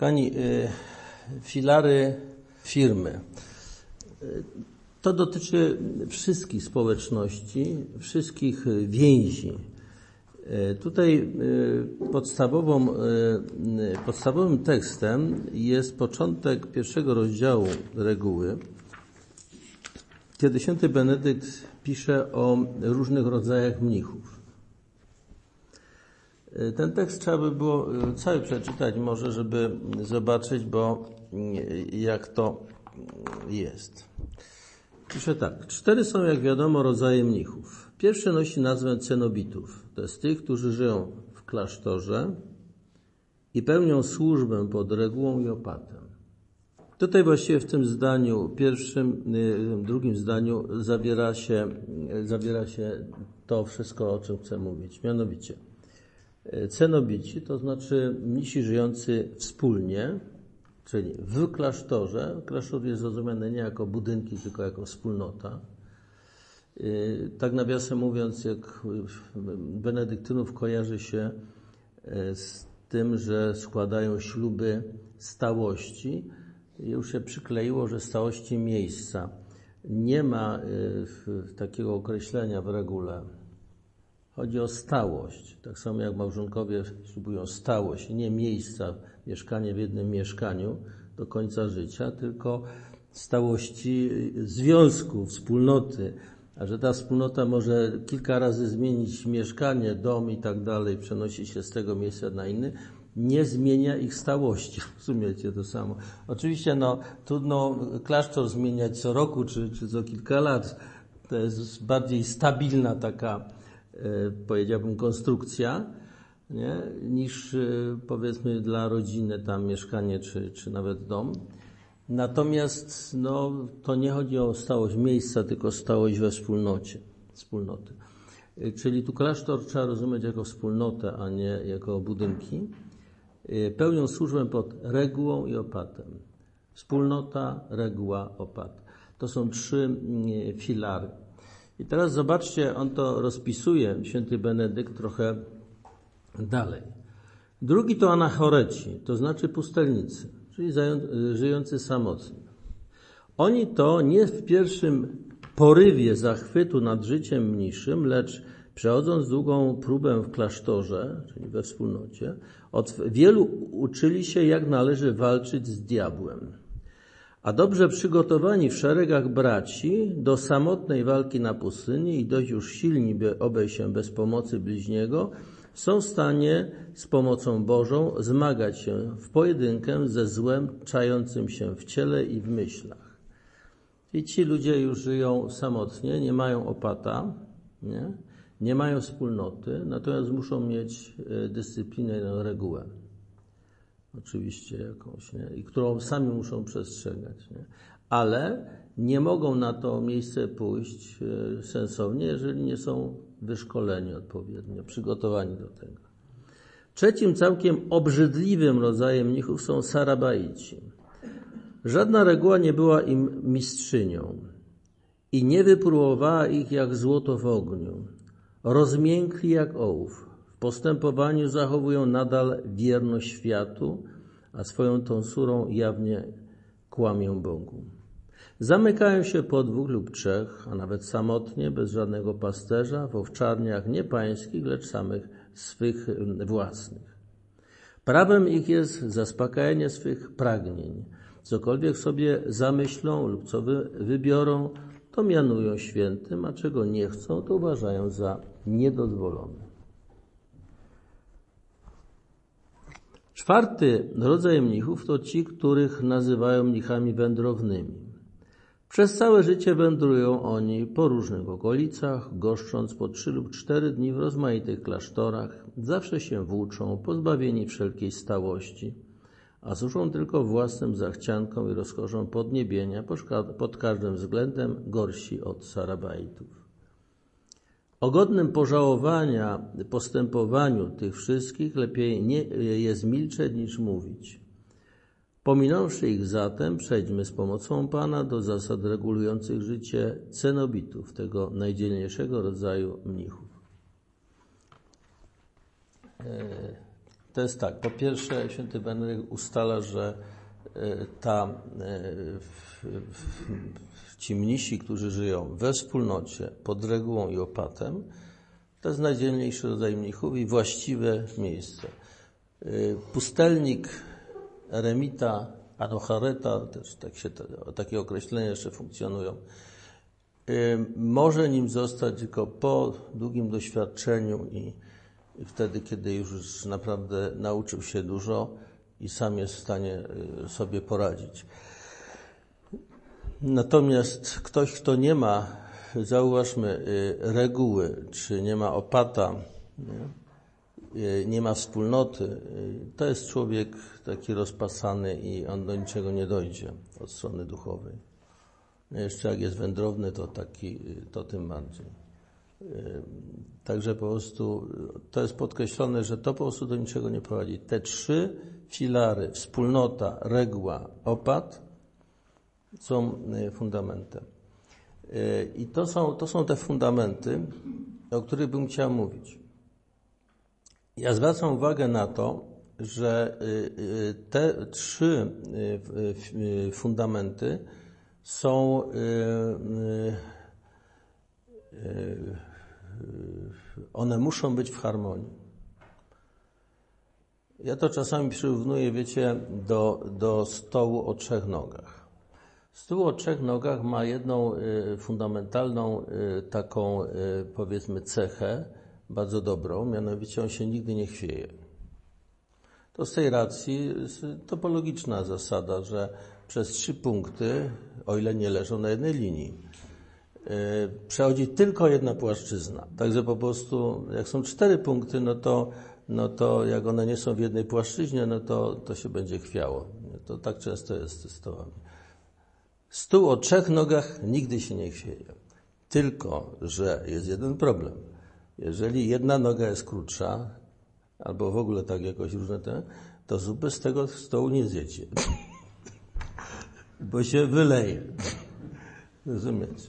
Kochani, y, filary firmy. Y, to dotyczy wszystkich społeczności, wszystkich więzi. Y, tutaj podstawową, podstawowym tekstem jest początek pierwszego rozdziału reguły, kiedy święty Benedykt pisze o różnych rodzajach mnichów. Ten tekst trzeba by było e, cały przeczytać może, żeby zobaczyć, bo e, jak to jest. Pisze tak. Cztery są, jak wiadomo, rodzaje mnichów. Pierwszy nosi nazwę cenobitów. To jest tych, którzy żyją w klasztorze i pełnią służbę pod regułą i opatem. Tutaj właściwie w tym zdaniu pierwszym, drugim zdaniu zawiera się, zawiera się to wszystko, o czym chcę mówić. Mianowicie, Cenobici, to znaczy mnisi żyjący wspólnie, czyli w klasztorze. Klasztor jest rozumiany nie jako budynki, tylko jako wspólnota. Y, tak nawiasem mówiąc, jak benedyktynów kojarzy się e, z tym, że składają śluby stałości, już się przykleiło, że stałości miejsca. Nie ma y, takiego określenia w regule Chodzi o stałość. Tak samo jak małżonkowie ślubują stałość, nie miejsca, mieszkanie w jednym mieszkaniu do końca życia, tylko stałości związku, wspólnoty. A że ta wspólnota może kilka razy zmienić mieszkanie, dom i tak dalej, przenosić się z tego miejsca na inny, nie zmienia ich stałości. Rozumiecie to samo. Oczywiście no, trudno klasztor zmieniać co roku czy, czy co kilka lat. To jest bardziej stabilna taka powiedziałbym, konstrukcja, nie? niż e, powiedzmy dla rodziny tam mieszkanie czy, czy nawet dom. Natomiast no, to nie chodzi o stałość miejsca, tylko stałość we wspólnocie, wspólnoty. E, czyli tu klasztor trzeba rozumieć jako wspólnotę, a nie jako budynki. Pełnią służbę pod regułą i opatem. Wspólnota, reguła, opat. To są trzy mm, filary. I teraz zobaczcie, on to rozpisuje, święty Benedykt, trochę dalej. Drugi to anachoreci, to znaczy pustelnicy, czyli żyjący samotnie. Oni to nie w pierwszym porywie zachwytu nad życiem mniejszym, lecz przechodząc długą próbę w klasztorze, czyli we wspólnocie, od wielu uczyli się, jak należy walczyć z diabłem. A dobrze przygotowani w szeregach braci do samotnej walki na pustyni i dość już silni, by obejść się bez pomocy bliźniego, są w stanie z pomocą Bożą zmagać się w pojedynkę ze złem czającym się w ciele i w myślach. I ci ludzie już żyją samotnie, nie mają opata, nie, nie mają wspólnoty, natomiast muszą mieć e, dyscyplinę i regułę oczywiście jakąś, nie? i którą sami muszą przestrzegać. Nie? Ale nie mogą na to miejsce pójść e, sensownie, jeżeli nie są wyszkoleni odpowiednio, przygotowani do tego. Trzecim całkiem obrzydliwym rodzajem mnichów są sarabaici. Żadna reguła nie była im mistrzynią i nie wypróbowała ich jak złoto w ogniu. Rozmiękli jak ołów postępowaniu zachowują nadal wierność światu, a swoją tonsurą jawnie kłamią Bogu. Zamykają się po dwóch lub trzech, a nawet samotnie, bez żadnego pasterza, w owczarniach nie pańskich, lecz samych swych własnych. Prawem ich jest zaspokajanie swych pragnień. Cokolwiek sobie zamyślą lub co wy, wybiorą, to mianują świętym, a czego nie chcą, to uważają za niedozwolone. Czwarty rodzaj mnichów to ci, których nazywają mnichami wędrownymi. Przez całe życie wędrują oni po różnych okolicach, goszcząc po trzy lub cztery dni w rozmaitych klasztorach, zawsze się włóczą, pozbawieni wszelkiej stałości, a służą tylko własnym zachciankom i rozkoszom podniebienia, pod każdym względem gorsi od Sarabajtów. O godnym pożałowania postępowaniu tych wszystkich lepiej jest milczeć niż mówić. Pominąwszy ich zatem, przejdźmy z pomocą Pana do zasad regulujących życie cenobitów, tego najdzielniejszego rodzaju mnichów. E, To jest tak. Po pierwsze, święty Benedykt ustala, że e, ta, e, ci mnisi, którzy żyją we wspólnocie, pod regułą i opatem, to jest najdzielniejszy rodzaj mnichów i właściwe miejsce. E, pustelnik, eremita, anochareta, też tak się, takie określenia jeszcze funkcjonują, może nim zostać tylko po długim doświadczeniu i wtedy, kiedy już naprawdę nauczył się dużo i sam jest w stanie y, sobie poradzić. Natomiast ktoś, kto nie ma, zauważmy, y, reguły, czy nie ma opata, nie, y, nie ma wspólnoty, to jest człowiek taki rozpasany i on do niczego nie dojdzie od strony duchowej. Jeszcze jak jest wędrowny, to taki, to tym bardziej. Także po prostu to jest podkreślone, że to po prostu do niczego nie prowadzi. Te trzy filary, wspólnota, reguła, opat są e, fundamentem. E, I to są, to są te fundamenty, o których bym chciał mówić. Ja zwracam uwagę na to, że e, te trzy fundamenty są one muszą być w harmonii. Ja to czasami przyrównuję, wiecie, do, do stołu o trzech nogach. Stół o trzech nogach ma jedną y, fundamentalną y, taką, y, powiedzmy, cechę, bardzo dobrą, mianowicie on się nigdy nie chwieje. To z tej racji topologiczna zasada, że przez trzy punkty, o ile nie leżą na jednej linii, przechodzi tylko jedna płaszczyzna. Także po prostu, jak są cztery punkty, no to, no to jak one nie są w jednej płaszczyźnie, no to, to się będzie chwiało. To tak często jest z stołami. Stół o trzech nogach nigdy się nie chwieje. Tylko, że jest jeden problem. Jeżeli jedna noga jest krótsza, albo w ogóle tak jakoś różne te, to zupy z tego stołu nie zjecie. Bo się wyleje. Rozumiecie?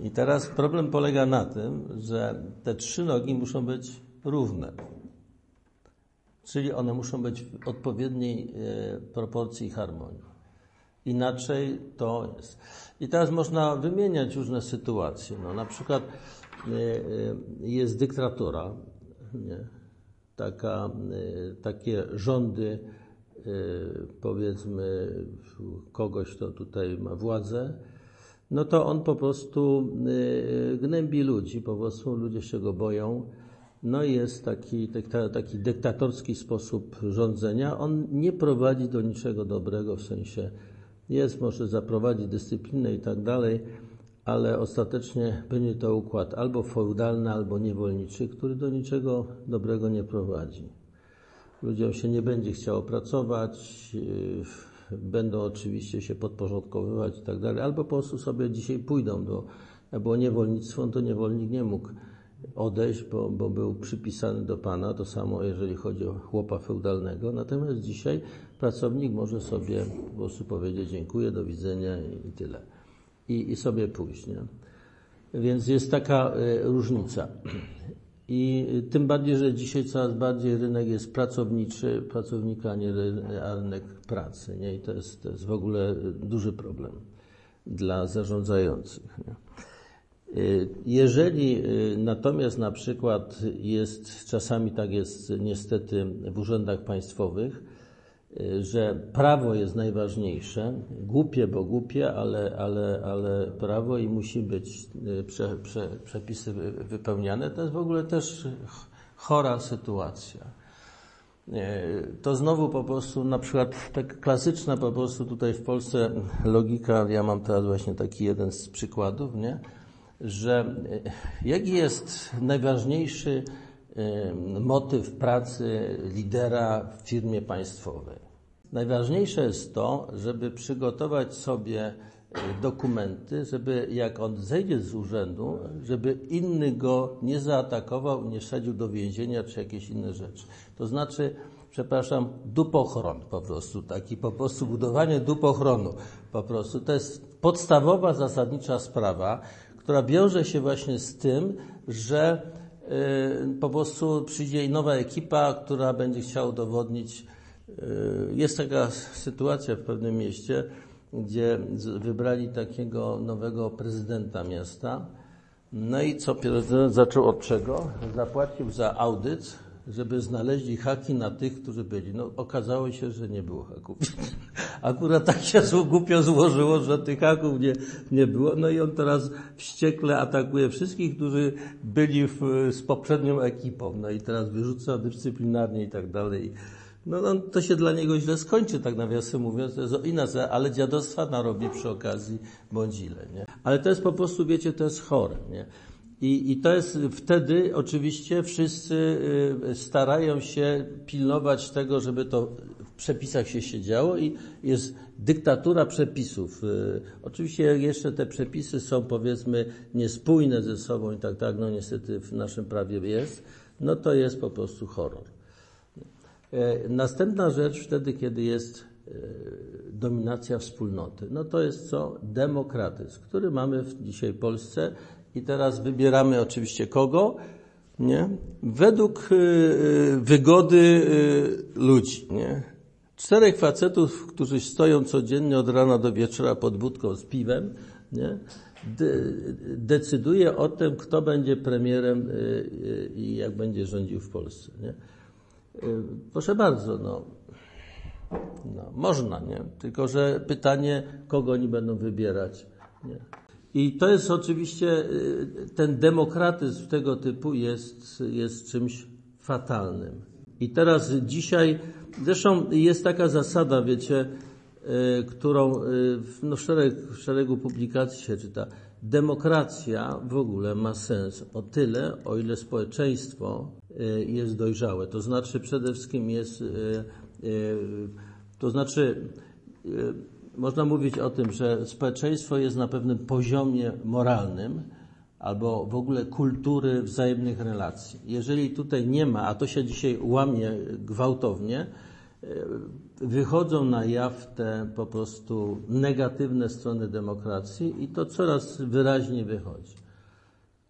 I teraz problem polega na tym, że te trzy nogi muszą być równe. Czyli one muszą być w odpowiedniej e, proporcji i harmonii. Inaczej to jest. I teraz można wymieniać różne sytuacje. No, na przykład e, e, jest dyktatura, nie? Taka, takie rządy, powiedzmy, kogoś, kto tutaj ma władzę, no to on po prostu gnębi ludzi, po prostu ludzie się go boją. No i jest taki, taki dyktatorski sposób rządzenia. On nie prowadzi do niczego dobrego, w sensie jest, może zaprowadzić dyscyplinę i tak dalej, ale ostatecznie będzie to układ albo feudalny, albo niewolniczy, który do niczego dobrego nie prowadzi. Ludziom się nie będzie chciało pracować, y, będą oczywiście się podporządkowywać i tak dalej, albo po prostu sobie dzisiaj pójdą do, było niewolnictwo, to niewolnik nie mógł odejść, bo, bo był przypisany do Pana, to samo jeżeli chodzi o chłopa feudalnego, natomiast dzisiaj pracownik może sobie po prostu powiedzieć dziękuję, do widzenia i tyle. I, i sobie pójść, nie? Więc jest taka y, różnica. I tym bardziej, że dzisiaj coraz bardziej rynek jest pracowniczy, pracownika, a nie rynek pracy. Nie? I to jest, to jest w ogóle duży problem dla zarządzających. Nie? Jeżeli y, natomiast na przykład jest, czasami tak jest niestety w urzędach państwowych, że prawo jest najważniejsze, głupie, bo głupie, ale, ale, ale prawo i musi być y, prze, prze, przepisy wypełniane, to jest w ogóle też chora sytuacja. To znowu po prostu, na przykład tak klasyczna po prostu tutaj w Polsce logika, ja mam teraz właśnie taki jeden z przykładów, nie? że y, jaki jest najważniejszy motyw pracy lidera w firmie państwowej? Najważniejsze jest to, żeby przygotować sobie e, dokumenty, żeby jak on zejdzie z urzędu, żeby inny go nie zaatakował, nie wsadził do więzienia czy jakieś inne rzeczy. To znaczy, przepraszam, dupochron po prostu, taki po prostu budowanie dupochronu po prostu. To jest podstawowa, zasadnicza sprawa, która wiąże się właśnie z tym, że po prostu przyjdzie nowa ekipa, która będzie chciała udowodnić. Jest taka sytuacja w pewnym mieście, gdzie wybrali takiego nowego prezydenta miasta. No i co prezydent zaczął od czego? Zapłacił za audyt, żeby znaleźli haki na tych, którzy byli. No okazało się, że nie było haków. Akurat tak się głupio złożyło, że tych haków nie, nie było. No i on teraz wściekle atakuje wszystkich, którzy byli w, z poprzednią ekipą. No i teraz wyrzuca dyscyplinarnie i tak dalej. No, no, to się dla niego źle skończy, tak nawiasem mówiąc, to jest inna, ale dziadostwa narobi przy okazji bądź ile, nie? Ale to jest po prostu, wiecie, to jest chore, nie? I, I to jest wtedy oczywiście wszyscy y, starają się pilnować tego, żeby to w przepisach się siedziało i jest dyktatura przepisów. Y, oczywiście jeszcze te przepisy są powiedzmy niespójne ze sobą i tak, tak, no niestety w naszym prawie jest, no to jest po prostu horror. E, następna rzecz wtedy, kiedy jest e, dominacja wspólnoty, no to jest co? Demokratyzm, który mamy w dzisiaj Polsce i teraz wybieramy oczywiście kogo? Nie? Według e, wygody ludzi. Nie? Czterech facetów, którzy stoją codziennie od rana do wieczora pod budką z piwem, nie? De decyduje o tym, kto będzie premierem i jak będzie rządził w Polsce. Nie? Y, proszę bardzo, no, no, można, nie? Tylko, że pytanie, kogo oni będą wybierać, nie? I to jest oczywiście, y, ten demokratyzm tego typu jest, jest czymś fatalnym. I teraz dzisiaj, zresztą jest taka zasada, wiecie, y, którą no, w, szereg, w szeregu publikacji się czyta. Demokracja w ogóle ma sens o tyle, o ile społeczeństwo jest dojrzałe. To znaczy przede wszystkim jest, y, y, to znaczy można mówić o tym, że społeczeństwo jest na pewnym poziomie moralnym albo w ogóle kultury wzajemnych relacji. Jeżeli tutaj nie ma, a to się dzisiaj łamie gwałtownie, wychodzą na jaw te po prostu negatywne strony demokracji i to coraz wyraźniej wychodzi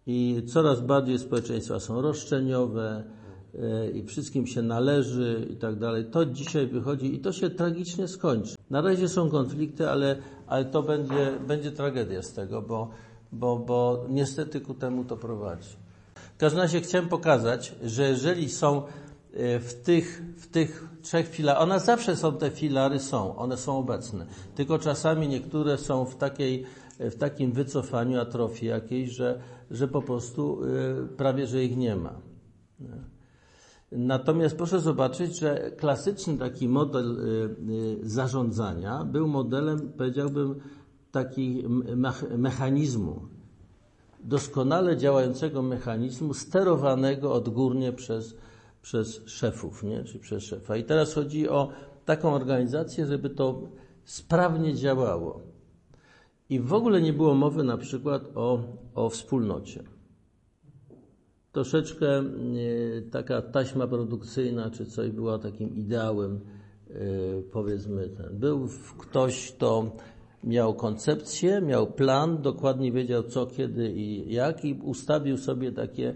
i coraz bardziej społeczeństwa są roszczeniowe e, i wszystkim się należy i tak dalej. To dzisiaj wychodzi i to się tragicznie skończy. Na razie są konflikty, ale, ale to będzie, będzie tragedia z tego, bo, bo, bo niestety ku temu to prowadzi. W każdym razie chciałem pokazać, że jeżeli są e, w tych, w tych trzech filarach, one zawsze są te filary, są, one są obecne, tylko czasami niektóre są w takiej w takim wycofaniu, atrofii jakiejś, że, że po prostu y, prawie, że ich nie ma. Natomiast proszę zobaczyć, że klasyczny taki model y, y, zarządzania był modelem, powiedziałbym, takiego mechanizmu, doskonale działającego mechanizmu, sterowanego odgórnie przez, przez szefów, nie? czy przez szefa. I teraz chodzi o taką organizację, żeby to sprawnie działało. I w ogóle nie było mowy na przykład o, o wspólnocie. Troszeczkę e, taka taśma produkcyjna czy coś była takim ideałem, e, powiedzmy. Ten. Był ktoś, kto miał koncepcję, miał plan, dokładnie wiedział co, kiedy i jak i ustawił sobie takie,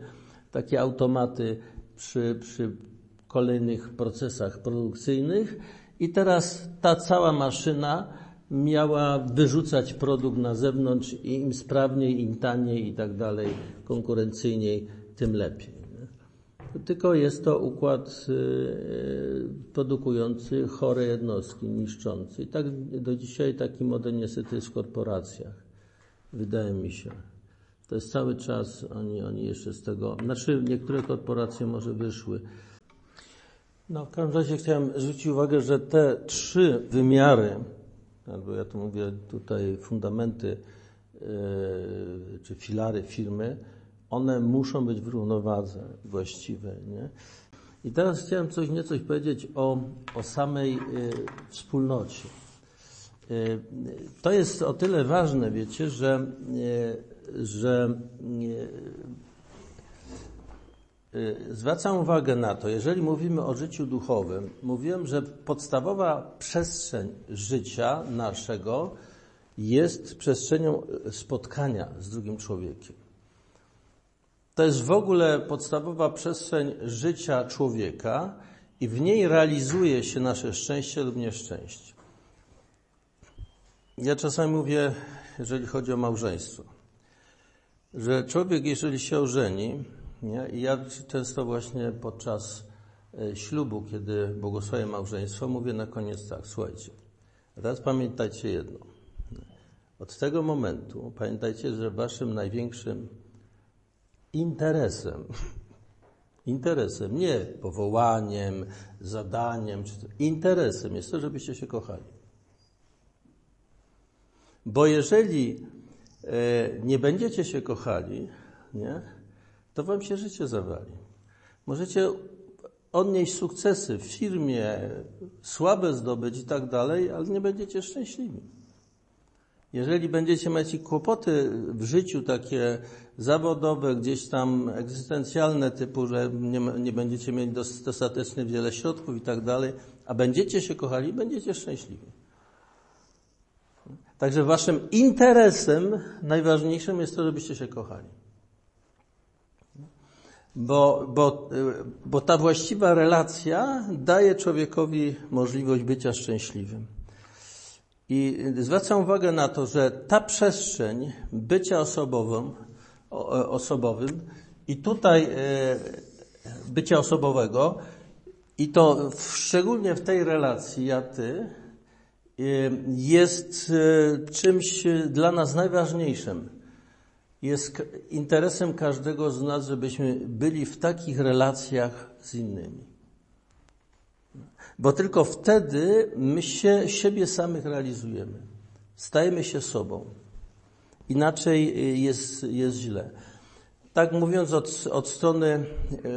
takie automaty przy, przy kolejnych procesach produkcyjnych i teraz ta cała maszyna miała wyrzucać produkt na zewnątrz i im sprawniej, im taniej i tak dalej, konkurencyjniej, tym lepiej. Tylko jest to układ y, produkujący chore jednostki, niszczący. I tak do dzisiaj taki model niestety jest w korporacjach. Wydaje mi się. To jest cały czas, oni, oni jeszcze z tego, znaczy niektóre korporacje może wyszły. No, w każdym razie chciałem zwrócić uwagę, że te trzy wymiary albo ja tu mówię tutaj fundamenty e, czy filary firmy, one muszą być w równowadze właściwej. Nie? I teraz chciałem coś niecoś powiedzieć o, o samej e, wspólnocie. E, to jest o tyle ważne, wiecie, że, że zwracam uwagę na to, jeżeli mówimy o życiu duchowym, mówiłem, że podstawowa przestrzeń życia naszego jest przestrzenią spotkania z drugim człowiekiem. To jest w ogóle podstawowa przestrzeń życia człowieka i w niej realizuje się nasze szczęście lub nieszczęście. Ja czasami mówię, jeżeli chodzi o małżeństwo, że człowiek, jeżeli się ożeni, nie, i ja często właśnie podczas e, ślubu, kiedy błogosławię małżeństwo, mówię na koniec tak, słuchajcie, teraz pamiętajcie jedno. Od tego momentu pamiętajcie, że waszym największym interesem, interesem, nie powołaniem, zadaniem, interesem jest to, żebyście się kochali. Bo jeżeli e, nie będziecie się kochali, nie, to wam się życie zawali. Możecie odnieść sukcesy w firmie, słabe zdobyć i tak dalej, ale nie będziecie szczęśliwi. Jeżeli będziecie mieć kłopoty w życiu takie zawodowe, gdzieś tam egzystencjalne, typu, że nie, nie będziecie mieli dostatecznie wiele środków i tak dalej, a będziecie się kochali, będziecie szczęśliwi. Także waszym interesem najważniejszym jest to, żebyście się kochali. Bo, bo, bo ta właściwa relacja daje człowiekowi możliwość bycia szczęśliwym. I zwracam uwagę na to, że ta przestrzeń bycia osobowym, osobowym i tutaj e, bycia osobowego, i to szczególnie w tej relacji ja-ty, e, jest e, czymś dla nas najważniejszym. Jest interesem każdego z nas, żebyśmy byli w takich relacjach z innymi. Bo tylko wtedy my się, siebie samych realizujemy. Stajemy się sobą. Inaczej y, jest, jest źle. Tak mówiąc od, od strony,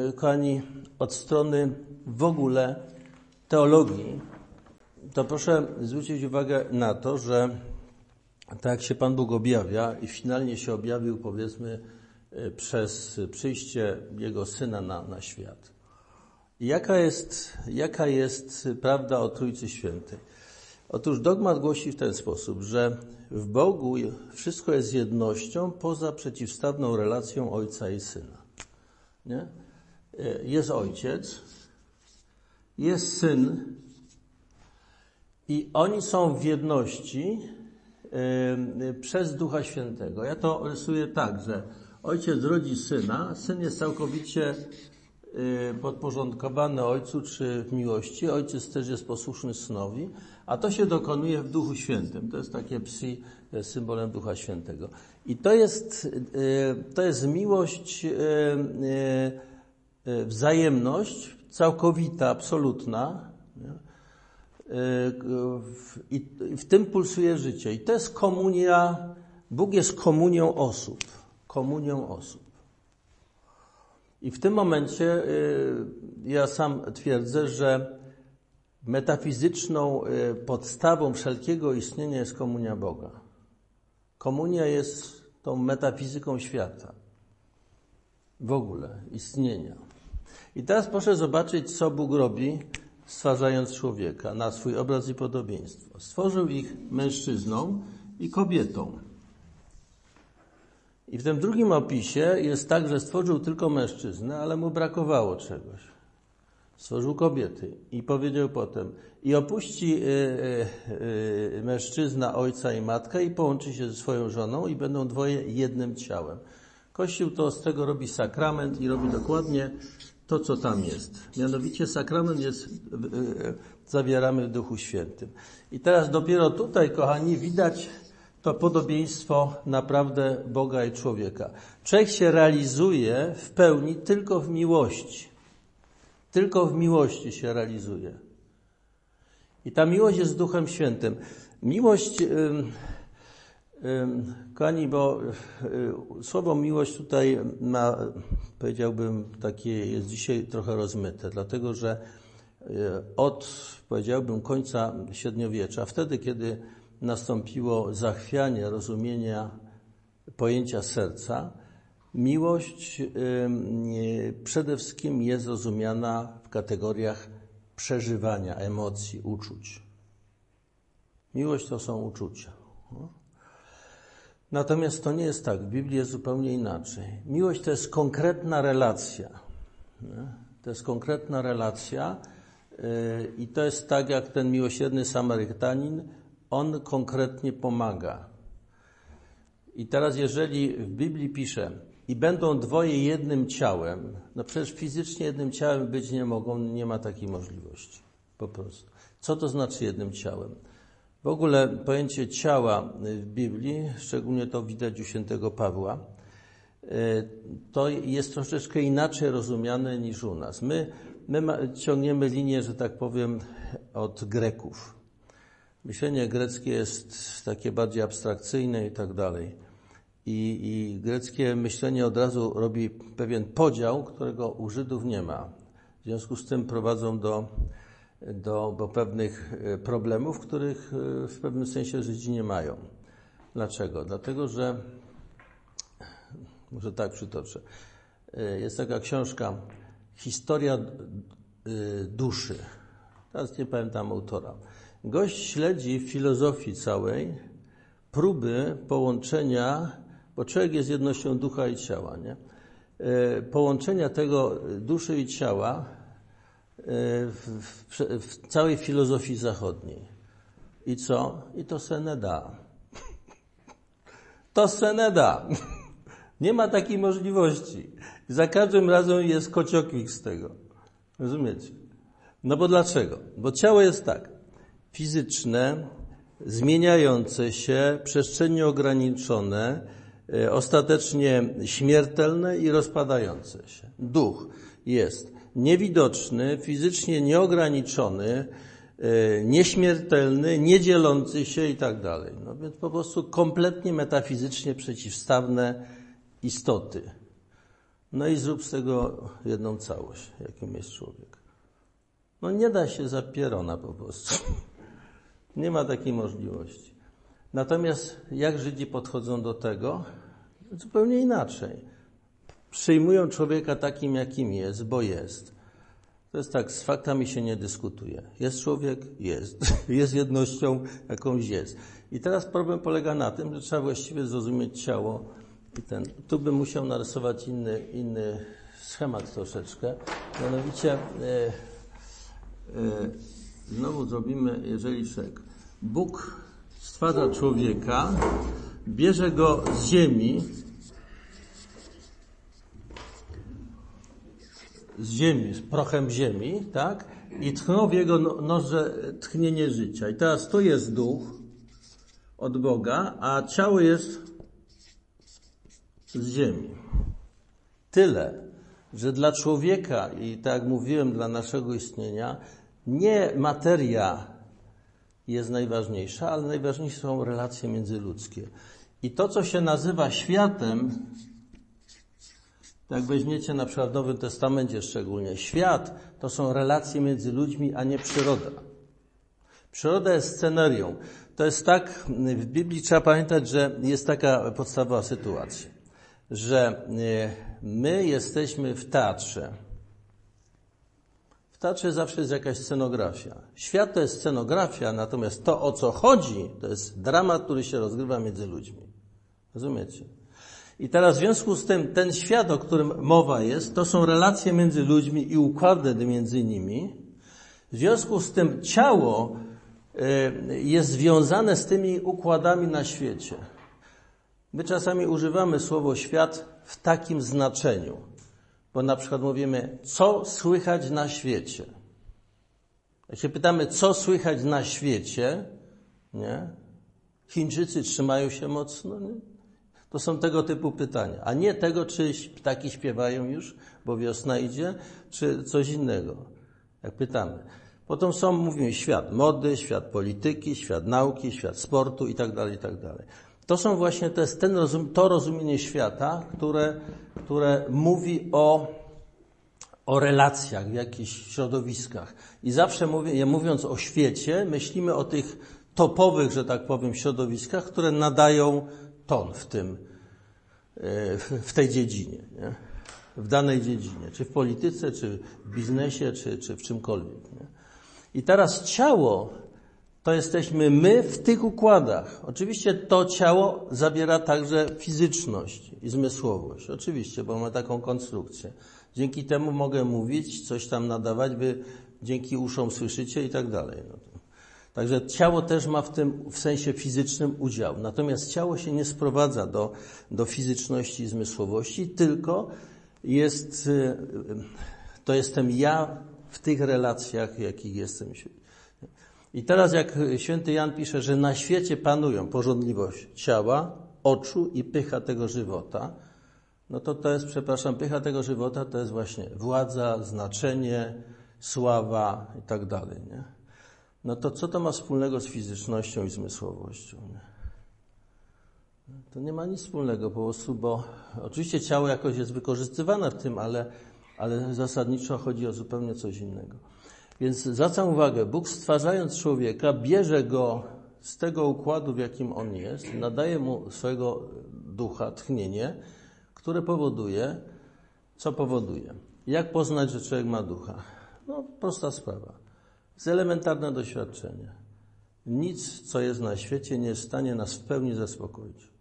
y, kochani, od strony w ogóle teologii, to proszę zwrócić uwagę na to, że tak jak się Pan Bóg objawia i finalnie się objawił, powiedzmy, y, przez przyjście Jego Syna na, na świat. Jaka jest, jaka jest prawda o Trójcy Świętej? Otóż dogmat głosi w ten sposób, że w Bogu wszystko jest jednością poza przeciwstawną relacją Ojca i Syna. Nie? Jest Ojciec, jest Syn i oni są w jedności przez Ducha Świętego. Ja to rysuję tak, że Ojciec rodzi Syna, Syn jest całkowicie Y, podporządkowany Ojcu czy w miłości. Ojciec też jest posłuszny Synowi, a to się dokonuje w Duchu Świętym. To jest takie psi symbolem Ducha Świętego. I to jest, y, to jest miłość, y, wzajemność całkowita, absolutna. I w tym pulsuje życie. I to jest komunia, Bóg jest komunią osób. Komunią osób. I w tym momencie y, ja sam twierdzę, że metafizyczną y, podstawą wszelkiego istnienia jest komunia Boga. Komunia jest tą metafizyką świata. W ogóle istnienia. I teraz proszę zobaczyć, co Bóg robi, stwarzając człowieka na swój obraz i podobieństwo. Stworzył ich mężczyzną i kobietą. I w tym drugim opisie jest tak, że stworzył tylko mężczyznę, ale mu brakowało czegoś. Stworzył kobiety i powiedział potem, i opuści y, y, y, mężczyzna ojca i matkę i połączy się ze swoją żoną i będą dwoje jednym ciałem. Kościół to z tego robi sakrament i robi dokładnie to, co tam jest. Mianowicie sakrament jest, zawieramy w Duchu Świętym. I teraz dopiero tutaj, kochani, widać to podobieństwo naprawdę Boga i człowieka. Człowiek się realizuje w pełni tylko w miłości. Tylko w miłości się realizuje. I ta miłość jest Duchem Świętym. Miłość, kochani, bo y, słowo miłość tutaj ma, powiedziałbym, takie jest dzisiaj trochę rozmyte, dlatego że y, od, powiedziałbym, końca średniowiecza, wtedy, kiedy nastąpiło zachwianie rozumienia pojęcia serca, miłość przede wszystkim jest rozumiana w kategoriach przeżywania emocji, uczuć. Miłość to są uczucia. Natomiast to nie jest tak. W Biblii jest zupełnie inaczej. Miłość to jest konkretna relacja. To jest konkretna relacja yy, i to jest tak, jak ten miłosierny Samarytanin, on konkretnie pomaga. I teraz, jeżeli w Biblii pisze, i będą dwoje jednym ciałem, no przecież fizycznie jednym ciałem być nie mogą, nie ma takiej możliwości. Po prostu. Co to znaczy jednym ciałem? W ogóle pojęcie ciała w Biblii, szczególnie to widać u świętego Pawła, e, to jest troszeczkę inaczej rozumiane niż u nas. My, my ciągniemy linię, że tak powiem, od Greków. Myślenie greckie jest takie bardziej abstrakcyjne i tak dalej. I, I greckie myślenie od razu robi pewien podział, którego u Żydów nie ma. W związku z tym prowadzą do, do, do pewnych e, problemów, których e, w pewnym sensie Żydzi nie mają. Dlaczego? Dlatego, że może tak przytoczę. E, jest taka książka Historia duszy. Teraz nie pamiętam autora. Gość śledzi w filozofii całej próby połączenia bo człowiek jest jednością ducha i ciała, nie? Połączenia tego duszy i ciała w, w, całej filozofii zachodniej. I co? I to se nie da. To se nie ma takiej możliwości. Za każdym razem jest kocioklik z tego. Rozumiecie? No bo dlaczego? Bo ciało jest tak. Fizyczne, zmieniające się, przestrzennie ograniczone, E, ostatecznie śmiertelne i rozpadające się. Duch jest niewidoczny, fizycznie nieograniczony, e, nieśmiertelny, niedzielący się i tak dalej. No więc po prostu kompletnie metafizycznie przeciwstawne istoty. No i zrób z tego jedną całość, jakim jest człowiek. No nie da się zapierona po prostu. Nie ma takiej możliwości. Natomiast jak Żydzi podchodzą do tego? Zupełnie inaczej. Przyjmują człowieka takim, jakim jest, bo jest. To jest tak, z faktami się nie dyskutuje. Jest człowiek? Jest. Jest jednością, jakąś jest. I teraz problem polega na tym, że trzeba właściwie zrozumieć ciało i ten. Tu bym musiał narysować inny, inny schemat troszeczkę. Mianowicie, e, znowu zrobimy, jeżeli czek. Bóg stwarza człowieka, bierze go z ziemi, z ziemi, z prochem ziemi, tak? I tchnął w jego no, noże tchnienie życia. I teraz tu jest duch od Boga, a ciało jest z ziemi. Tyle, że dla człowieka i tak jak mówiłem, dla naszego istnienia, nie materia jest najważniejsza, ale najważniejsze są relacje międzyludzkie. I to, co się nazywa światem, jak weźmiecie na przykład w Nowym Testamencie szczególnie, świat to są relacje między ludźmi, a nie przyroda. Przyroda jest scenarią. To jest tak, w Biblii trzeba pamiętać, że jest taka podstawowa sytuacja, że e, my jesteśmy w teatrze, teatrze zawsze jest jakaś scenografia. Świat to jest scenografia, natomiast to, o co chodzi, to jest dramat, który się rozgrywa między ludźmi. Rozumiecie? I teraz w związku z tym, ten świat, o którym mowa jest, to są relacje między ludźmi i układy między nimi. W związku z tym ciało y, jest związane z tymi układami na świecie. My czasami używamy słowo świat w takim znaczeniu. Bo na przykład mówimy, co słychać na świecie. Jak się pytamy, co słychać na świecie, nie? Chińczycy trzymają się mocno, nie? To są tego typu pytania, a nie tego, czy ptaki śpiewają już, bo wiosna idzie, czy coś innego. Jak pytamy. Potem są, mówimy, świat mody, świat polityki, świat nauki, świat sportu i tak dalej, i tak dalej. To są właśnie, jest ten rozum, to rozumienie świata, które, które mówi o, o relacjach w jakichś środowiskach. I zawsze mówię, mówiąc o świecie, myślimy o tych topowych, że tak powiem, środowiskach, które nadają ton w tym, e, w tej dziedzinie, nie? w danej dziedzinie, czy w polityce, czy w biznesie, czy, czy w czymkolwiek. Nie? I teraz ciało to jesteśmy my w tych układach. Oczywiście to ciało zawiera także fizyczność i zmysłowość. Oczywiście, bo ma taką konstrukcję. Dzięki temu mogę mówić, coś tam nadawać, wy dzięki uszom słyszycie i tak dalej. No Także ciało też ma w tym w sensie fizycznym udział. Natomiast ciało się nie sprowadza do, do fizyczności i zmysłowości, tylko jest, y, to jestem ja w tych relacjach, jakich jestem. I teraz jak święty Jan pisze, że na świecie panują porządliwość ciała, oczu i pycha tego żywota, no to to jest, przepraszam, pycha tego żywota to jest właśnie władza, znaczenie, sława i tak dalej. Nie? No to co to ma wspólnego z fizycznością i zmysłowością? To nie ma nic wspólnego po prostu, bo oczywiście ciało jakoś jest wykorzystywane w tym, ale, ale zasadniczo chodzi o zupełnie coś innego. Więc zwracam uwagę, Bóg stwarzając człowieka, bierze go z tego układu, w jakim on jest, nadaje mu swojego ducha, tchnienie, które powoduje, co powoduje? Jak poznać, że człowiek ma ducha? No, prosta sprawa. Z elementarne doświadczenie. Nic, co jest na świecie, nie jest w stanie nas w pełni zaspokoić.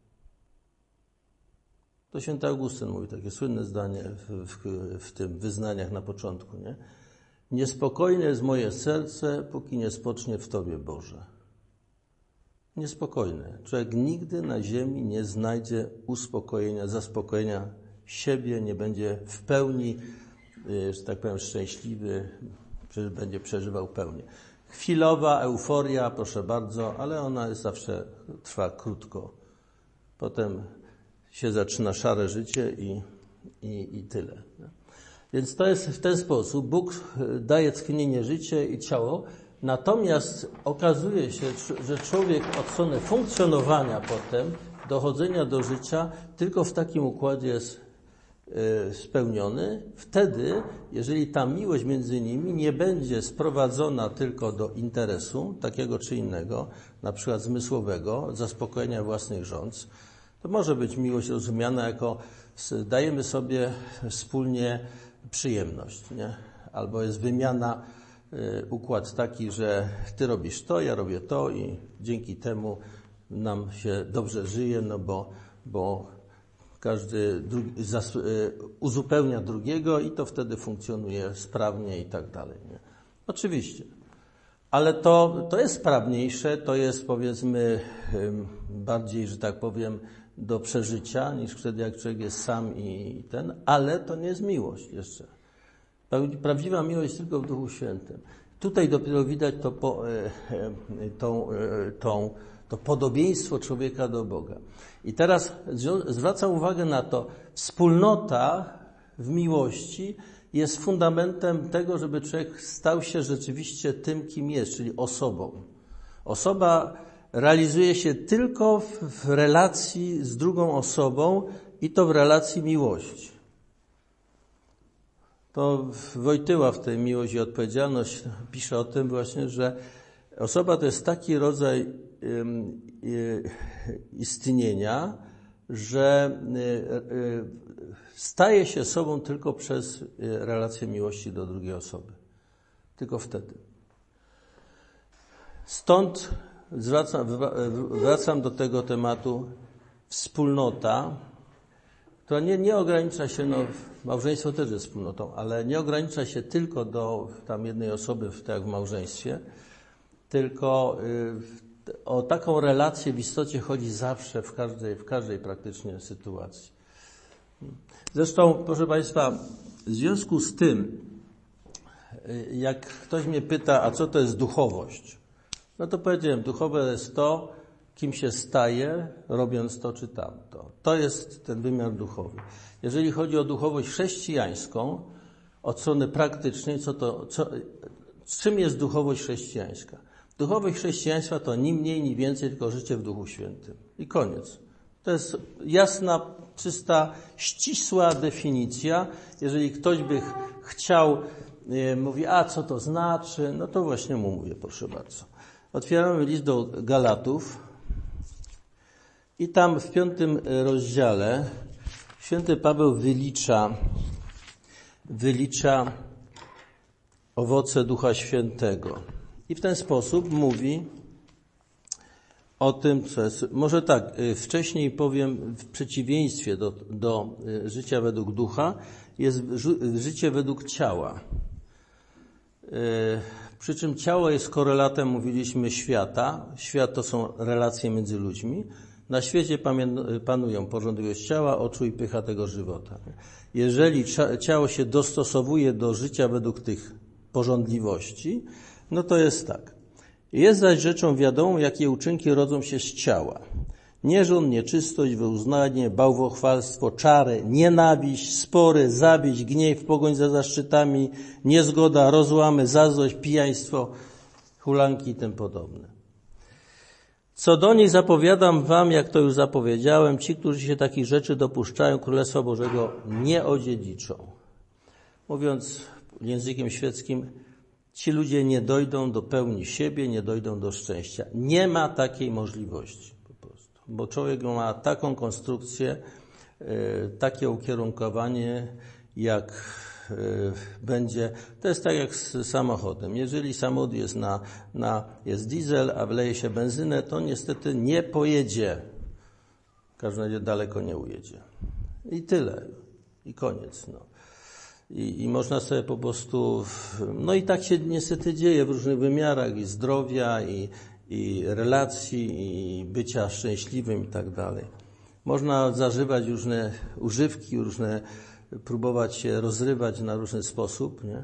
To święty Augustyn mówi takie słynne zdanie w, w, w tym wyznaniach na początku, nie? Niespokojne jest moje serce, póki nie spocznie w Tobie, Boże. Niespokojne. Człowiek nigdy na ziemi nie znajdzie uspokojenia, zaspokojenia siebie, nie będzie w pełni, y, że tak powiem, szczęśliwy, będzie przeżywał pełnię. Chwilowa euforia, proszę bardzo, ale ona jest zawsze trwa krótko. Potem się zaczyna szare życie i, i, i tyle. Więc to jest w ten sposób. Bóg e, daje tchnienie życie i ciało, natomiast okazuje się, że człowiek od strony funkcjonowania potem, dochodzenia do życia, tylko w takim układzie jest spełniony. Wtedy, jeżeli ta miłość między nimi nie będzie sprowadzona tylko do interesu, takiego czy innego, na przykład zmysłowego, zaspokojenia własnych rządz, to może być miłość rozumiana jako dajemy sobie wspólnie przyjemność, nie? Albo jest wymiana, y, układ taki, że ty robisz to, ja robię to i dzięki temu nam się dobrze żyje, no bo, bo każdy drugi, zas, y, uzupełnia drugiego i to wtedy funkcjonuje sprawnie i tak dalej. Nie? Oczywiście. Ale to, to jest sprawniejsze, to jest powiedzmy bardziej, że tak powiem, do przeżycia niż wtedy, jak człowiek jest sam i ten, ale to nie jest miłość jeszcze. Prawdziwa miłość tylko w Duchu Świętym. Tutaj dopiero widać to, po, e, e, e, to podobieństwo człowieka do Boga. I teraz zwracam uwagę na to, wspólnota w miłości jest fundamentem tego, żeby człowiek stał się rzeczywiście tym, kim jest, czyli osobą. Osoba realizuje się tylko w, w relacji z drugą osobą i to w relacji miłości. To Wojtyła w tej miłość i odpowiedzialność pisze o tym właśnie, że osoba to jest taki rodzaj istnienia, że y, y, staje się sobą tylko przez y, relację miłości do drugiej osoby. Tylko wtedy. Stąd zwracam, wracam do tego tematu wspólnota, która nie, nie ogranicza się, no, małżeństwo też jest wspólnotą, ale nie ogranicza się tylko do tam jednej osoby, tak jak w małżeństwie, tylko y, o taką relację w istocie chodzi zawsze, w każdej, w każdej praktycznie sytuacji. Zresztą, proszę Państwa, w związku z tym, y, jak ktoś mnie pyta, a co to jest duchowość? No to powiedziałem, duchowe jest to, kim się staje, robiąc to czy tamto. To jest ten wymiar duchowy. Jeżeli chodzi o duchowość chrześcijańską, od strony praktycznej, co to, co, czym jest duchowość chrześcijańska? Duchowość chrześcijaństwa to ni mniej, ni więcej, tylko życie w Duchu Świętym. I koniec. To jest jasna, czysta, ścisła definicja. Jeżeli ktoś by chciał, e, mówi, a co to znaczy, no to właśnie mu mówię, proszę bardzo. Otwieramy list do Galatów i tam w piątym rozdziale święty Paweł wylicza, wylicza owoce Ducha Świętego. I w ten sposób mówi, o tym, co jest. Może tak, y, wcześniej powiem, w przeciwieństwie do, do y, życia według ducha jest życie według ciała. Y, przy czym ciało jest korelatem, mówiliśmy, świata. Świat to są relacje między ludźmi. Na świecie panują porządliwość ciała, oczu i pycha tego żywota. Jeżeli ciało się dostosowuje do życia według tych porządliwości, no to jest tak. Jest zaś rzeczą wiadomą, jakie uczynki rodzą się z ciała. Nierząd, nieczystość, wyuznanie, bałwochwalstwo, czary, nienawiść, spory, zabić, gniew, pogoń za zaszczytami, niezgoda, rozłamy, zazdrość, pijaństwo, hulanki i tym podobne. Co do nich zapowiadam wam, jak to już zapowiedziałem, ci, którzy się takich rzeczy dopuszczają, Królestwa Bożego nie odziedziczą. Mówiąc językiem świeckim, ci ludzie nie dojdą do pełni siebie, nie dojdą do szczęścia. Nie ma takiej możliwości po prostu, bo człowiek ma taką konstrukcję, e, takie ukierunkowanie, jak e, będzie, to jest tak jak z samochodem. Jeżeli samochód jest na, na jest diesel, a wleje się benzynę, to niestety nie pojedzie. W każdym razie daleko nie ujedzie. I tyle. I koniec. No. I, I, można sobie po prostu, no i tak się niestety dzieje w różnych wymiarach i zdrowia, i, i relacji, i bycia szczęśliwym i tak dalej. Można zażywać różne używki, różne, próbować się rozrywać na różny sposób, nie?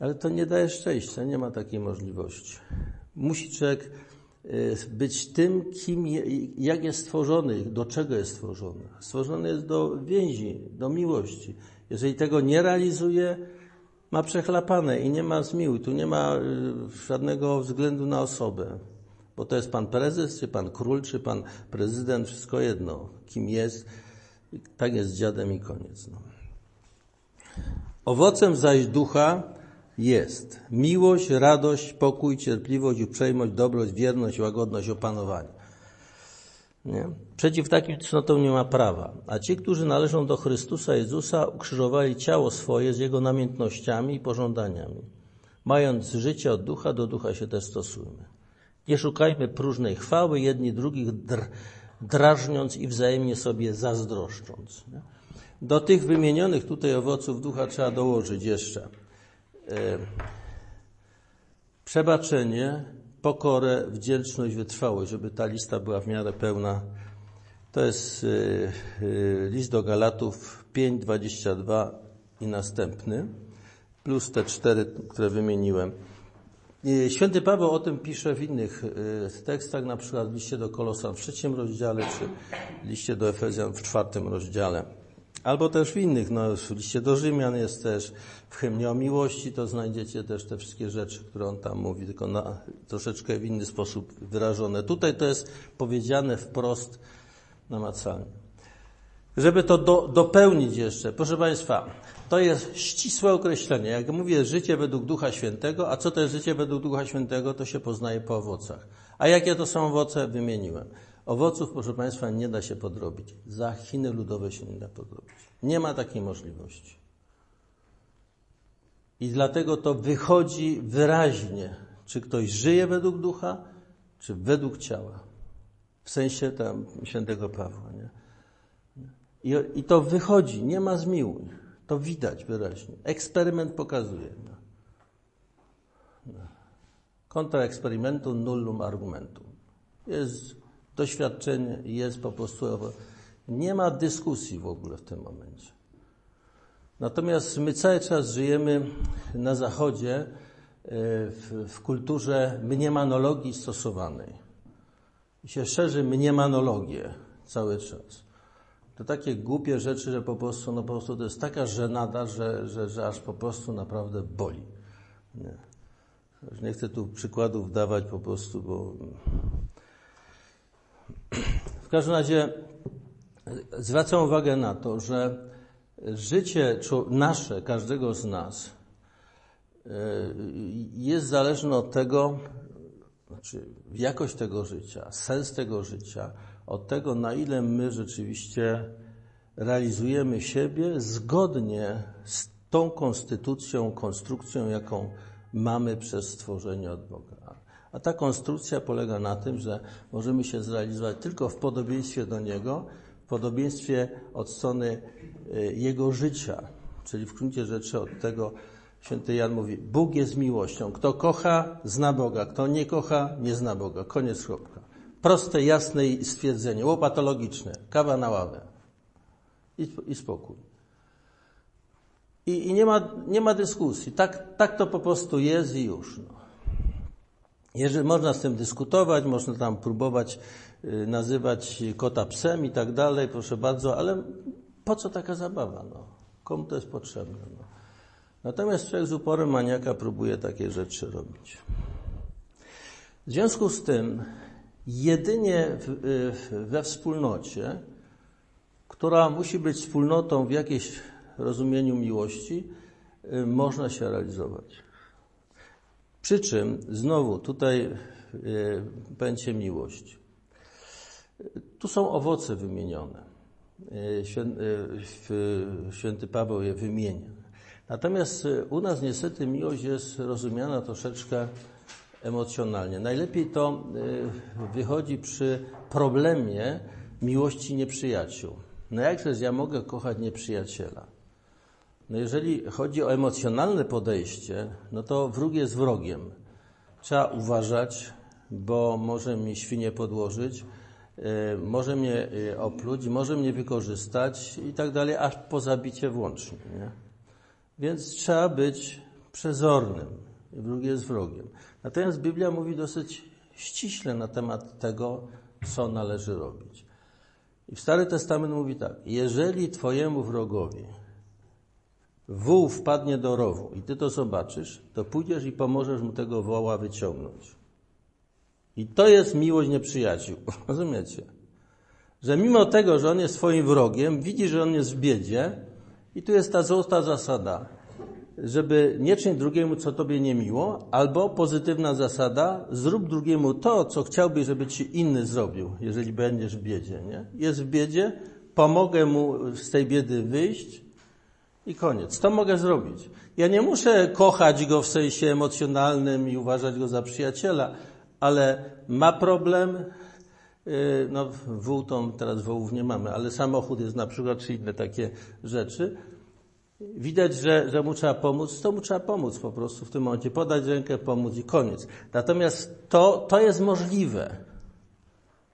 ale to nie daje szczęścia, nie ma takiej możliwości. Musi człowiek y, być tym, kim, jak jest stworzony, do czego jest stworzony. Stworzony jest do więzi, do miłości. Jeżeli tego nie realizuje, ma przechlapane i nie ma zmiłuj. Tu nie ma y, żadnego względu na osobę. Bo to jest pan prezes, czy pan król, czy pan prezydent, wszystko jedno. Kim jest, tak jest dziadem i koniec. No. Owocem zaś ducha jest miłość, radość, pokój, cierpliwość, uprzejmość, dobroć, wierność, łagodność, opanowanie. Nie? Przeciw takim cnotom nie ma prawa. A ci, którzy należą do Chrystusa Jezusa, ukrzyżowali ciało swoje z Jego namiętnościami i pożądaniami. Mając życie od ducha, do ducha się też stosujmy. Nie szukajmy próżnej chwały, jedni drugich dr, drażniąc i wzajemnie sobie zazdroszcząc. Do tych wymienionych tutaj owoców ducha trzeba dołożyć jeszcze e, przebaczenie, pokorę, wdzięczność, wytrwałość, żeby ta lista była w miarę pełna. To jest y, y, list do Galatów 5, 22 i następny, plus te cztery, które wymieniłem. Święty Paweł o tym pisze w innych y, tekstach, na przykład w liście do Kolosan w trzecim rozdziale, czy w liście do Efezjan w czwartym rozdziale. Albo też w innych, no w liście do Rzymian jest też, w hymnie o miłości to znajdziecie też te wszystkie rzeczy, które on tam mówi, tylko na troszeczkę w inny sposób wyrażone. Tutaj to jest powiedziane wprost namacalnie. Żeby to do, dopełnić jeszcze, proszę Państwa, to jest ścisłe określenie. Jak mówię życie według Ducha Świętego, a co to jest życie według Ducha Świętego, to się poznaje po owocach. A jakie to są owoce, wymieniłem. Owoców, proszę Państwa, nie da się podrobić. Za Chiny ludowe się nie da podrobić. Nie ma takiej możliwości. I dlatego to wychodzi wyraźnie, czy ktoś żyje według ducha, czy według ciała. W sensie tam świętego Pawła. Nie? I, I to wychodzi, nie ma zmiłuj. To widać wyraźnie. Eksperyment pokazuje. No. No. Kontra eksperymentu nullum argumentum. Jest doświadczenie jest po prostu. Nie ma dyskusji w ogóle w tym momencie. Natomiast my cały czas żyjemy na Zachodzie e, w, w kulturze mniemanologii stosowanej. I się szerzy mniemanologię cały czas. To takie głupie rzeczy, że po prostu, no po prostu to jest taka żenada, że, że, że aż po prostu naprawdę boli. Nie. Nie chcę tu przykładów dawać po prostu, bo w każdym razie zwracam uwagę na to, że życie nasze, każdego z nas, e, jest zależne od tego, znaczy jakość tego życia, sens tego życia, od tego, na ile my rzeczywiście realizujemy siebie zgodnie z tą konstytucją, konstrukcją, jaką mamy przez stworzenie od Boga. A ta konstrukcja polega na tym, że możemy się zrealizować tylko w podobieństwie do Niego, w podobieństwie od strony y, Jego życia. Czyli w gruncie rzeczy od tego święty Jan mówi, Bóg jest miłością. Kto kocha, zna Boga. Kto nie kocha, nie zna Boga. Koniec kropka. Proste, jasne stwierdzenie, łopatologiczne. Kawa na ławę. I, i spokój. I, I, nie, ma, nie ma dyskusji. Tak, tak to po prostu jest i już. No. Jeżeli można z tym dyskutować, można tam próbować y, nazywać kota psem i tak dalej, proszę bardzo, ale po co taka zabawa? No? Komu to jest potrzebne? No? Natomiast człowiek z uporem maniaka próbuje takie rzeczy robić. W związku z tym, jedynie y, we wspólnocie, która musi być wspólnotą w jakimś rozumieniu miłości, y, można się realizować. Przy czym znowu tutaj y, będzie miłość. Tu są owoce wymienione. Święty Paweł je wymienia. Natomiast u nas niestety miłość jest rozumiana troszeczkę emocjonalnie. Najlepiej to wychodzi przy problemie miłości nieprzyjaciół. No jak też ja mogę kochać nieprzyjaciela? No jeżeli chodzi o emocjonalne podejście, no to wróg jest wrogiem. Trzeba uważać, bo może mi świnie podłożyć, może mnie opluć, może mnie wykorzystać i tak dalej, aż po zabicie włącznie. Nie? Więc trzeba być przezornym. Wróg jest wrogiem. Natomiast Biblia mówi dosyć ściśle na temat tego, co należy robić. I w Stary Testament mówi tak: Jeżeli Twojemu wrogowi wół wpadnie do rowu i Ty to zobaczysz, to pójdziesz i pomożesz mu tego woła wyciągnąć. I to jest miłość nieprzyjaciół. Rozumiecie? Że mimo tego, że on jest Twoim wrogiem, widzi, że on jest w biedzie, i tu jest ta złota zasada, żeby nie czynić drugiemu, co tobie niemiło, albo pozytywna zasada, zrób drugiemu to, co chciałbyś, żeby ci inny zrobił, jeżeli będziesz w biedzie. Nie? Jest w biedzie, pomogę mu z tej biedy wyjść i koniec. To mogę zrobić. Ja nie muszę kochać go w sensie emocjonalnym i uważać go za przyjaciela, ale ma problem, no, wół to teraz wołów nie mamy, ale samochód jest na przykład, czy inne takie rzeczy. Widać, że, że mu trzeba pomóc, to mu trzeba pomóc po prostu w tym momencie, podać rękę, pomóc i koniec. Natomiast to, to jest możliwe.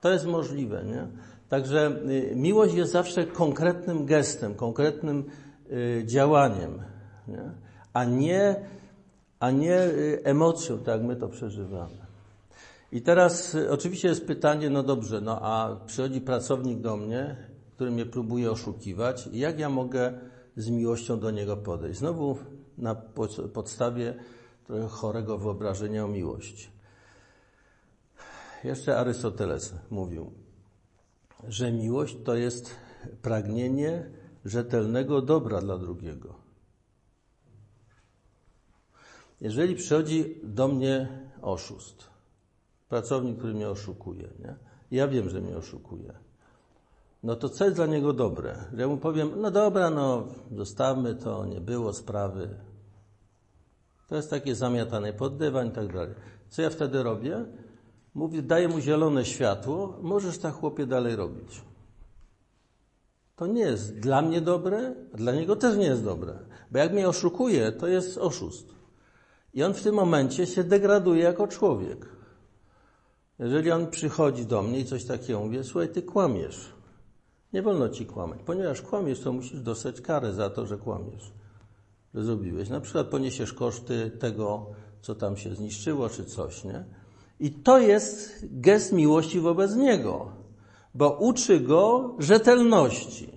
To jest możliwe, nie? Także y, miłość jest zawsze konkretnym gestem, konkretnym y, działaniem, nie? a nie, a nie emocją, tak jak my to przeżywamy. I teraz y, oczywiście jest pytanie, no dobrze, no a przychodzi pracownik do mnie, który mnie próbuje oszukiwać, jak ja mogę z miłością do niego podejść? Znowu na podstawie trochę chorego wyobrażenia o miłości. Jeszcze Arystoteles mówił, że miłość to jest pragnienie rzetelnego dobra dla drugiego. Jeżeli przychodzi do mnie oszust, Pracownik, który mnie oszukuje. Nie? Ja wiem, że mnie oszukuje. No to co jest dla niego dobre? Ja mu powiem, no dobra, no zostawmy to, nie było sprawy. To jest takie zamiatane pod dywan i tak dalej. Co ja wtedy robię? Mówię, daję mu zielone światło, możesz tak chłopie dalej robić. To nie jest dla mnie dobre, a dla niego też nie jest dobre. Bo jak mnie oszukuje, to jest oszust. I on w tym momencie się degraduje jako człowiek. Jeżeli on przychodzi do mnie i coś takiego mówi, słuchaj, ty kłamiesz. Nie wolno ci kłamać. Ponieważ kłamiesz, to musisz dostać karę za to, że kłamiesz. Że zrobiłeś. Na przykład poniesiesz koszty tego, co tam się zniszczyło, czy coś, nie? I to jest gest miłości wobec niego, bo uczy go rzetelności.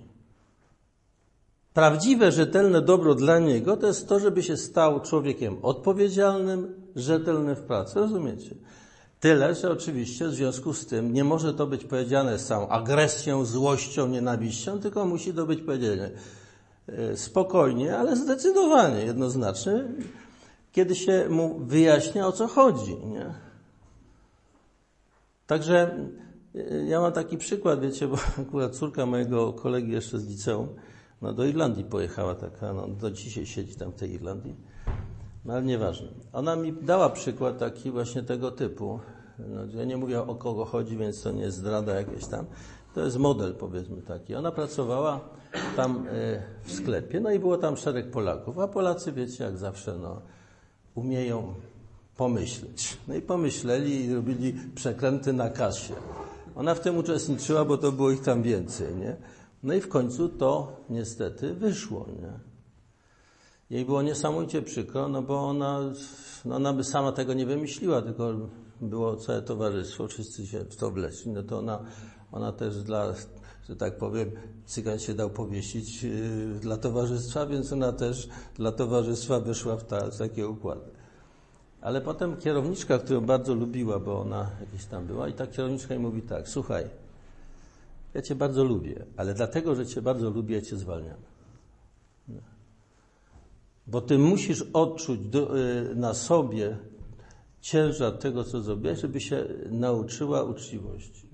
Prawdziwe, rzetelne dobro dla niego to jest to, żeby się stał człowiekiem odpowiedzialnym, rzetelnym w pracy. Rozumiecie? Tyle, że oczywiście w związku z tym nie może to być powiedziane całą agresją, złością, nienawiścią, tylko musi to być powiedziane e, spokojnie, ale zdecydowanie, jednoznacznie, kiedy się mu wyjaśnia o co chodzi. Nie? Także e, ja mam taki przykład, wiecie, bo akurat córka mojego kolegi jeszcze z liceum, no do Irlandii pojechała taka, no do dzisiaj siedzi tam w tej Irlandii. Ale nieważne. Ona mi dała przykład taki właśnie tego typu. No, ja nie mówię o kogo chodzi, więc to nie jest zdrada jakieś tam. To jest model, powiedzmy taki. Ona pracowała tam e, w sklepie, no i było tam szereg Polaków. A Polacy, wiecie, jak zawsze, no, umieją pomyśleć. No i pomyśleli i robili przekręty na kasie. Ona w tym uczestniczyła, bo to było ich tam więcej, nie? No i w końcu to niestety wyszło, nie? Jej było niesamowicie przykro, no bo ona, no ona by sama tego nie wymyśliła, tylko było całe towarzystwo, wszyscy się w to wleśli, no to ona, ona też dla, że tak powiem, cygan się dał powiesić yy, dla towarzystwa, więc ona też dla towarzystwa wyszła w, ta, w takie układy. Ale potem kierowniczka, którą bardzo lubiła, bo ona jakieś tam była, i ta kierowniczka jej mówi tak, słuchaj, ja cię bardzo lubię, ale dlatego, że cię bardzo lubię, ja cię zwalniam. Bo ty musisz odczuć y, na sobie ciężar tego, co zrobiłeś, żeby się nauczyła uczciwości.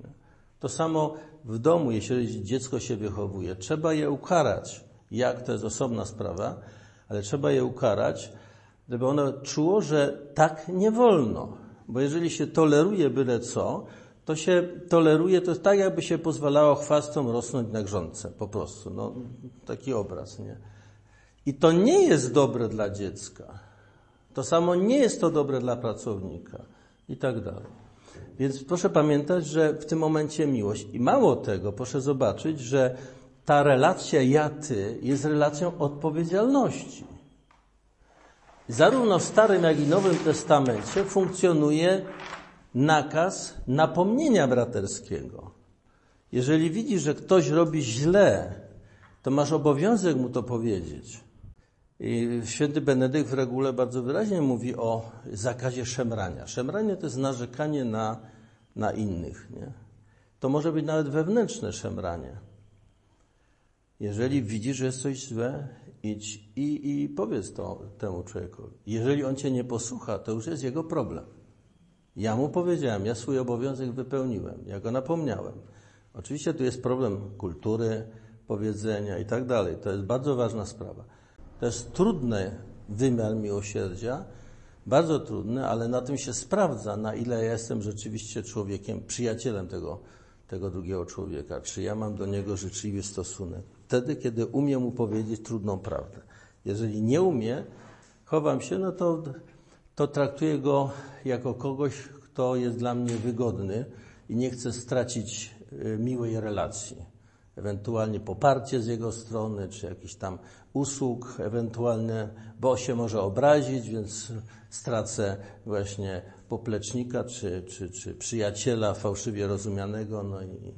To samo w domu, jeśli dziecko się wychowuje, trzeba je ukarać. Jak, to jest osobna sprawa, ale trzeba je ukarać, żeby ono czuło, że tak nie wolno. Bo jeżeli się toleruje byle co, to się toleruje, to tak, jakby się pozwalało chwastom rosnąć na grządce, po prostu. No, taki obraz, nie? I to nie jest dobre dla dziecka. To samo nie jest to dobre dla pracownika i tak dalej. Więc proszę pamiętać, że w tym momencie miłość. I mało tego, proszę zobaczyć, że ta relacja ja-ty jest relacją odpowiedzialności. Zarówno w Starym, jak i Nowym Testamencie funkcjonuje nakaz napomnienia braterskiego. Jeżeli widzisz, że ktoś robi źle, to masz obowiązek mu to powiedzieć. Święty Benedykt w regule bardzo wyraźnie mówi o zakazie szemrania. Szemranie to jest narzekanie na, na innych. Nie? To może być nawet wewnętrzne szemranie. Jeżeli widzisz, że jest coś złe, idź i, i powiedz to temu człowiekowi. Jeżeli on cię nie posłucha, to już jest jego problem. Ja mu powiedziałem, ja swój obowiązek wypełniłem, ja go napomniałem. Oczywiście tu jest problem kultury, powiedzenia i tak dalej. To jest bardzo ważna sprawa. To jest trudny wymiar miłosierdzia, bardzo trudny, ale na tym się sprawdza, na ile ja jestem rzeczywiście człowiekiem, przyjacielem tego, tego drugiego człowieka, czy ja mam do niego życzliwy stosunek. Wtedy, kiedy umiem mu powiedzieć trudną prawdę. Jeżeli nie umie, chowam się, no to, to traktuję go jako kogoś, kto jest dla mnie wygodny i nie chcę stracić y, miłej relacji ewentualnie poparcie z jego strony, czy jakiś tam usług ewentualne, bo się może obrazić, więc stracę właśnie poplecznika, czy, czy, czy przyjaciela fałszywie rozumianego, no i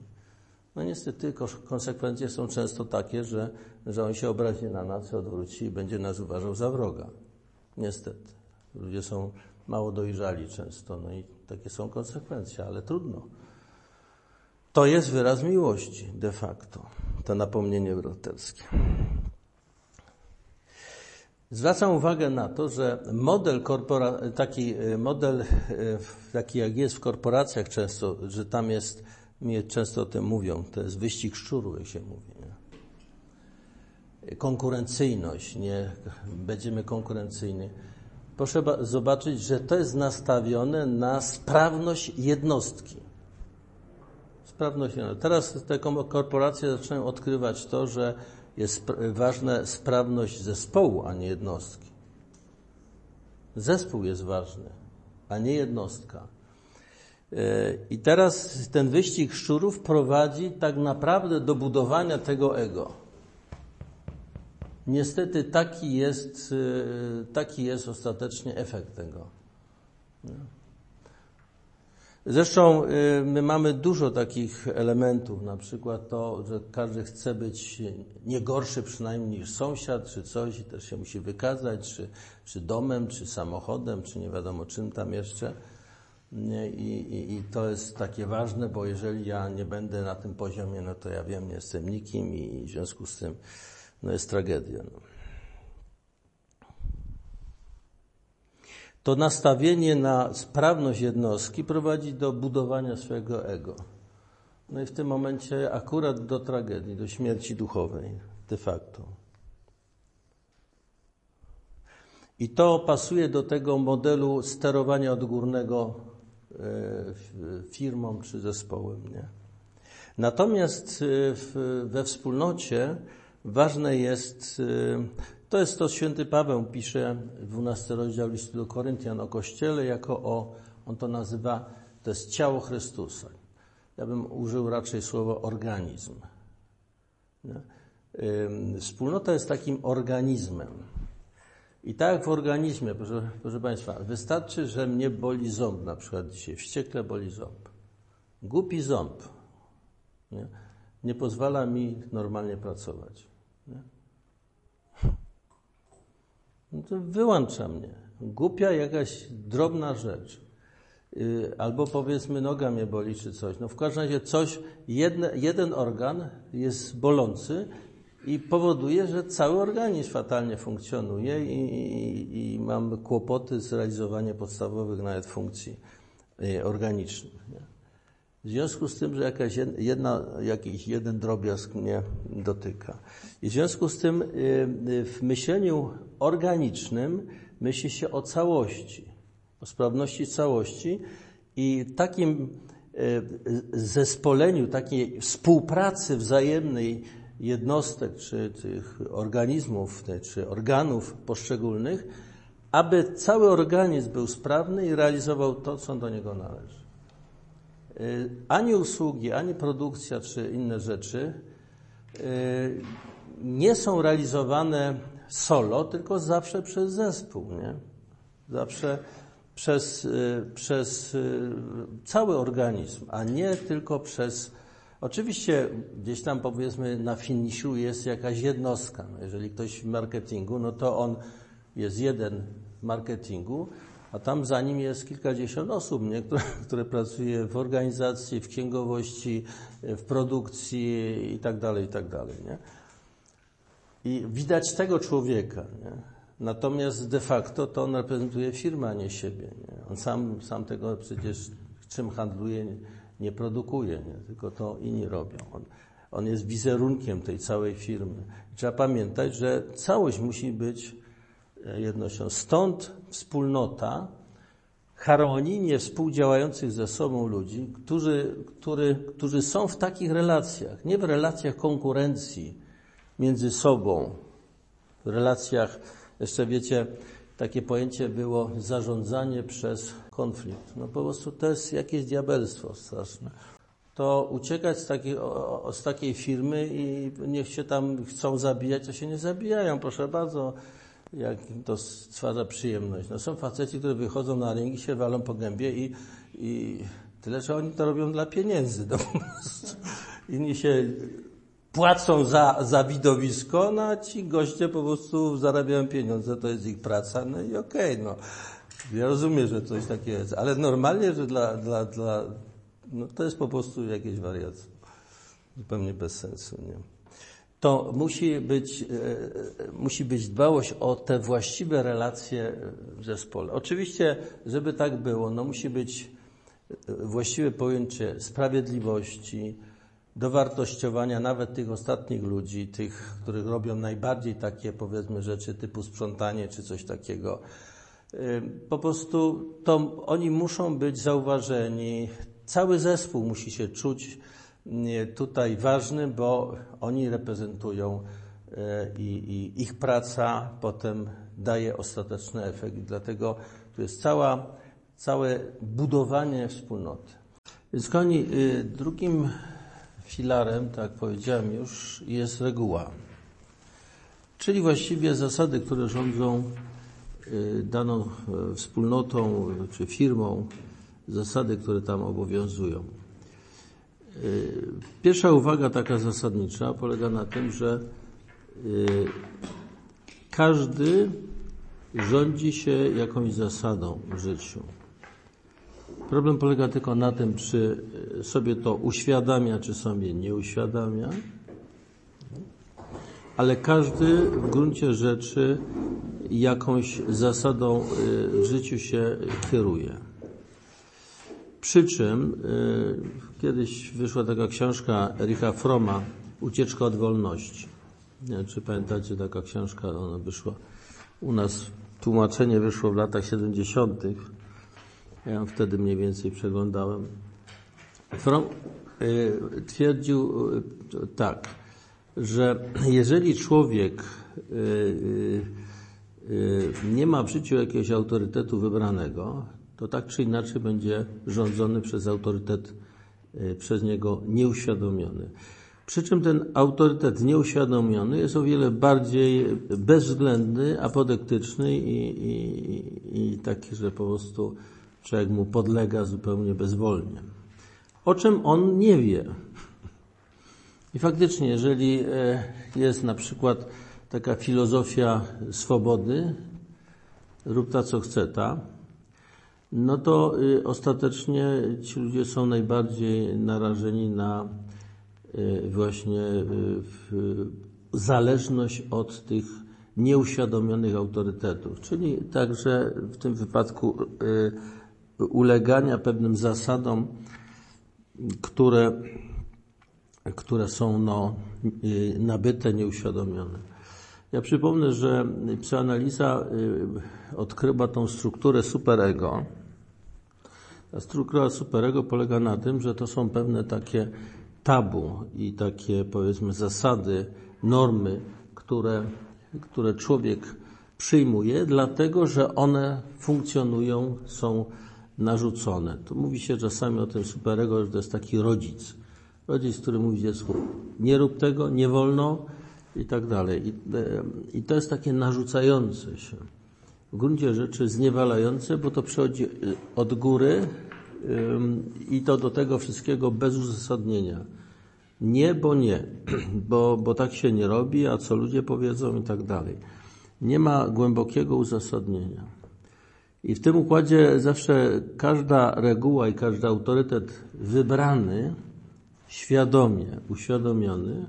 no niestety konsekwencje są często takie, że, że on się obrazi na nas, odwróci i będzie nas uważał za wroga. Niestety. Ludzie są mało dojrzali często, no i takie są konsekwencje, ale trudno. To jest wyraz miłości de facto, to napomnienie braterskie. Zwracam uwagę na to, że model korpora- taki e, model, e, taki jak jest w korporacjach często, że tam jest, mnie często o tym mówią, to jest wyścig szczuru, jak się mówi. Nie? Konkurencyjność, nie będziemy konkurencyjni. Proszę zobaczyć, że to jest nastawione na sprawność jednostki sprawność. Teraz te korporacje zaczynają odkrywać to, że jest ważna sprawność zespołu, a nie jednostki. Zespół jest ważny, a nie jednostka. E, I teraz ten wyścig szczurów prowadzi tak naprawdę do budowania tego ego. Niestety taki jest, e, taki jest ostatecznie efekt tego. Zresztą y, my mamy dużo takich elementów, na przykład to, że każdy chce być nie gorszy przynajmniej niż sąsiad, czy coś i też się musi wykazać, czy, czy domem, czy samochodem, czy nie wiadomo czym tam jeszcze. I, i, I, to jest takie ważne, bo jeżeli ja nie będę na tym poziomie, no to ja wiem, nie jestem nikim i w związku z tym no jest tragedia. No. To nastawienie na sprawność jednostki prowadzi do budowania swojego ego. No i w tym momencie akurat do tragedii, do śmierci duchowej, de facto. I to pasuje do tego modelu sterowania odgórnego firmą czy zespołem. Nie? Natomiast we wspólnocie ważne jest, to jest to święty Paweł pisze, 12 rozdział listu do Koryntian o Kościele, jako o, on to nazywa, to jest ciało Chrystusa. Ja bym użył raczej słowa organizm. Wspólnota jest takim organizmem. I tak w organizmie, proszę, proszę Państwa, wystarczy, że mnie boli ząb, na przykład dzisiaj, wściekle boli ząb. Głupi ząb nie, nie pozwala mi normalnie pracować. Nie? No to wyłącza mnie. Głupia jakaś drobna rzecz. Yy, albo powiedzmy noga mnie boli czy coś. No w każdym razie coś, jedne, jeden organ jest bolący i powoduje, że cały organizm fatalnie funkcjonuje i, i, i mam kłopoty z realizowaniem podstawowych nawet funkcji y, organicznych. Nie? W związku z tym, że jakaś jedna, jakiś jeden drobiazg mnie dotyka. I w związku z tym y, y, w myśleniu organicznym myśli się o całości, o sprawności całości i takim zespoleniu, takiej współpracy wzajemnej jednostek, czy tych organizmów, czy organów poszczególnych, aby cały organizm był sprawny i realizował to, co do niego należy. Y, ani usługi, ani produkcja, czy inne rzeczy y, nie są realizowane solo, tylko zawsze przez zespół, nie? Zawsze przez, y, przez cały organizm, a nie tylko przez Oczywiście gdzieś tam powiedzmy na finiszu jest jakaś jednostka. No jeżeli ktoś w marketingu, no to on jest jeden w marketingu, a tam za nim jest kilkadziesiąt osób, nie? Które, które pracuje w organizacji, w księgowości, w produkcji i tak dalej, i tak. Nie? I widać tego człowieka. Nie? Natomiast de facto to on reprezentuje firmę, a nie siebie. Nie? On sam, sam tego przecież czym handluje nie produkuje, nie? tylko to inni robią. On, on jest wizerunkiem tej całej firmy. Trzeba pamiętać, że całość musi być e, jednością. Stąd wspólnota harmonijnie współdziałających ze sobą ludzi, którzy, który, którzy są w takich relacjach, nie w relacjach konkurencji między sobą, w relacjach, jeszcze wiecie, takie pojęcie było zarządzanie przez konflikt. No po prostu to jest jakieś diabelstwo straszne. To uciekać z takiej, z takiej firmy i niech się tam chcą zabijać, to się nie zabijają, proszę bardzo, jak to stwarza przyjemność. No są faceci, którzy wychodzą na ring i się walą po gębie i, i tyle, że oni to robią dla pieniędzy. No, Inni się płacą za, za widowisko, no a ci goście po prostu zarabiają pieniądze, to jest ich praca, no i okej, okay, no. Ja rozumiem, że coś takiego jest, ale normalnie, że dla, dla, dla no to jest po prostu jakieś wariactwo. Zupełnie bez sensu, nie? To musi być, e, musi być dbałość o te właściwe relacje w zespole. Oczywiście, żeby tak było, no musi być właściwe pojęcie sprawiedliwości, dowartościowania nawet tych ostatnich ludzi, tych, których robią najbardziej takie, powiedzmy, rzeczy typu sprzątanie czy coś takiego. Po prostu to oni muszą być zauważeni. Cały zespół musi się czuć tutaj ważny, bo oni reprezentują e, i, i ich praca potem daje ostateczny efekt. Dlatego tu jest cała, całe budowanie wspólnoty. Więc kochani, y, drugim filarem, tak powiedziałem już, jest reguła. Czyli właściwie zasady, które rządzą y, daną e, wspólnotą czy firmą, zasady, które tam obowiązują. Y, pierwsza uwaga taka zasadnicza polega na tym, że y, każdy rządzi się jakąś zasadą w życiu. Problem polega tylko na tym, czy sobie to uświadamia, czy sobie nie uświadamia, ale każdy w gruncie rzeczy jakąś zasadą y, w życiu się kieruje. Przy czym y, kiedyś wyszła taka książka Ericha Froma, Ucieczka od wolności. Nie wiem, czy pamiętacie, taka książka, ona wyszła u nas tłumaczenie wyszło w latach 70. Ja wtedy mniej więcej przeglądałem. Fromm y, twierdził y, tak, że jeżeli człowiek y, nie ma w życiu jakiegoś autorytetu wybranego, to tak czy inaczej będzie rządzony przez autorytet przez niego nieuświadomiony. Przy czym ten autorytet nieuświadomiony jest o wiele bardziej bezwzględny, apodektyczny i, i, i taki, że po prostu człowiek mu podlega zupełnie bezwolnie. O czym on nie wie. I faktycznie, jeżeli e, jest na przykład taka filozofia swobody, rób ta co chce ta, no to y, ostatecznie ci ludzie są najbardziej narażeni na y, właśnie y, zależność od tych nieuświadomionych autorytetów, czyli także w tym wypadku ulegania pewnym zasadom, które, które są no, nabyte, nieuświadomione. Ja przypomnę, że psychoanaliza odkrywa tą strukturę superego. Ta struktura superego polega na tym, że to są pewne takie tabu i takie powiedzmy zasady, normy, które, które człowiek przyjmuje, dlatego że one funkcjonują, są narzucone. Tu mówi się czasami o tym superego, że to jest taki rodzic. Rodzic, który mówi dziecku, nie rób tego, nie wolno i tak dalej. I, i to jest takie narzucające się. W gruncie rzeczy zniewalające, bo to przychodzi y, od góry i to do tego wszystkiego bez uzasadnienia. Nie, bo nie, bo, bo tak się nie robi, a co ludzie powiedzą i tak dalej. Nie ma głębokiego uzasadnienia. I w tym układzie zawsze każda reguła i każdy autorytet wybrany, świadomie, uświadomiony,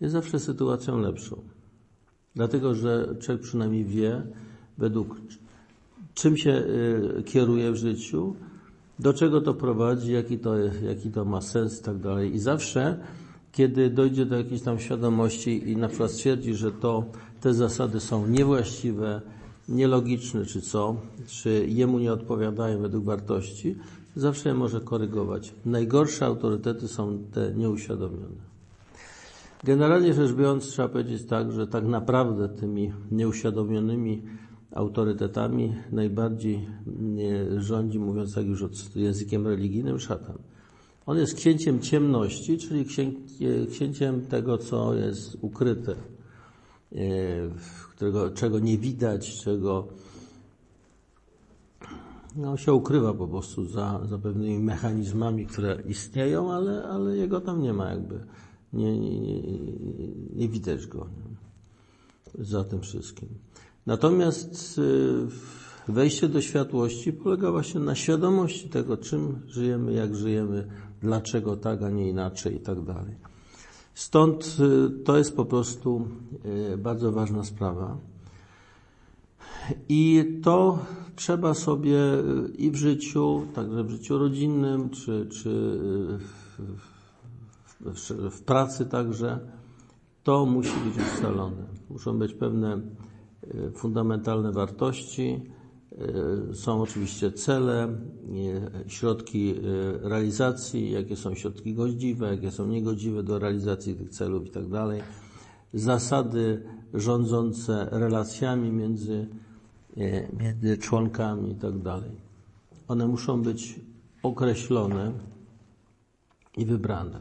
jest zawsze sytuacją lepszą. Dlatego, że człowiek przynajmniej wie, według czym się y, kieruje w życiu, do czego to prowadzi, jaki to, jaki to ma sens i tak dalej. I zawsze, kiedy dojdzie do jakiejś tam świadomości i na przykład stwierdzi, że to, te zasady są niewłaściwe, nielogiczne czy co, czy jemu nie odpowiadają według wartości, zawsze je może korygować. Najgorsze autorytety są te nieuświadomione. Generalnie rzecz biorąc, trzeba powiedzieć tak, że tak naprawdę tymi nieuświadomionymi autorytetami najbardziej rządzi, mówiąc tak już językiem religijnym, szatan. On jest księciem ciemności, czyli księciem tego, co jest ukryte, którego, czego nie widać, czego no, się ukrywa po prostu za, za pewnymi mechanizmami, które istnieją, ale, ale jego tam nie ma jakby. Nie, nie, nie, nie widać go nie? za tym wszystkim. Natomiast y, wejście do światłości polega właśnie na świadomości tego, czym żyjemy, jak żyjemy, dlaczego tak, a nie inaczej i tak dalej. Stąd y, to jest po prostu y, bardzo ważna sprawa. I to trzeba sobie i w życiu, także w życiu rodzinnym, czy, czy w, w, w pracy także, to musi być ustalone. Muszą być pewne fundamentalne wartości, są oczywiście cele, e, środki realizacji, jakie są środki godziwe, jakie są niegodziwe do realizacji tych celów i tak dalej. Zasady rządzące relacjami między, między członkami i tak dalej. One muszą być określone i wybrane.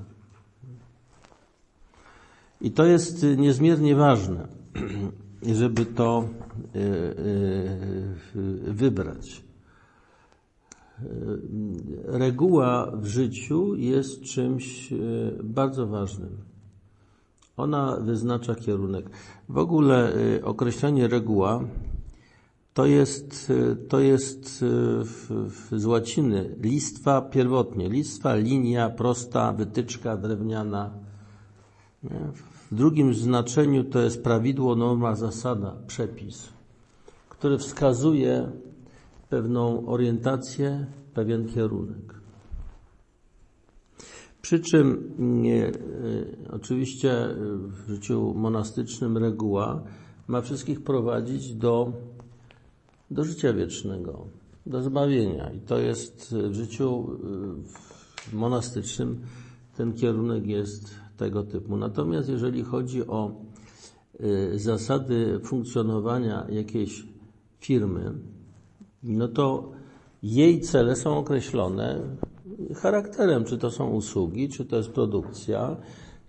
I to jest niezmiernie ważne. żeby to e, e, wybrać. E, reguła w życiu jest czymś bardzo ważnym. Ona wyznacza kierunek. W ogóle określenie reguła to jest, to jest z łaciny listwa pierwotnie. Listwa, linia, prosta, wytyczka drewniana. W drugim znaczeniu to jest prawidło, norma, zasada, przepis, który wskazuje pewną orientację, pewien kierunek. Przy czym nie, oczywiście w życiu monastycznym reguła ma wszystkich prowadzić do do życia wiecznego, do zbawienia. I to jest w życiu y, monastycznym ten kierunek jest tego typu. Natomiast jeżeli chodzi o y, zasady funkcjonowania jakiejś firmy, no to jej cele są określone charakterem, czy to są usługi, czy to jest produkcja,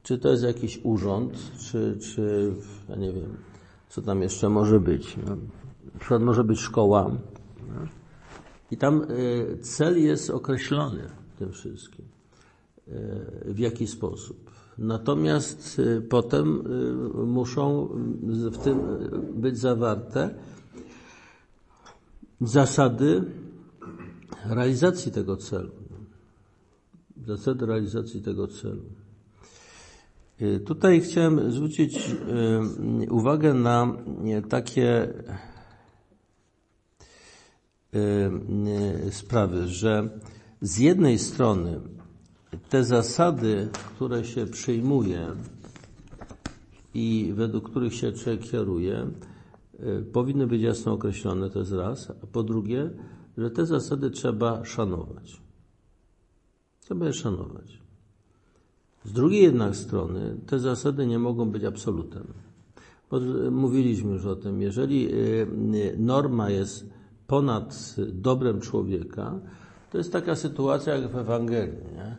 czy to jest jakiś urząd, czy, czy ja nie wiem, co tam jeszcze może być. No, na przykład może być szkoła. No. I tam y, cel jest określony tym wszystkim. Y, w jaki sposób. Natomiast y, potem muszą w tym być zawarte zasady realizacji tego celu. Zasady realizacji tego celu. Tutaj chciałem zwrócić uwagę na takie sprawy, że z jednej strony te zasady, które się przyjmuje i według których się człowiek kieruje, powinny być jasno określone, to jest raz. A po drugie, że te zasady trzeba szanować. Trzeba je szanować. Z drugiej jednak strony te zasady nie mogą być absolutem. Bo mówiliśmy już o tym, jeżeli norma jest ponad dobrem człowieka, to jest taka sytuacja jak w Ewangelii. Nie?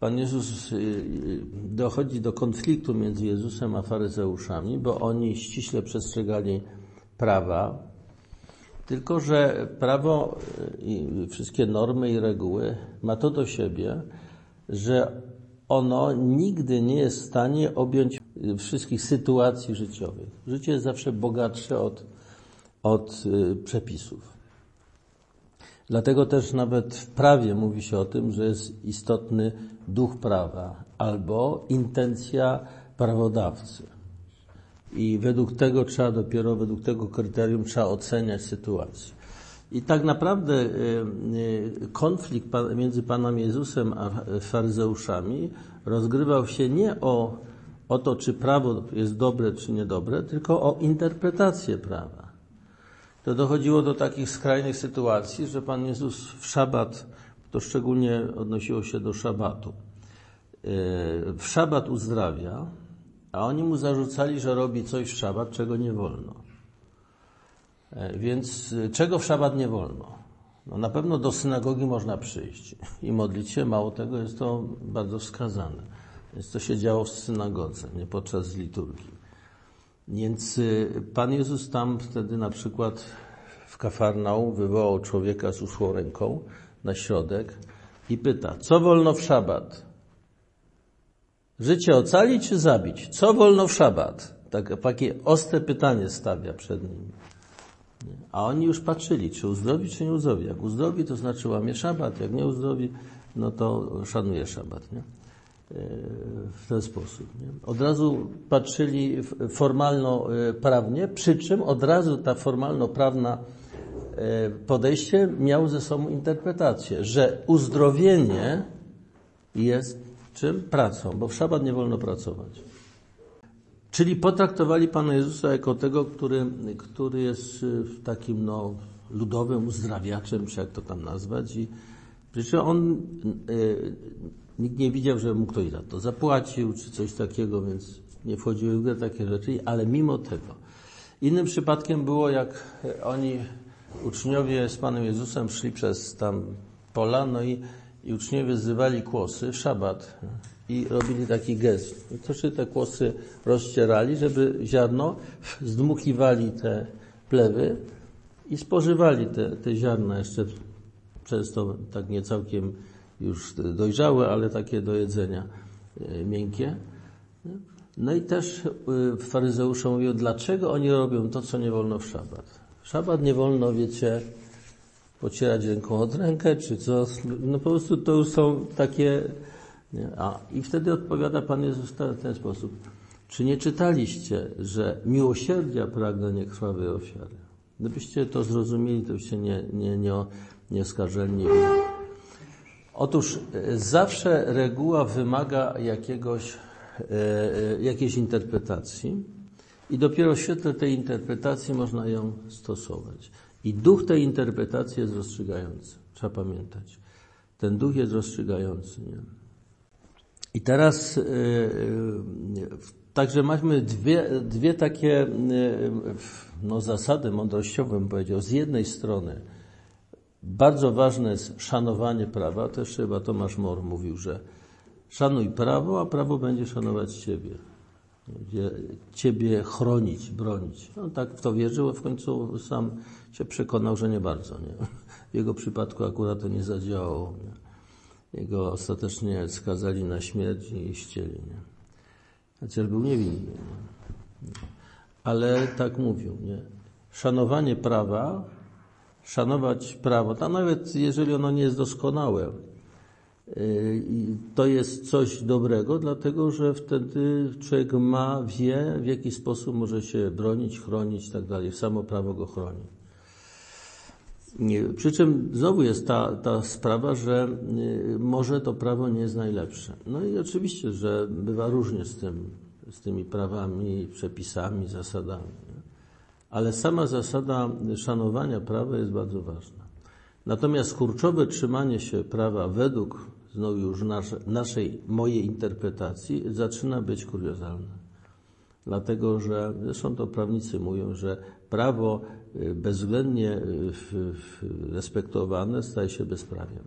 Pan Jezus y, y, dochodzi do konfliktu między Jezusem a faryzeuszami, bo oni ściśle przestrzegali prawa, tylko że prawo y, i wszystkie normy i reguły ma to do siebie, że ono nigdy nie jest w stanie objąć wszystkich sytuacji życiowych. Życie jest zawsze bogatsze od, od przepisów. Dlatego też nawet w prawie mówi się o tym, że jest istotny duch prawa albo intencja prawodawcy. I według tego trzeba dopiero, według tego kryterium trzeba oceniać sytuację. I tak naprawdę y, y, konflikt między Panem Jezusem a faryzeuszami rozgrywał się nie o, o to, czy prawo jest dobre, czy niedobre, tylko o interpretację prawa to dochodziło do takich skrajnych sytuacji, że Pan Jezus w szabat, to szczególnie odnosiło się do szabatu, e, w szabat uzdrawia, a oni mu zarzucali, że robi coś w szabat, czego nie wolno. E, więc e, czego w szabat nie wolno? No na pewno do synagogi można przyjść i modlić się, mało tego jest to bardzo wskazane. Więc to się działo w synagodze, nie podczas liturgii. Więc y, Pan Jezus tam wtedy na przykład w Kafarnał wywołał człowieka z uszłą ręką na środek i pyta, co wolno w szabat? Życie ocalić czy zabić? Co wolno w szabat? Tak, takie ostre pytanie stawia przed nimi. A oni już patrzyli, czy uzdrowi, czy nie uzdrowi. Jak uzdrowi, to znaczy łamie szabat, jak nie uzdrowi, no to szanuje szabat. Nie? W ten sposób. Nie? Od razu patrzyli formalno-prawnie, przy czym od razu ta formalno-prawna e, podejście miało ze sobą interpretację, że uzdrowienie jest czym? Pracą, bo w szabat nie wolno pracować. Czyli potraktowali Pana Jezusa jako tego, który, który jest takim no, ludowym uzdrawiaczem, czy jak to tam nazwać. I przecież on e, Nikt nie widział, że mu ktoś za to zapłacił, czy coś takiego, więc nie wchodziły w grę takie rzeczy, ale mimo tego. Innym przypadkiem było, jak oni, uczniowie z Panem Jezusem szli przez tam pola, no i, i uczniowie zrywali kłosy w szabat i robili taki gest. I to te kłosy rozcierali, żeby ziarno, zdmuchiwali te plewy i spożywali te, te ziarna jeszcze często tak nie całkiem już dojrzałe, ale takie do jedzenia e, miękkie. No i też e, faryzeusze mówią, dlaczego oni robią to, co nie wolno w szabat. W szabat nie wolno, wiecie, pocierać ręką od rękę, czy co. No po prostu to już są takie... A, I wtedy odpowiada Pan Jezus w ten sposób. Czy nie czytaliście, że miłosierdzia pragnę nie krwawej ofiary? Gdybyście to zrozumieli, to byście nie, nie, nie, nie Otóż e, zawsze reguła wymaga jakiegoś, e, e, jakiejś interpretacji i dopiero w świetle tej interpretacji można ją stosować. I duch tej interpretacji jest rozstrzygający. Trzeba pamiętać. Ten duch jest rozstrzygający. Nie? I teraz także mamy dwie, dwie takie no, zasady mądrościowe, bym powiedział. Z jednej strony bardzo ważne jest szanowanie prawa. Też chyba Tomasz Mor mówił, że szanuj prawo, a prawo będzie szanować Ciebie. Będzie Ciebie chronić, bronić. On tak w to wierzył, a w końcu sam się przekonał, że nie bardzo. Nie? W jego przypadku akurat to nie zadziałało. Nie? Jego ostatecznie skazali na śmierć i ścieli. Nie? Chociaż był niewinny. Nie? Ale tak mówił. Nie? Szanowanie prawa, szanować prawo, to nawet jeżeli ono nie jest doskonałe, to jest coś dobrego, dlatego że wtedy człowiek ma, wie, w jaki sposób może się bronić, chronić i tak dalej. Samo prawo go chroni. Przy czym znowu jest ta, ta sprawa, że może to prawo nie jest najlepsze. No i oczywiście, że bywa różnie z tym, z tymi prawami, przepisami, zasadami. Ale sama zasada szanowania prawa jest bardzo ważna. Natomiast kurczowe trzymanie się prawa według znowu już nasze, naszej, mojej interpretacji zaczyna być kuriozalne. Dlatego, że zresztą to prawnicy mówią, że prawo y, bezwzględnie y, respektowane staje się bezprawiem.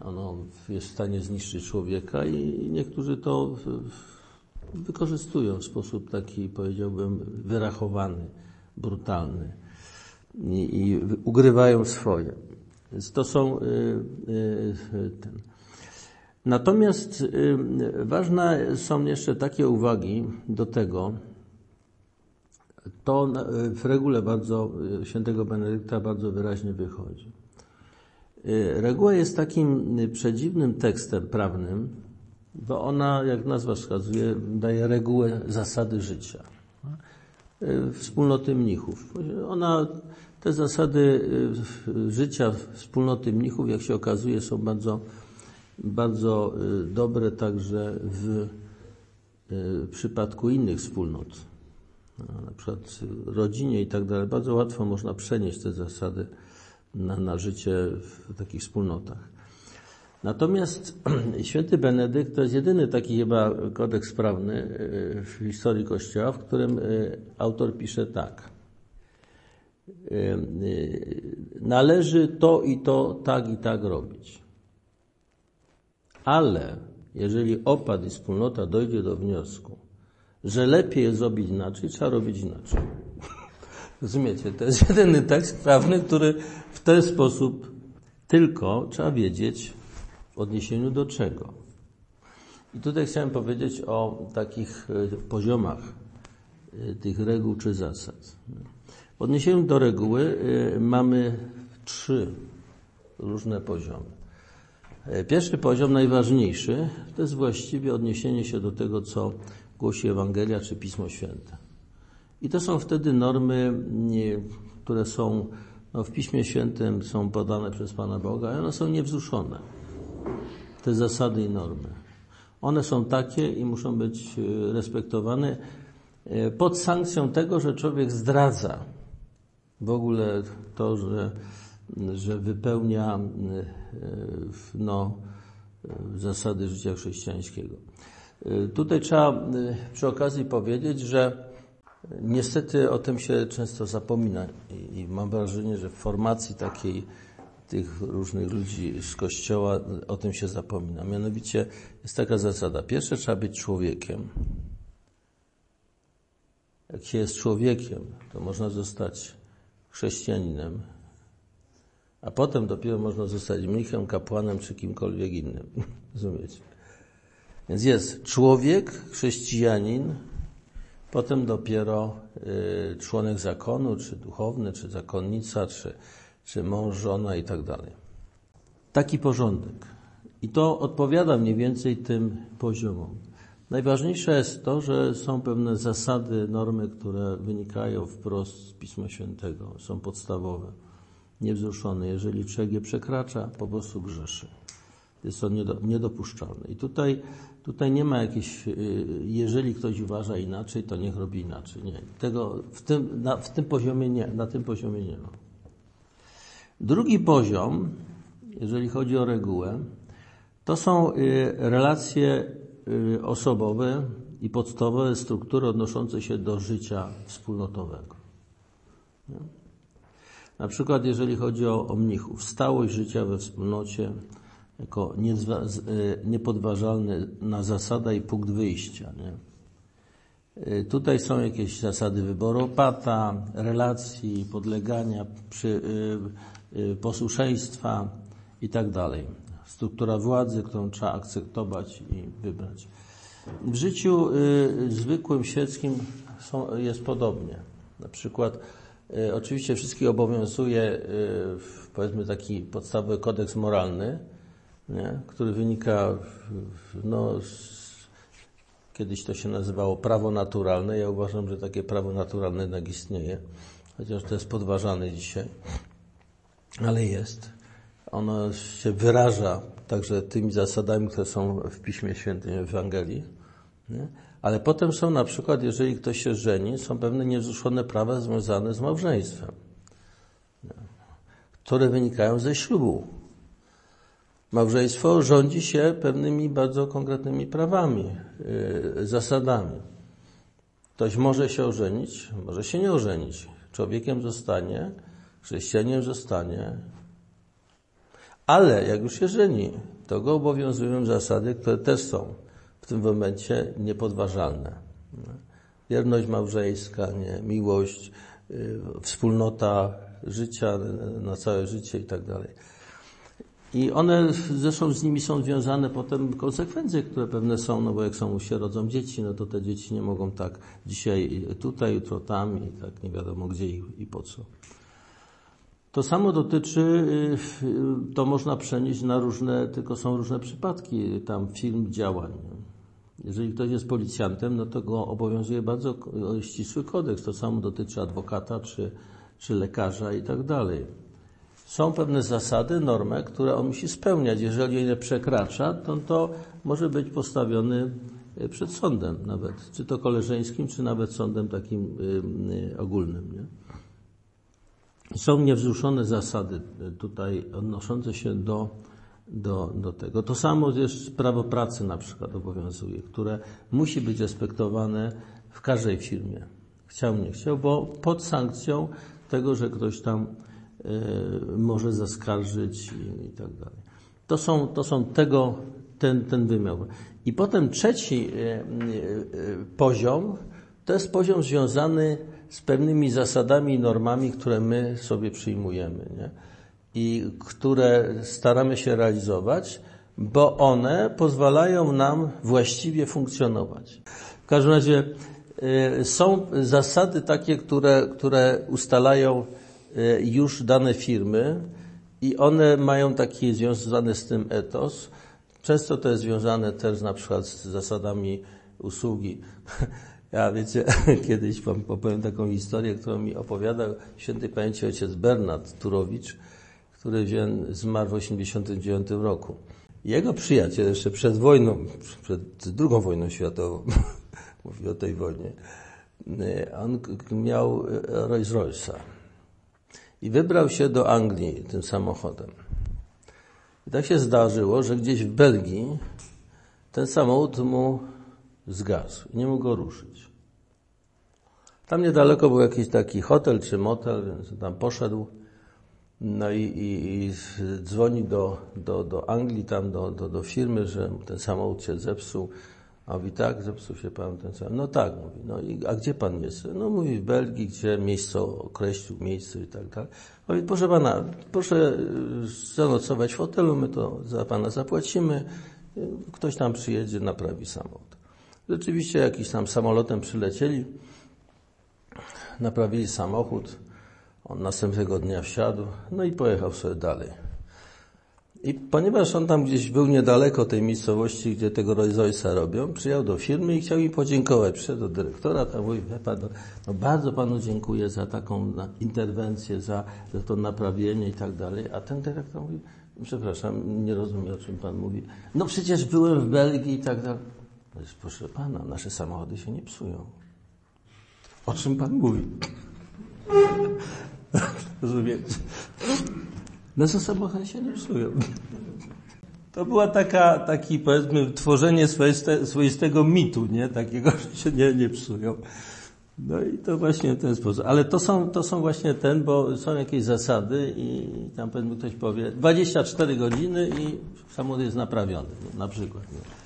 Ono jest w stanie zniszczyć człowieka i niektórzy to wykorzystują w sposób taki, powiedziałbym, wyrachowany, brutalny i, i ugrywają swoje. Więc to są y, y, ten. Natomiast y, ważne są jeszcze takie uwagi do tego, to w regule bardzo świętego Benedykta bardzo wyraźnie wychodzi. Reguła jest takim przedziwnym tekstem prawnym, bo ona, jak nazwa wskazuje, daje regułę zasady życia. Wspólnoty mnichów. Ona te zasady y, życia wspólnoty mnichów, jak się okazuje, są bardzo, bardzo y, dobre także w przypadku innych wspólnot, na przykład rodzinie i tak dalej. Bardzo łatwo można przenieść te zasady na, na życie w takich wspólnotach. Natomiast święty Benedykt to jest jedyny taki chyba kodeks prawny w historii Kościoła, w którym autor pisze tak – należy to i to tak i tak robić. Ale jeżeli opad i wspólnota dojdzie do wniosku, że lepiej jest zrobić inaczej, trzeba robić inaczej. Rozumiecie? To jest jedyny tekst prawny, który w ten sposób tylko trzeba wiedzieć w odniesieniu do czego. I tutaj chciałem powiedzieć o takich e, poziomach e, tych reguł czy zasad. W odniesieniu do reguły y, mamy trzy różne poziomy. E, pierwszy poziom, najważniejszy, to jest właściwie odniesienie się do tego, co głosi Ewangelia czy Pismo Święte. I to są wtedy normy, które są no, w Piśmie Świętym, są podane przez Pana Boga, i one są niewzruszone. Te zasady i normy. One są takie i muszą być y, respektowane e, pod sankcją tego, że człowiek zdradza w ogóle to, że, że wypełnia e, no, zasady życia chrześcijańskiego. E, tutaj trzeba e, przy okazji powiedzieć, że niestety o tym się często zapomina i mam wrażenie, że w formacji takiej tych różnych ludzi z kościoła o tym się zapomina. Mianowicie jest taka zasada. Pierwsze trzeba być człowiekiem. Jak się jest człowiekiem, to można zostać chrześcijaninem, a potem dopiero można zostać mnichem, kapłanem czy kimkolwiek innym. Rozumiecie? Więc jest człowiek, chrześcijanin, potem dopiero y, członek zakonu, czy duchowny, czy zakonnica, czy, czy mąż, żona i tak dalej. Taki porządek. I to odpowiada mniej więcej tym poziomom. Najważniejsze jest to, że są pewne zasady, normy, które wynikają wprost z Pisma Świętego, są podstawowe, niewzruszone. Jeżeli człowiek je przekracza, po prostu grzeszy. Jest to niedo, niedopuszczalne. I tutaj, tutaj nie ma jakiejś, y, jeżeli ktoś uważa inaczej, to niech robi inaczej. Nie. Tego w tym, na, w tym poziomie nie, na tym poziomie nie ma. Drugi poziom, jeżeli chodzi o regułę, to są y, relacje y, osobowe i podstawowe struktury odnoszące się do życia wspólnotowego. Na przykład, jeżeli chodzi o, o mnichów, stałość życia we wspólnocie jako niepodważalna zasada i punkt wyjścia. Nie? Tutaj są jakieś zasady wyboru opata, relacji, podlegania, przy, posłuszeństwa i tak dalej. Struktura władzy, którą trzeba akceptować i wybrać. W życiu y, zwykłym, świeckim są, jest podobnie. Na przykład, y, oczywiście wszystkich obowiązuje, y, powiedzmy, taki podstawowy kodeks moralny, nie? który wynika, no, z, kiedyś to się nazywało prawo naturalne. Ja uważam, że takie prawo naturalne jednak istnieje, chociaż to jest podważane dzisiaj, ale jest. Ono się wyraża także tymi zasadami, które są w Piśmie Świętym, w Ewangelii. Nie? Ale potem są na przykład, jeżeli ktoś się żeni, są pewne niewzruszone prawa związane z małżeństwem, nie? które wynikają ze ślubu. Małżeństwo rządzi się pewnymi bardzo konkretnymi prawami, yy, zasadami. Ktoś może się ożenić, może się nie ożenić. Człowiekiem zostanie, chrześcijaniem zostanie, ale jak już się żeni, to go obowiązują zasady, które też są w tym momencie niepodważalne. Wierność małżeńska, nie? miłość, yy, wspólnota życia na całe życie i tak dalej. I one zresztą z nimi są związane potem konsekwencje, które pewne są, no bo jak są się rodzą dzieci, no to te dzieci nie mogą tak dzisiaj tutaj, jutro tam i tak nie wiadomo gdzie i, i po co. To samo dotyczy, y, to można przenieść na różne, tylko są różne przypadki, tam film działań. Jeżeli ktoś jest policjantem, no to go obowiązuje bardzo ścisły kodeks. To samo dotyczy adwokata czy, czy lekarza i tak dalej. Są pewne zasady, normy, które on musi spełniać. Jeżeli je przekracza, to to może być postawiony y, przed sądem nawet, czy to koleżeńskim, czy nawet sądem takim y, ogólnym. Nie? Są niewzruszone zasady tutaj odnoszące się do, do, do tego. To samo jest prawo pracy na przykład obowiązuje, które musi być respektowane w każdej firmie. Chciał, nie chciał, bo pod sankcją tego, że ktoś tam y, może zaskarżyć i, i, tak dalej. To są, to są tego, ten, ten wymiar. I potem trzeci y, y, poziom, to jest poziom związany z pewnymi zasadami i normami, które my sobie przyjmujemy nie? i które staramy się realizować, bo one pozwalają nam właściwie funkcjonować. W każdym razie y, są zasady takie, które, które ustalają y, już dane firmy i one mają taki związany z tym etos. Często to jest związane też na przykład z zasadami usługi. Ja wiecie, kiedyś wam opowiem taką historię, którą mi opowiadał święty pamięci ojciec Bernard Turowicz, który zmarł w 1989 roku. Jego przyjaciel jeszcze przed wojną, przed drugą wojną światową, mówi o tej wojnie, on miał Rolls Royce'a i wybrał się do Anglii tym samochodem. I tak się zdarzyło, że gdzieś w Belgii ten samochód mu zgasł. Nie mógł go ruszyć. Tam niedaleko był jakiś taki hotel czy motel, więc tam poszedł. No i, i, i dzwoni do, do, do Anglii, tam do, do, do firmy, że ten samochód się zepsuł. A mówi, tak, zepsuł się pan ten samochód. No tak, mówi, no i a gdzie pan jest? No mówi, w Belgii, gdzie miejsce określił, miejsce i tak dalej. Mówi, proszę pana, proszę zanocować w hotelu, my to za pana zapłacimy. Ktoś tam przyjedzie, naprawi samochód. Rzeczywiście jakiś tam samolotem przylecieli, naprawili samochód, on następnego dnia wsiadł, no i pojechał sobie dalej. I ponieważ on tam gdzieś był niedaleko tej miejscowości, gdzie tego Rolls robią, przyjechał do firmy i chciał mi podziękować. Przyszedł do dyrektora, tam mówi, pan, no bardzo panu dziękuję za taką interwencję, za, za to naprawienie i tak dalej. A ten dyrektor mówi, Przepraszam, nie rozumiem, o czym pan mówi. No przecież byłem w Belgii i tak dalej. Proszę pana, nasze samochody się nie psują. O czym pan mówi? Rozumiecie? Nasze samochody się nie psują. To była taka, taki, powiedzmy, tworzenie swoiste, swoistego mitu, nie? Takiego, że się nie, nie psują. No i to właśnie w ten sposób. Ale to są, to są właśnie ten, bo są jakieś zasady i tam pewnie ktoś powie 24 godziny i samochód jest naprawiony, no, na przykład. Nie?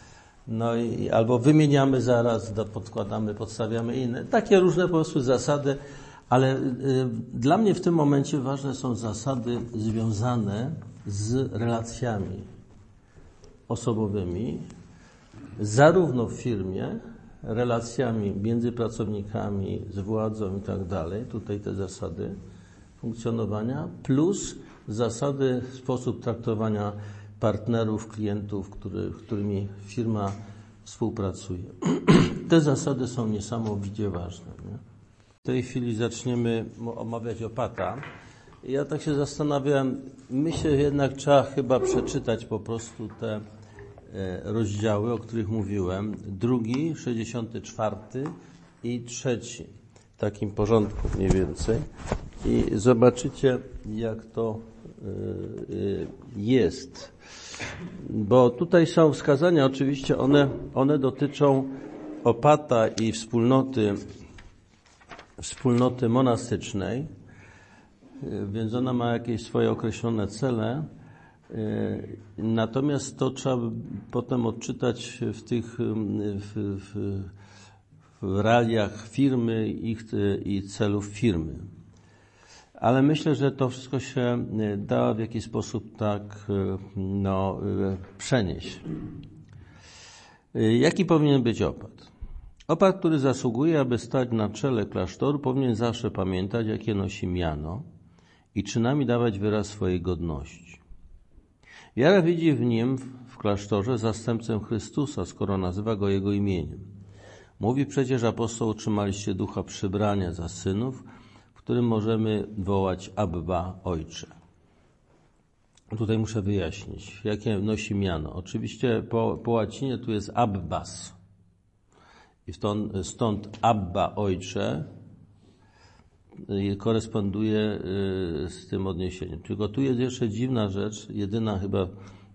No i albo wymieniamy zaraz, podkładamy, podstawiamy inne. Takie różne po prostu zasady, ale y, dla mnie w tym momencie ważne są zasady związane z relacjami osobowymi, zarówno w firmie, relacjami między pracownikami, z władzą i tak dalej, tutaj te zasady funkcjonowania, plus zasady, sposób traktowania partnerów, klientów, który, którymi firma współpracuje. Te zasady są niesamowicie ważne. Nie? W tej chwili zaczniemy omawiać opata. Ja tak się zastanawiałem, myślę jednak trzeba chyba przeczytać po prostu te E, rozdziały, o których mówiłem. Drugi, 64 i trzeci. W takim porządku mniej więcej. I zobaczycie, jak to jest. Bo tutaj są wskazania, oczywiście one, one dotyczą opata i wspólnoty, wspólnoty monastycznej, więc ona ma jakieś swoje określone cele, natomiast to trzeba potem odczytać w tych w, w, w realiach firmy ich, i celów firmy. Ale myślę, że to wszystko się e, da w jakiś sposób tak e, no, przenieść. Jaki powinien być opat? Opat, który zasługuje, aby stać na czele klasztoru, powinien zawsze pamiętać, jakie nosi miano i czynami dawać wyraz swojej godności. Wiara widzi w nim, w klasztorze, zastępcę Chrystusa, skoro nazywa go jego imieniem. Mówi przecież apostoł, otrzymaliście ducha przybrania za synów, w którym możemy wołać Abba, Ojcze. Tutaj muszę wyjaśnić, jakie nosi miano. Oczywiście po, po łacinie tu jest Abbas. I stąd, stąd Abba, Ojcze, koresponduje y, z tym odniesieniem. Tylko tu jest jeszcze dziwna rzecz, jedyna chyba,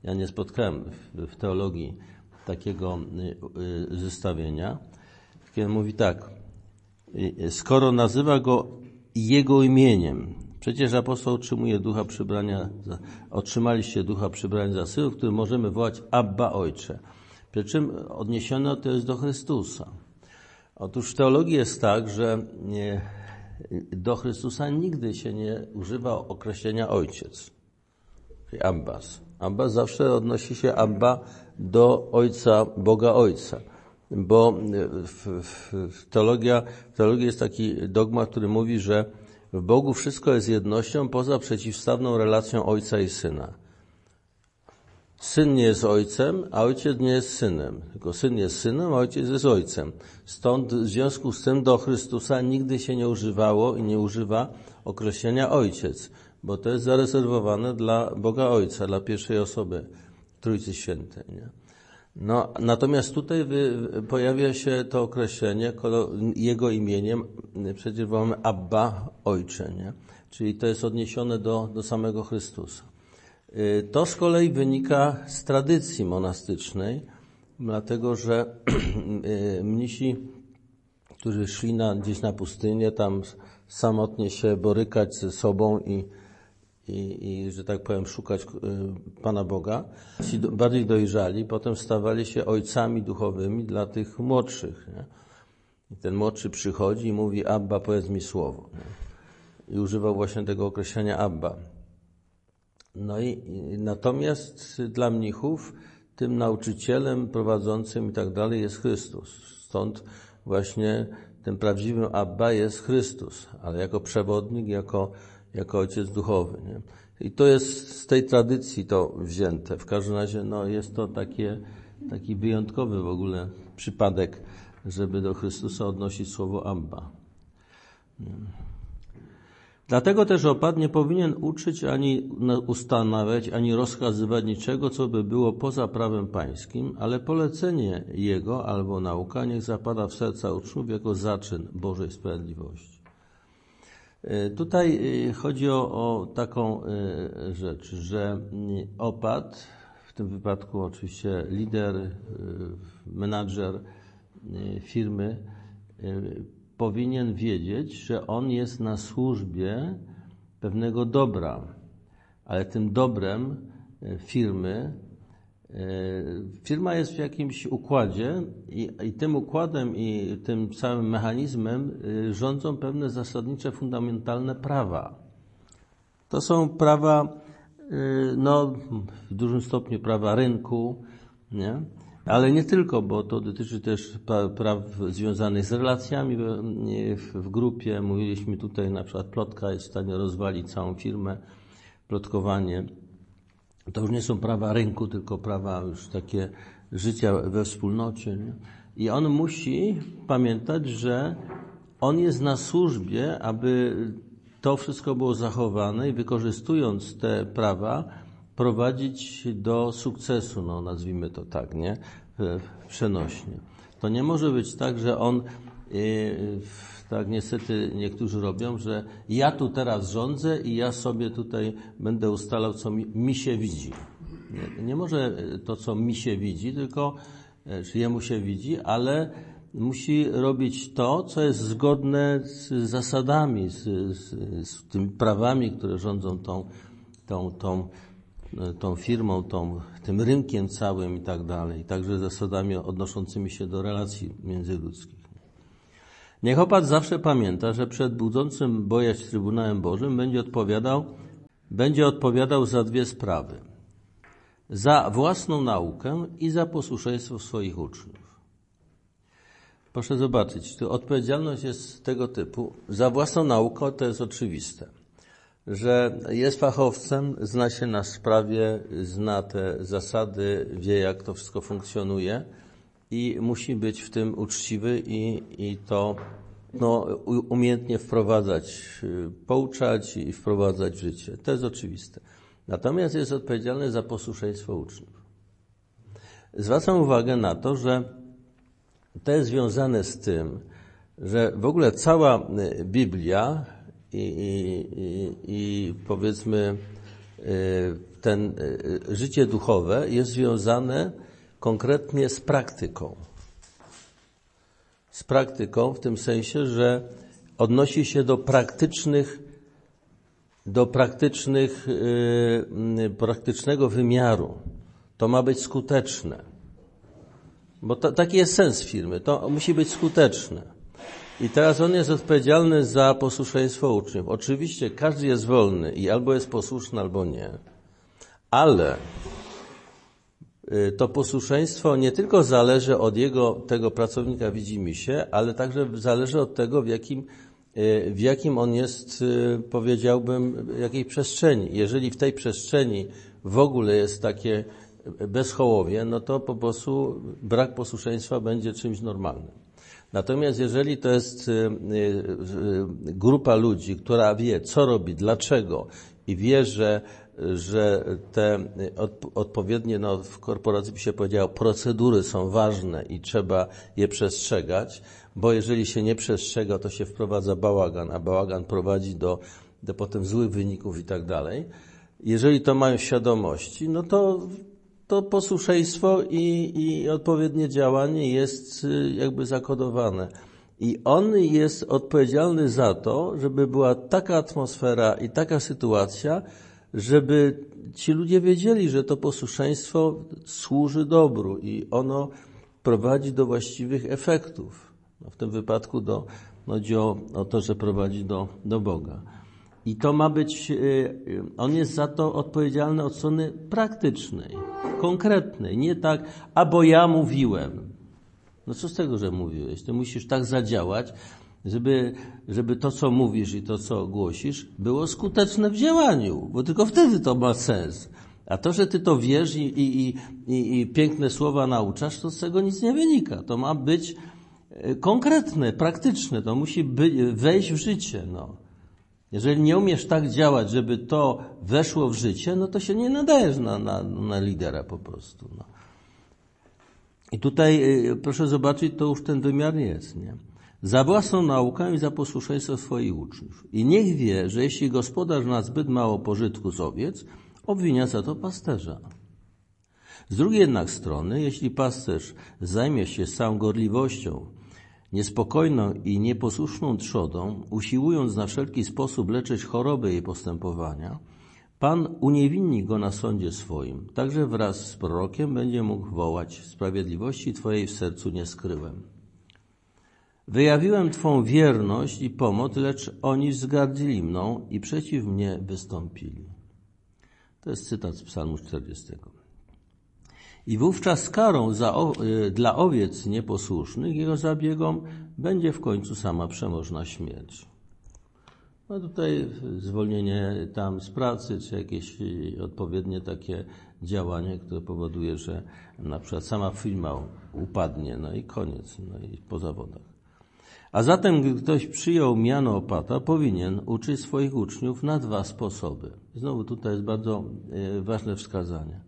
ja nie spotkałem w, w teologii takiego y, y, zestawienia, kiedy mówi tak, skoro nazywa go jego imieniem, przecież apostoł otrzymuje ducha przybrania, otrzymaliście ducha przybrania za synów, który możemy wołać Abba Ojcze. Przy czym odniesione to jest do Chrystusa. Otóż w teologii jest tak, że nie, do Chrystusa nigdy się nie używa określenia ojciec. Abbas. Abbas zawsze odnosi się Abba do Ojca, Boga Ojca. Bo w, w, w teologia, w teologii jest taki dogmat, który mówi, że w Bogu wszystko jest jednością poza przeciwstawną relacją Ojca i Syna. Syn nie jest ojcem, a ojciec nie jest synem. Tylko syn jest synem, a ojciec jest ojcem. Stąd w związku z tym do Chrystusa nigdy się nie używało i nie używa określenia ojciec, bo to jest zarezerwowane dla Boga Ojca, dla pierwszej osoby Trójcy Świętej. Nie? No, natomiast tutaj pojawia się to określenie jego imieniem, przecież wołamy Abba, Ojcze, nie? czyli to jest odniesione do, do samego Chrystusa. Y, to z kolei wynika z tradycji monastycznej, dlatego że y, mnisi, którzy szli na, gdzieś na pustynię, tam samotnie się borykać ze sobą i, i, i że tak powiem, szukać y, Pana Boga, ci bardziej dojrzali, potem stawali się ojcami duchowymi dla tych młodszych. Nie? I ten młodszy przychodzi i mówi, Abba, powiedz mi słowo. Nie? I używał właśnie tego określenia Abba. No i, i natomiast dla mnichów tym nauczycielem prowadzącym i tak dalej jest Chrystus. Stąd właśnie tym prawdziwym Abba jest Chrystus, ale jako przewodnik, jako, jako ojciec duchowy. Nie? I to jest z tej tradycji to wzięte. W każdym razie no, jest to takie, taki wyjątkowy w ogóle przypadek, żeby do Chrystusa odnosić słowo Abba. Dlatego też opat nie powinien uczyć ani ustanawiać, ani rozkazywać niczego, co by było poza prawem pańskim, ale polecenie jego albo nauka niech zapada w serca uczniów jako zaczyn Bożej Sprawiedliwości. Tutaj e, chodzi o, o taką e, rzecz, że opat, w tym wypadku oczywiście lider, menadżer firmy, powinien wiedzieć, że on jest na służbie pewnego dobra, ale tym dobrem firmy, firma jest w jakimś układzie i, i tym układem i tym całym mechanizmem e, rządzą pewne zasadnicze, fundamentalne prawa. To są prawa, no, w dużym stopniu prawa rynku, nie? Ale nie tylko, bo to dotyczy też praw związanych z relacjami w, w grupie. Mówiliśmy tutaj na przykład plotka jest w stanie rozwalić całą firmę, plotkowanie. To już nie są prawa rynku, tylko prawa już takie życia we wspólnocie. Nie? I on musi pamiętać, że on jest na służbie, aby to wszystko było zachowane i wykorzystując te prawa, prowadzić do sukcesu, no nazwijmy to tak, nie? Przenośnie. To nie może być tak, że on, yy, tak niestety niektórzy robią, że ja tu teraz rządzę i ja sobie tutaj będę ustalał, co mi, mi się widzi. Nie, nie może to, co mi się widzi, tylko, e, czy jemu się widzi, ale musi robić to, co jest zgodne z zasadami, z, z, z tymi prawami, które rządzą tą, tą, tą tą firmą, tą, tym rynkiem całym i tak dalej, także zasadami odnoszącymi się do relacji międzyludzkich. Niech opat zawsze pamięta, że przed budzącym bojaźń Trybunałem Bożym będzie odpowiadał, będzie odpowiadał za dwie sprawy. Za własną naukę i za posłuszeństwo swoich uczniów. Proszę zobaczyć, tu odpowiedzialność jest tego typu. Za własną naukę to jest oczywiste że jest fachowcem, zna się na sprawie, zna te zasady, wie jak to wszystko funkcjonuje i musi być w tym uczciwy i, i to no, umiejętnie wprowadzać, pouczać i wprowadzać w życie. To jest oczywiste. Natomiast jest odpowiedzialny za posłuszeństwo uczniów. Zwracam uwagę na to, że to jest związane z tym, że w ogóle cała Biblia i, i, i powiedzmy y, ten y, życie duchowe jest związane konkretnie z praktyką. Z praktyką w tym sensie, że odnosi się do praktycznych, do praktycznych, yy, praktycznego wymiaru. To ma być skuteczne. Bo to, taki jest sens firmy. To musi być skuteczne. I teraz on jest odpowiedzialny za posłuszeństwo uczniów. Oczywiście każdy jest wolny i albo jest posłuszny, albo nie. Ale to posłuszeństwo nie tylko zależy od jego, tego pracownika widzimy się, ale także zależy od tego, w jakim, y, w jakim on jest, y, powiedziałbym, jakiej przestrzeni. Jeżeli w tej przestrzeni w ogóle jest takie bezchołowie, no to po prostu brak posłuszeństwa będzie czymś normalnym. Natomiast jeżeli to jest y, y, y, grupa ludzi, która wie, co robi, dlaczego i wie, że, że te odpowiednie, no, w korporacji by się powiedziało, procedury są ważne i trzeba je przestrzegać, bo jeżeli się nie przestrzega, to się wprowadza bałagan, a bałagan prowadzi do, do potem złych wyników i tak dalej. Jeżeli to mają świadomości, no to to posłuszeństwo i, i odpowiednie działanie jest y, jakby zakodowane. I on jest odpowiedzialny za to, żeby była taka atmosfera i taka sytuacja, żeby ci ludzie wiedzieli, że to posłuszeństwo służy dobru i ono prowadzi do właściwych efektów. No w tym wypadku do, chodzi o, o to, że prowadzi do, do Boga. I to ma być, y, y, on jest za to odpowiedzialny od strony praktycznej, konkretnej, nie tak, a bo ja mówiłem. No co z tego, że mówiłeś? Ty musisz tak zadziałać, żeby, żeby to, co mówisz i to, co głosisz, było skuteczne w działaniu, bo tylko wtedy to ma sens. A to, że ty to wiesz i, i, i, i piękne słowa nauczasz, to z tego nic nie wynika. To ma być y, konkretne, praktyczne, to musi wejść w życie. No. Jeżeli nie umiesz tak działać, żeby to weszło w życie, no to się nie nadajesz na, na, na lidera po prostu. No. I tutaj y, proszę zobaczyć, to już ten wymiar jest. Nie? Za własną naukę i za posłuszeństwo swoich uczniów. I niech wie, że jeśli gospodarz ma zbyt mało pożytku z owiec, obwinia za to pasterza. Z drugiej jednak strony, jeśli pasterz zajmie się całą gorliwością, niespokojną i nieposłuszną trzodą, usiłując na wszelki sposób leczyć choroby jej postępowania, Pan uniewinni go na sądzie swoim. Także wraz z prorokiem będzie mógł wołać, sprawiedliwości Twojej w sercu nie skryłem. Wyjawiłem Twą wierność i pomoc, lecz oni wzgardzili mną i przeciw mnie wystąpili. To jest cytat z psalmu 40. I wówczas karą za, y, dla owiec nieposłusznych jego zabiegom będzie w końcu sama przemożna śmierć. No tutaj zwolnienie tam z pracy, czy jakieś y, odpowiednie takie działanie, które powoduje, że na przykład sama firma upadnie, no i koniec, no i po zawodach. A zatem, gdy ktoś przyjął miano opata, powinien uczyć swoich uczniów na dwa sposoby. Znowu tutaj jest bardzo y, ważne wskazanie.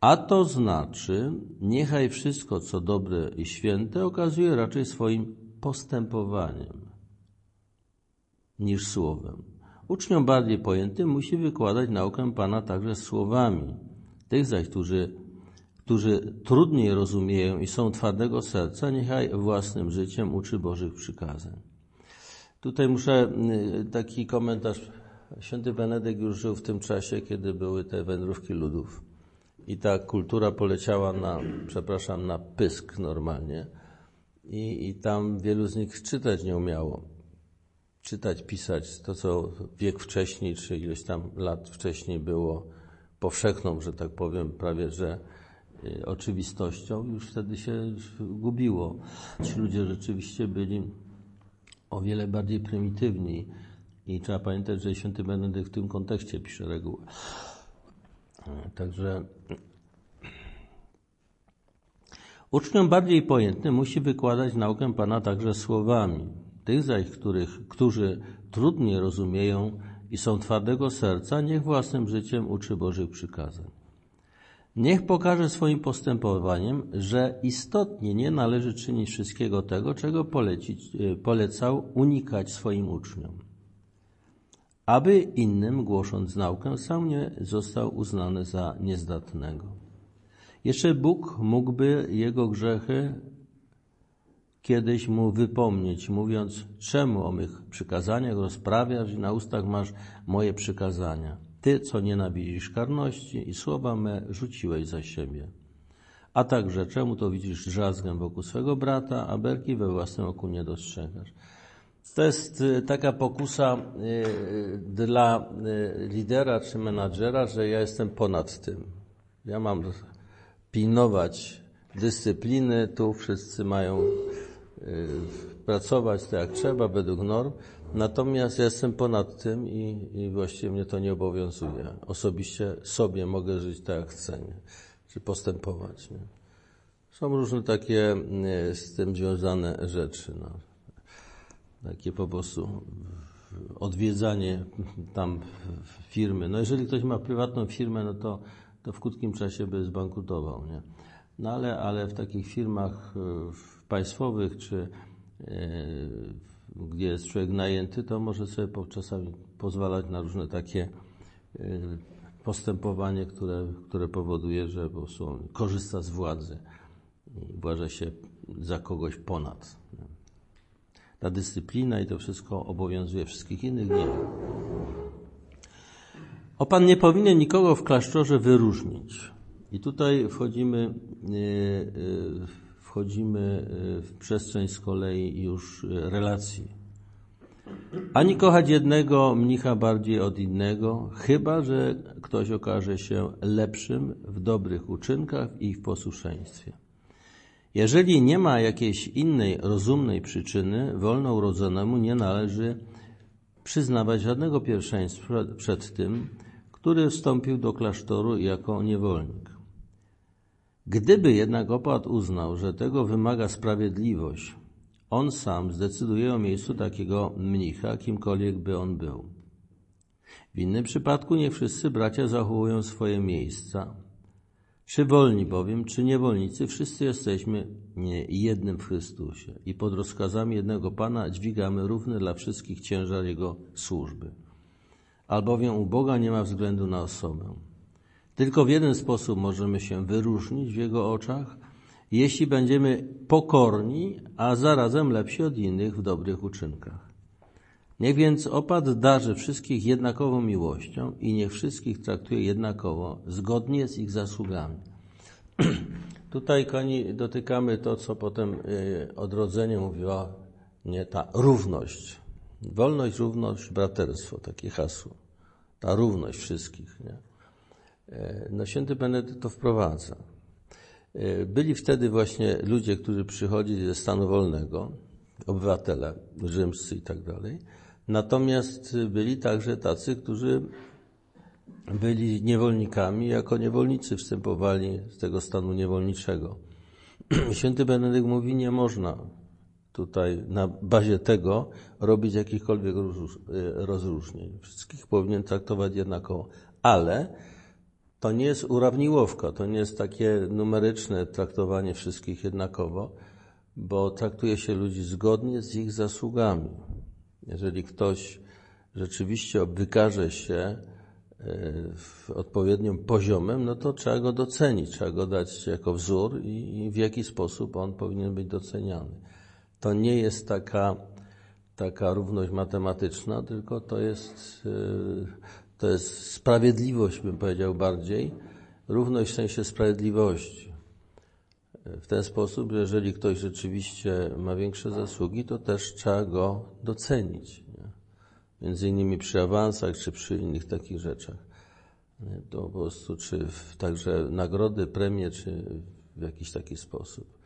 A to znaczy, niechaj wszystko, co dobre i święte, okazuje raczej swoim postępowaniem niż słowem. Uczniom bardziej pojętym musi wykładać naukę Pana także słowami. Tych zaś, którzy, którzy trudniej rozumieją i są twardego serca, niechaj własnym życiem uczy Bożych przykazań. Tutaj muszę y, taki komentarz. Święty Benedykt już żył w tym czasie, kiedy były te wędrówki ludów. I ta kultura poleciała na, przepraszam, na pysk normalnie. I, I tam wielu z nich czytać nie umiało. Czytać, pisać to, co wiek wcześniej, czy ileś tam lat wcześniej było powszechną, że tak powiem, prawie że oczywistością, już wtedy się gubiło. Ci ludzie rzeczywiście byli o wiele bardziej prymitywni i trzeba pamiętać, że święty Benedykt w tym kontekście pisze reguły. Także uczniom bardziej pojętny musi wykładać naukę Pana także słowami. Tych zaś, których, którzy trudniej rozumieją i są twardego serca, niech własnym życiem uczy Bożych przykazań. Niech pokaże swoim postępowaniem, że istotnie nie należy czynić wszystkiego tego, czego polecić, polecał unikać swoim uczniom aby innym, głosząc naukę, sam nie został uznany za niezdatnego. Jeszcze Bóg mógłby jego grzechy kiedyś mu wypomnieć, mówiąc, czemu o mych przykazaniach rozprawiasz i na ustach masz moje przykazania. Ty, co nienawidzisz karności i słowa me rzuciłeś za siebie. A także, czemu to widzisz drzazgę wokół swego brata, a berki we własnym oku nie dostrzegasz. To jest y, taka pokusa y, dla y, lidera czy menadżera, że ja jestem ponad tym. Ja mam pilnować dyscypliny, tu wszyscy mają pracować tak jak trzeba, według norm. Natomiast ja jestem ponad tym i, i właściwie mnie to nie obowiązuje. Osobiście sobie mogę żyć tak jak chcę, nie? czy postępować. Nie? Są różne takie z tym związane rzeczy. No takie po prostu odwiedzanie tam firmy. No jeżeli ktoś ma prywatną firmę, no to, to w krótkim czasie by zbankrutował, nie? No ale, ale w takich firmach e, państwowych, czy e, gdzie jest człowiek najęty, to może sobie czasami pozwalać na różne takie e, postępowanie, które, które powoduje, że po prostu korzysta z władzy i uważa się za kogoś ponad. Ta dyscyplina i to wszystko obowiązuje wszystkich innych, nie. O Pan nie powinien nikogo w klasztorze wyróżnić. I tutaj wchodzimy, e, e, wchodzimy e, w przestrzeń z kolei już relacji. Ani kochać jednego mnicha bardziej od innego, chyba że ktoś okaże się lepszym w dobrych uczynkach i w posłuszeństwie. Jeżeli nie ma jakiejś innej rozumnej przyczyny, wolnourodzonemu nie należy przyznawać żadnego pierwszeństwa przed tym, który wstąpił do klasztoru jako niewolnik. Gdyby jednak opat uznał, że tego wymaga sprawiedliwość, on sam zdecyduje o miejscu takiego mnicha, kimkolwiek by on był. W innym przypadku niech wszyscy bracia zachowują swoje miejsca. Czy wolni bowiem, czy niewolnicy, wszyscy jesteśmy nie jednym w Chrystusie i pod rozkazami jednego Pana dźwigamy równy dla wszystkich ciężar Jego służby. Albowiem u Boga nie ma względu na osobę. Tylko w jeden sposób możemy się wyróżnić w Jego oczach, jeśli będziemy pokorni, a zarazem lepsi od innych w dobrych uczynkach. Niech więc opad darzy wszystkich jednakową miłością i niech wszystkich traktuje jednakowo, zgodnie z ich zasługami. Tutaj, koni, dotykamy to, co potem y, odrodzenie mówiła, nie ta równość. Wolność, równość, braterstwo, takie hasło. Ta równość wszystkich. Nie? E, no święty Benedykt to wprowadza. E, byli wtedy właśnie ludzie, którzy przychodzili ze stanu wolnego, obywatele rzymscy i tak dalej. Natomiast byli także tacy, którzy byli niewolnikami, jako niewolnicy wstępowali z tego stanu niewolniczego. Święty Benedykt mówi, nie można tutaj na bazie tego robić jakichkolwiek rozróżnień. Wszystkich powinien traktować jednakowo. Ale to nie jest urawniłowka, to nie jest takie numeryczne traktowanie wszystkich jednakowo, bo traktuje się ludzi zgodnie z ich zasługami. Jeżeli ktoś rzeczywiście wykaże się e, odpowiednim poziomem, no to trzeba go docenić, trzeba go dać jako wzór i w jaki sposób on powinien być doceniany. To nie jest taka, taka równość matematyczna, tylko to jest, e, to jest sprawiedliwość, bym powiedział bardziej, równość w sensie sprawiedliwości. W ten sposób, że jeżeli ktoś rzeczywiście ma większe zasługi, to też trzeba go docenić. Nie? Między innymi przy awansach, czy przy innych takich rzeczach. To po prostu, czy w, także nagrody, premie, czy w jakiś taki sposób.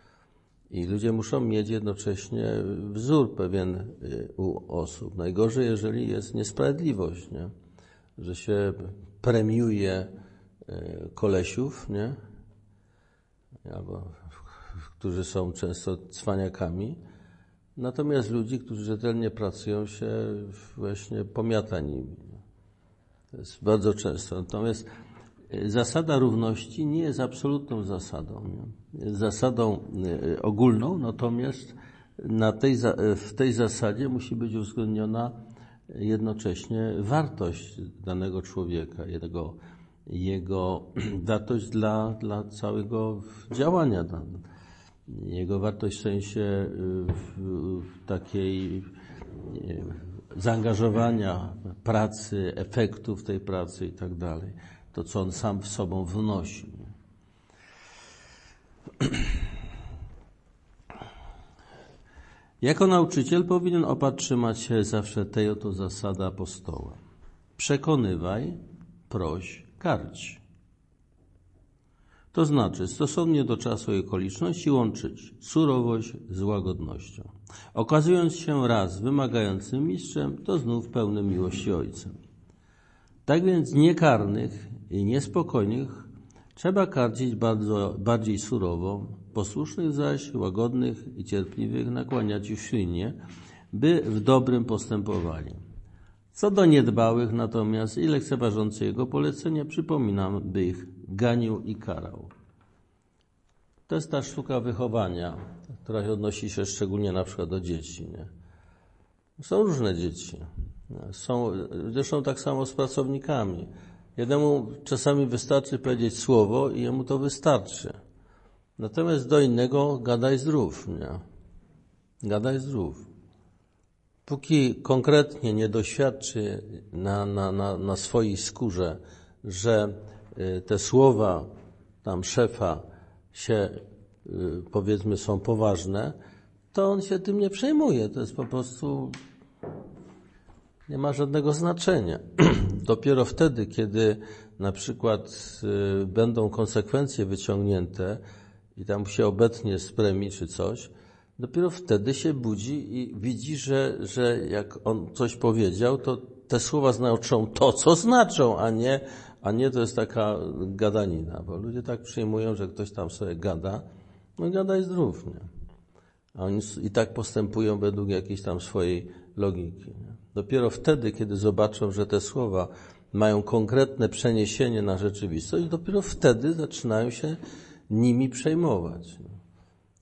I ludzie muszą mieć jednocześnie wzór pewien y, u osób. Najgorzej, jeżeli jest niesprawiedliwość, nie? Że się premiuje y, kolesiów, nie? albo którzy są często cwaniakami, natomiast ludzi, którzy rzetelnie pracują, się właśnie pomiata nimi. To jest bardzo często. Natomiast e, zasada równości nie jest absolutną zasadą. Nie? Jest zasadą e, ogólną, natomiast na tej, w tej zasadzie musi być uwzględniona jednocześnie wartość danego człowieka, jego, jego wartość dla, dla całego działania jego wartość w sensie y, takiej zaangażowania, pracy, efektów tej pracy i tak dalej. To, co on sam w sobą wnosi. Jako nauczyciel powinien opatrzymać się zawsze tej oto zasady apostoła. Przekonywaj, proś, karć. To znaczy, stosownie do czasu i okoliczności łączyć surowość z łagodnością. Okazując się raz wymagającym mistrzem, to znów pełnym miłości ojcem. Tak więc niekarnych i niespokojnych trzeba karcić bardzo, bardziej surowo, posłusznych zaś, łagodnych i cierpliwych nakłaniać już silnie, by w dobrym postępowali. Co do niedbałych natomiast i lekceważących jego polecenia, przypominam, by ich ganił i karał. To jest ta sztuka wychowania, która odnosi się szczególnie na przykład do dzieci. Nie? Są różne dzieci. Są, zresztą tak samo z pracownikami. Jednemu czasami wystarczy powiedzieć słowo i jemu to wystarczy. Natomiast do innego gadaj zdrów, nie? Gadaj zdrów. Póki konkretnie nie doświadczy na, na, na, na swojej skórze, że y, te słowa tam szefa się, y, powiedzmy, są poważne, to on się tym nie przejmuje. To jest po prostu, nie ma żadnego znaczenia. Dopiero wtedy, kiedy na przykład y, będą konsekwencje wyciągnięte i tam się obetnie z czy coś, dopiero wtedy się budzi i widzi, że, że jak on coś powiedział, to te słowa znaczą to, co znaczą, a nie, a nie to jest taka gadanina, bo ludzie tak przyjmują, że ktoś tam sobie gada, no gadaj zdrów, nie? a oni i tak postępują według jakiejś tam swojej logiki. Dopiero wtedy, kiedy zobaczą, że te słowa mają konkretne przeniesienie na rzeczywistość, dopiero wtedy zaczynają się nimi przejmować. nie?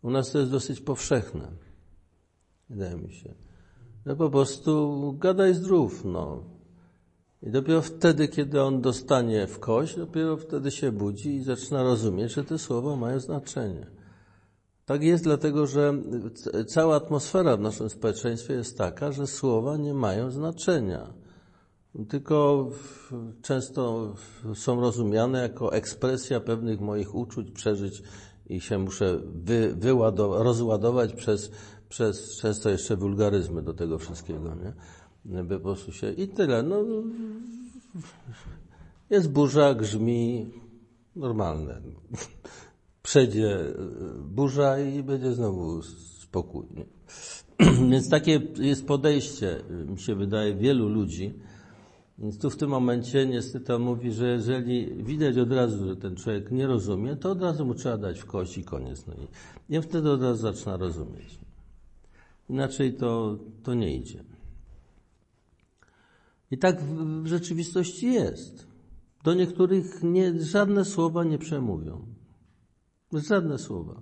U nas to jest dosyć powszechne, wydaje mi się. No po prostu gadaj zdrów, no. I dopiero wtedy, kiedy on dostanie w kość, dopiero wtedy się budzi i zaczyna rozumieć, że te słowa mają znaczenie. Tak jest dlatego, że cała atmosfera w naszym społeczeństwie jest taka, że słowa nie mają znaczenia. Tylko często są rozumiane jako ekspresja pewnych moich uczuć, przeżyć i się muszę wy, wyładow- rozładować przez, przez często jeszcze wulgaryzmy do tego wszystkiego, nie? By po prostu się... I tyle. No, jest burza, grzmi, normalne. Przejdzie burza i będzie znowu spokój. Więc takie jest podejście, mi się wydaje, wielu ludzi. Więc tu w tym momencie niestety on mówi, że jeżeli widać od razu, że ten człowiek nie rozumie, to od razu mu trzeba dać w kość i koniec. No i, i wtedy od razu zaczyna rozumieć. Inaczej to, to nie idzie. I tak w, w rzeczywistości jest. Do niektórych nie, żadne słowa nie przemówią. Żadne słowa.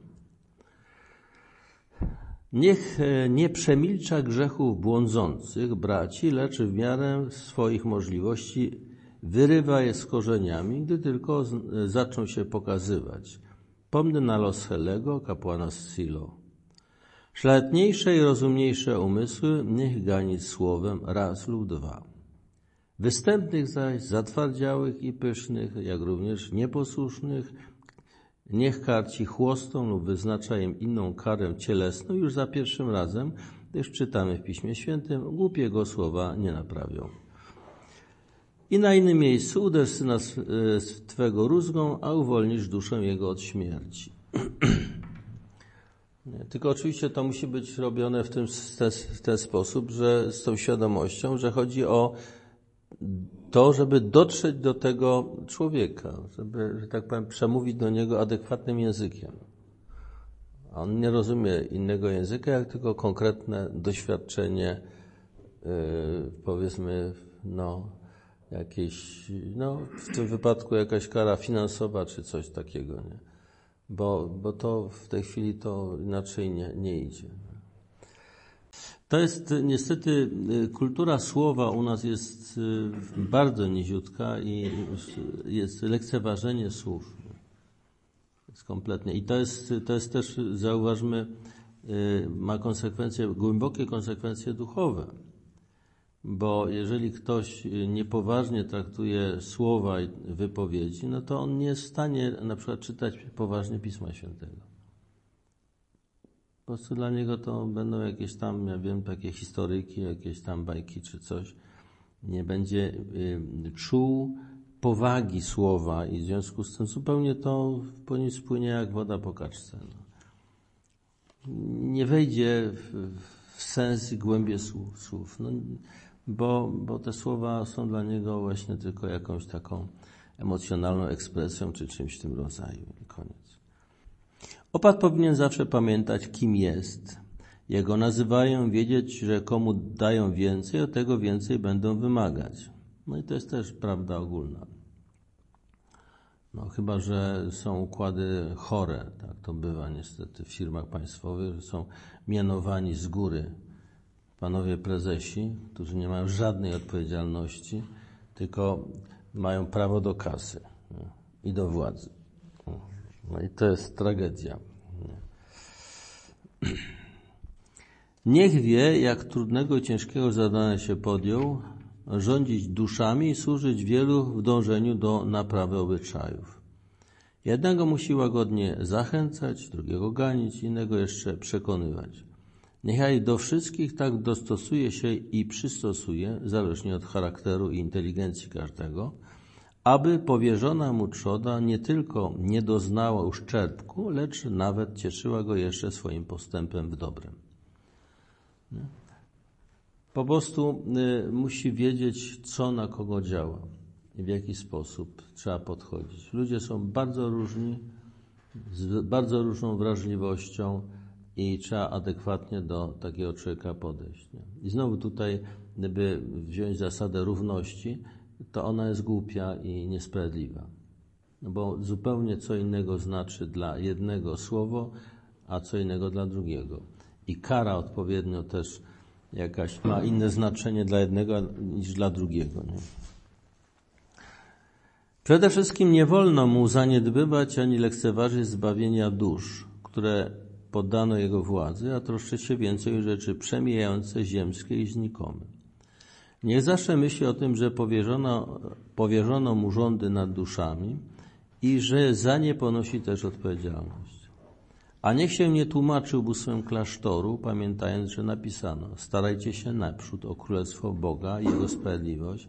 Niech e, nie przemilcza grzechów błądzących braci, lecz w miarę swoich możliwości wyrywa je z korzeniami, gdy tylko e, zaczną się pokazywać. Pomnę na los Helego, kapłana z Silo. Szlachetniejsze i rozumniejsze umysły niech gani słowem raz lub dwa. Występnych zaś, zatwardziałych i pysznych, jak również nieposłusznych, niech karci chłostą lub wyznacza im inną karę cielesną już za pierwszym razem, gdyż czytamy w Piśmie Świętym, głupiego słowa nie naprawią. I na innym miejscu uderz syna e, Twego rózgą, a uwolnisz duszę jego od śmierci. Tylko oczywiście to musi być robione w, tym, w ten sposób, że z tą świadomością, że chodzi o to, żeby dotrzeć do tego człowieka, żeby, że tak powiem, przemówić do niego adekwatnym językiem. A On nie rozumie innego języka, jak tylko konkretne doświadczenie, yy, powiedzmy, no, jakieś, no, w tym wypadku jakaś kara finansowa czy coś takiego, nie? Bo, bo to w tej chwili to inaczej nie, nie idzie. To jest y, niestety y, kultura słowa u nas jest y, bardzo niziutka i jest lekceważenie słów. Jest kompletnie. I to jest, to jest też, zauważmy, ma konsekwencje, głębokie konsekwencje duchowe. Bo jeżeli ktoś niepoważnie traktuje słowa i wypowiedzi, no to on nie jest w stanie na przykład czytać poważnie Pisma Świętego. Po prostu dla niego to będą jakieś tam, ja wiem, takie historyjki, jakieś tam bajki czy coś. Nie będzie y, czuł powagi słowa i w związku z tym zupełnie to po nim spłynie jak woda po kaczce. No. Nie wejdzie w, w sens i głębie słów, słów no, bo, bo te słowa są dla niego właśnie tylko jakąś taką emocjonalną ekspresją czy czymś w tym rodzaju. Koniec. Opat powinien zawsze pamiętać, kim jest. Jego nazywają, wiedzieć, że komu dają więcej, o tego więcej będą wymagać. No i to jest też prawda ogólna. No, chyba, że są układy chore, tak to bywa niestety w firmach państwowych, że są mianowani z góry panowie prezesi, którzy nie mają żadnej odpowiedzialności, tylko mają prawo do kasy i do władzy. No i to jest tragedia. Niech wie, jak trudnego i ciężkiego zadania się podjął, rządzić duszami i służyć wielu w dążeniu do naprawy obyczajów. Jednego musi łagodnie zachęcać, drugiego ganić, innego jeszcze przekonywać. Niechaj do wszystkich tak dostosuje się i przystosuje, zależnie od charakteru i inteligencji każdego, aby powierzona mu trzoda nie tylko nie doznała uszczerbku, lecz nawet cieszyła go jeszcze swoim postępem w dobrem. Nie? Po prostu y, musi wiedzieć, co na kogo działa i w jaki sposób trzeba podchodzić. Ludzie są bardzo różni, z bardzo różną wrażliwością i trzeba adekwatnie do takiego człowieka podejść. I znowu tutaj, gdyby wziąć zasadę równości, to ona jest głupia i niesprawiedliwa. No bo zupełnie co innego znaczy dla jednego słowo, a co innego dla drugiego. I kara odpowiednio też jakaś ma inne znaczenie dla jednego niż dla drugiego. Nie? Przede wszystkim nie wolno mu zaniedbywać ani lekceważyć zbawienia dusz, które poddano jego władzy, a troszczyć się więcej rzeczy przemijające, ziemskie i znikome. Niech zawsze myśli o tym, że powierzono, powierzono mu rządy nad duszami i że za nie ponosi też odpowiedzialność. A niech się nie tłumaczy ubóstwem klasztoru, pamiętając, że napisano: Starajcie się naprzód o królestwo Boga i jego sprawiedliwość,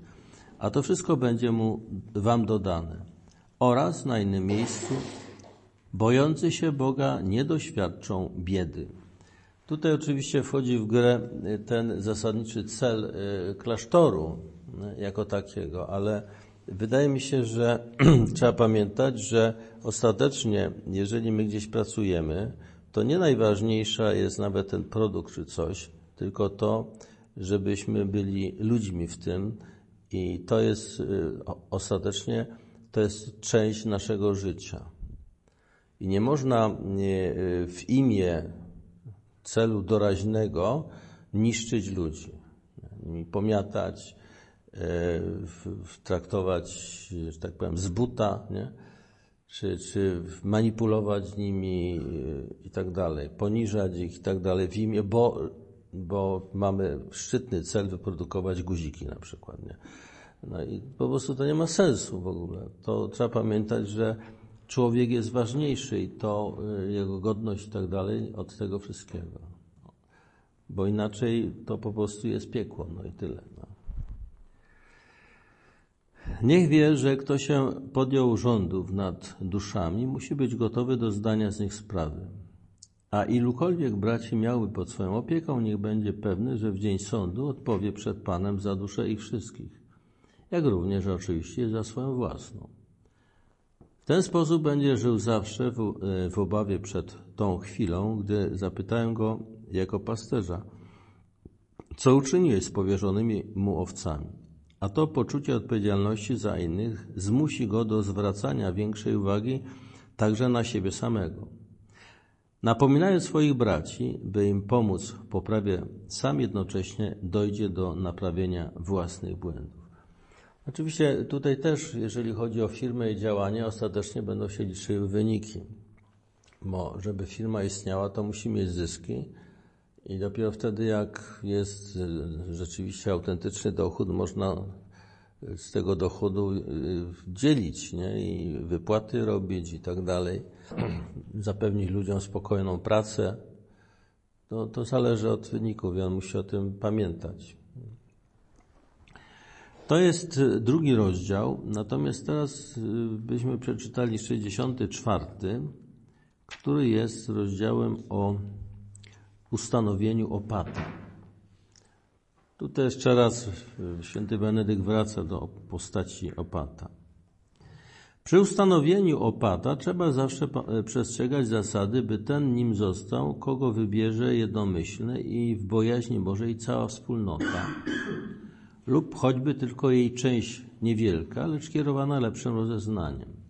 a to wszystko będzie mu wam dodane. Oraz na innym miejscu bojący się Boga nie doświadczą biedy. Tutaj oczywiście wchodzi w grę ten zasadniczy cel y, klasztoru y, jako takiego, ale wydaje mi się, że trzeba pamiętać, że ostatecznie, jeżeli my gdzieś pracujemy, to nie najważniejsza jest nawet ten produkt czy coś, tylko to, żebyśmy byli ludźmi w tym i to jest y, ostatecznie to jest część naszego życia. I nie można w imię celu doraźnego niszczyć ludzi, pomiatać, e, traktować, że tak powiem, z buta, nie? Czy, czy manipulować nimi e, i tak dalej, poniżać ich i tak dalej w imię, bo, bo mamy szczytny cel wyprodukować guziki na przykład. Nie? No i po prostu to nie ma sensu w ogóle. To trzeba pamiętać, że człowiek jest ważniejszy i to y, jego godność i tak dalej od tego wszystkiego. Bo inaczej to po prostu jest piekło, no i tyle. No. Niech wie, że kto się podjął rządów nad duszami, musi być gotowy do zdania z nich sprawy. A ilukolwiek braci miały pod swoją opieką, niech będzie pewny, że w dzień sądu odpowie przed Panem za duszę ich wszystkich, jak również oczywiście za swoją własną. W ten sposób będzie żył zawsze w, e, w obawie przed tą chwilą, gdy zapytają go jako pasterza, co uczyniłeś z powierzonymi mu owcami. A to poczucie odpowiedzialności za innych zmusi go do zwracania większej uwagi także na siebie samego. Napominając swoich braci, by im pomóc w poprawie, sam jednocześnie dojdzie do naprawienia własnych błędów. Oczywiście tutaj też, jeżeli chodzi o firmę i działanie, ostatecznie będą się liczyły wyniki. Bo żeby firma istniała, to musi mieć zyski i dopiero wtedy, jak jest rzeczywiście autentyczny dochód, można z tego dochodu y, dzielić nie? i wypłaty robić i tak dalej, zapewnić ludziom spokojną pracę. To, to zależy od wyników i on musi o tym pamiętać. To jest e, drugi rozdział, natomiast teraz e, byśmy przeczytali 64, który jest rozdziałem o ustanowieniu opata. Tutaj jeszcze raz e, święty Benedykt wraca do postaci opata. Przy ustanowieniu opata trzeba zawsze przestrzegać zasady, by ten nim został, kogo wybierze jednomyślny i w bojaźni Bożej cała wspólnota lub choćby tylko jej część niewielka, lecz kierowana lepszym rozeznaniem.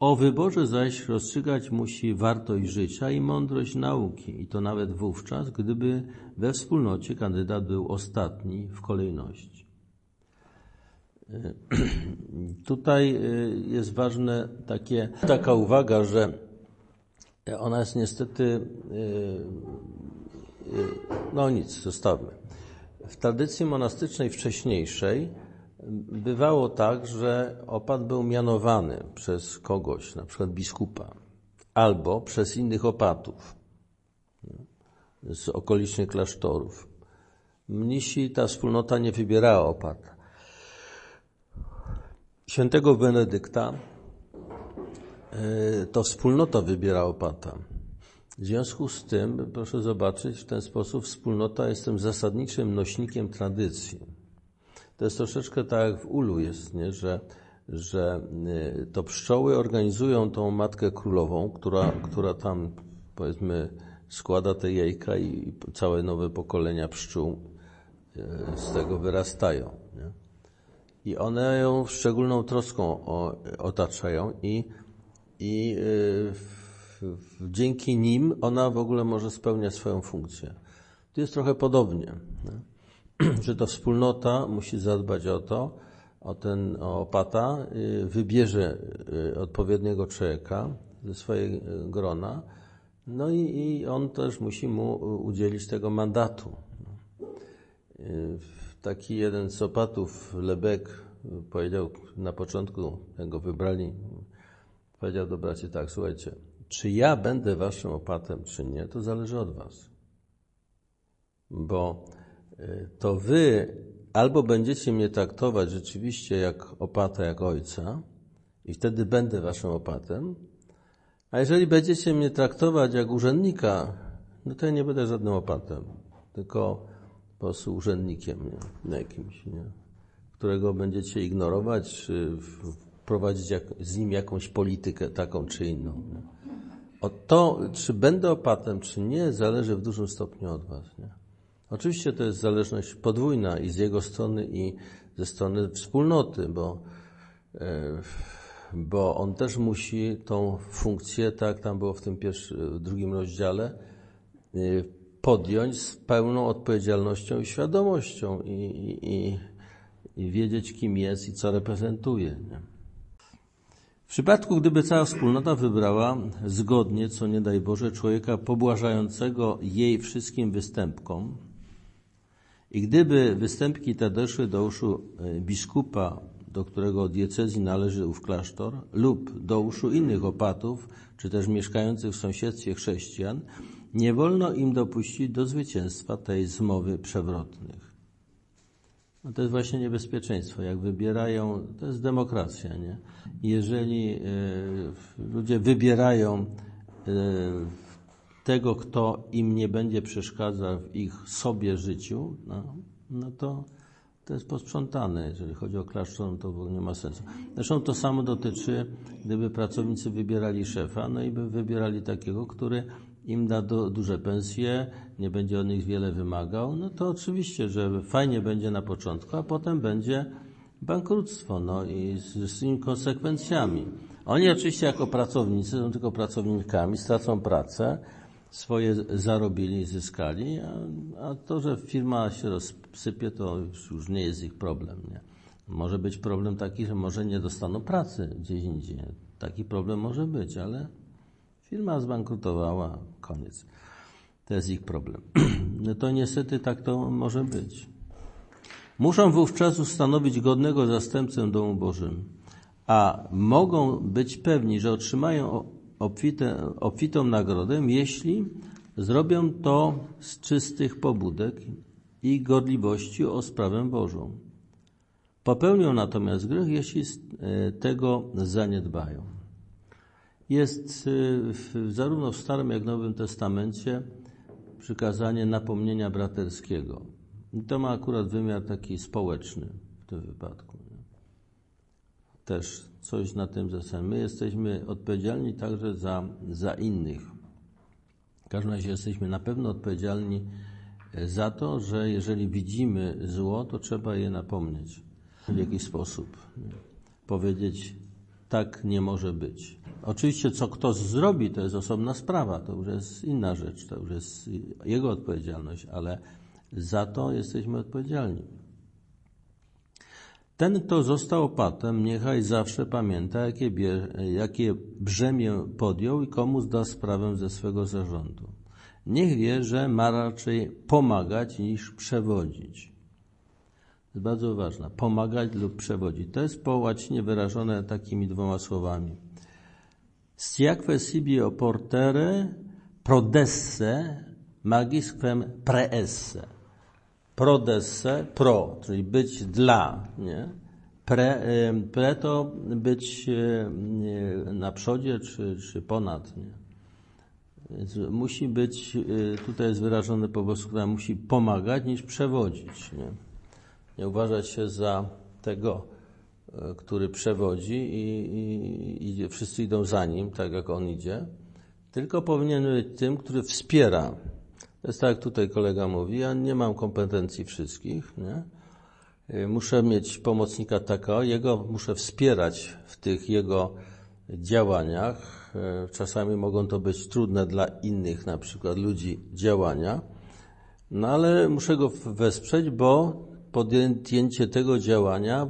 O wyborze zaś rozstrzygać musi wartość życia i mądrość nauki, i to nawet wówczas, gdyby we wspólnocie kandydat był ostatni w kolejności. Tutaj y, jest ważne takie, taka uwaga, że ona jest niestety, y, no nic, zostawmy. W tradycji monastycznej wcześniejszej bywało tak, że opat był mianowany przez kogoś, na przykład biskupa, albo przez innych opatów z okolicznych klasztorów. Mnisi, ta wspólnota nie wybierała opata. Świętego Benedykta e, to wspólnota wybierała opata. W związku z tym, proszę zobaczyć, w ten sposób wspólnota jest tym zasadniczym nośnikiem tradycji. To jest troszeczkę tak jak w ulu jest, nie? Że, że y, to pszczoły organizują tą matkę królową, która, która tam powiedzmy składa te jajka i całe nowe pokolenia pszczół e, z tego wyrastają. Nie? I one ją szczególną troską otaczają i, i e, dzięki nim ona w ogóle może spełniać swoją funkcję. Tu jest trochę podobnie, nie? że to wspólnota musi zadbać o to, o ten opata, y, wybierze y, odpowiedniego człowieka ze swojej y, grona, no i, i on też musi mu udzielić tego mandatu. Taki jeden z opatów, Lebek, powiedział na początku, jak go wybrali, powiedział do braci tak, słuchajcie, czy ja będę waszym opatem, czy nie, to zależy od was. Bo to wy albo będziecie mnie traktować rzeczywiście jak opata, jak ojca, i wtedy będę waszym opatem, a jeżeli będziecie mnie traktować jak urzędnika, no to ja nie będę żadnym opatem, tylko po prostu urzędnikiem nie? jakimś, nie? którego będziecie ignorować, czy prowadzić jak, z nim jakąś politykę taką czy inną. Nie? To, czy będę opatem, czy nie, zależy w dużym stopniu od was. Nie? Oczywiście to jest zależność podwójna i z jego strony, i ze strony wspólnoty, bo, e, bo on też musi tą funkcję, tak tam było w tym pierwszym, drugim rozdziale, e, podjąć z pełną odpowiedzialnością i świadomością i, i, i wiedzieć, kim jest i co reprezentuje. Nie? Przypadku, gdyby cała wspólnota wybrała zgodnie, co nie daj Boże, człowieka pobłażającego jej wszystkim występkom, i gdyby występki te doszły do uszu e, biskupa, do którego diecezji należy ów klasztor, lub do uszu innych opatów, czy też mieszkających w sąsiedztwie chrześcijan, nie wolno im dopuścić do zwycięstwa tej zmowy przewrotnych. No to jest właśnie niebezpieczeństwo. Jak wybierają, to jest demokracja, nie? Jeżeli y, ludzie wybierają y, tego, kto im nie będzie przeszkadzał w ich sobie życiu, no, no to to jest posprzątane. Jeżeli chodzi o klasztor, to nie ma sensu. Zresztą to samo dotyczy, gdyby pracownicy wybierali szefa, no i by wybierali takiego, który im da do, duże pensje, nie będzie od nich wiele wymagał, no to oczywiście, że fajnie będzie na początku, a potem będzie bankructwo, no i z, z tymi konsekwencjami. Oni oczywiście jako pracownicy są tylko pracownikami, stracą pracę, swoje zarobili, zyskali, a, a, to, że firma się rozsypie, to już, już nie jest ich problem. Nie? Może być problem taki, że może nie dostaną pracy gdzieś indziej. Taki problem może być, ale firma zbankrutowała, koniec. To jest ich problem. No to niestety tak to może być. Muszą wówczas ustanowić godnego zastępcę domu Bożym, a mogą być pewni, że otrzymają obfite, obfitą nagrodę, jeśli zrobią to z czystych pobudek i godliwości o sprawę Bożą. Popełnią natomiast grzech, jeśli e, tego zaniedbają. Jest e, zarówno w Starym, jak i Nowym Testamencie przykazanie napomnienia braterskiego. I to ma akurat wymiar taki społeczny w tym wypadku. Też coś na tym zasadzie. My jesteśmy odpowiedzialni także za, za innych. W każdym razie jesteśmy na pewno odpowiedzialni e, za to, że jeżeli widzimy zło, to trzeba je napomnieć w jakiś sposób. Powiedzieć, tak nie może być. Oczywiście, co kto zrobi, to jest osobna sprawa, to już jest inna rzecz, to już jest jego odpowiedzialność, ale za to jesteśmy odpowiedzialni. Ten, kto został opatem, niechaj zawsze pamięta, jakie, jakie brzemię podjął i komu zda sprawę ze swego zarządu. Niech wie, że ma raczej pomagać niż przewodzić. To jest bardzo ważne. Pomagać lub przewodzić. To jest po wyrażone takimi dwoma słowami. Stiaque sibi oportere prodesse magis quem preesse prodesse, pro, czyli być dla, nie? Pre, pre to być na przodzie czy, czy ponad, nie? Więc musi być, y, tutaj jest wyrażone po która musi pomagać niż przewodzić, nie? Nie uważać się za tego, e, który przewodzi i, i, i wszyscy idą za nim, tak jak on idzie, tylko powinien być tym, który wspiera. To jest tak, jak tutaj kolega mówi, ja nie mam kompetencji wszystkich, nie? Y, muszę mieć pomocnika takiego, jego muszę wspierać w tych jego działaniach. Y, czasami mogą to być trudne dla innych, na przykład ludzi, działania, no ale muszę go wesprzeć, bo podjęcie tego działania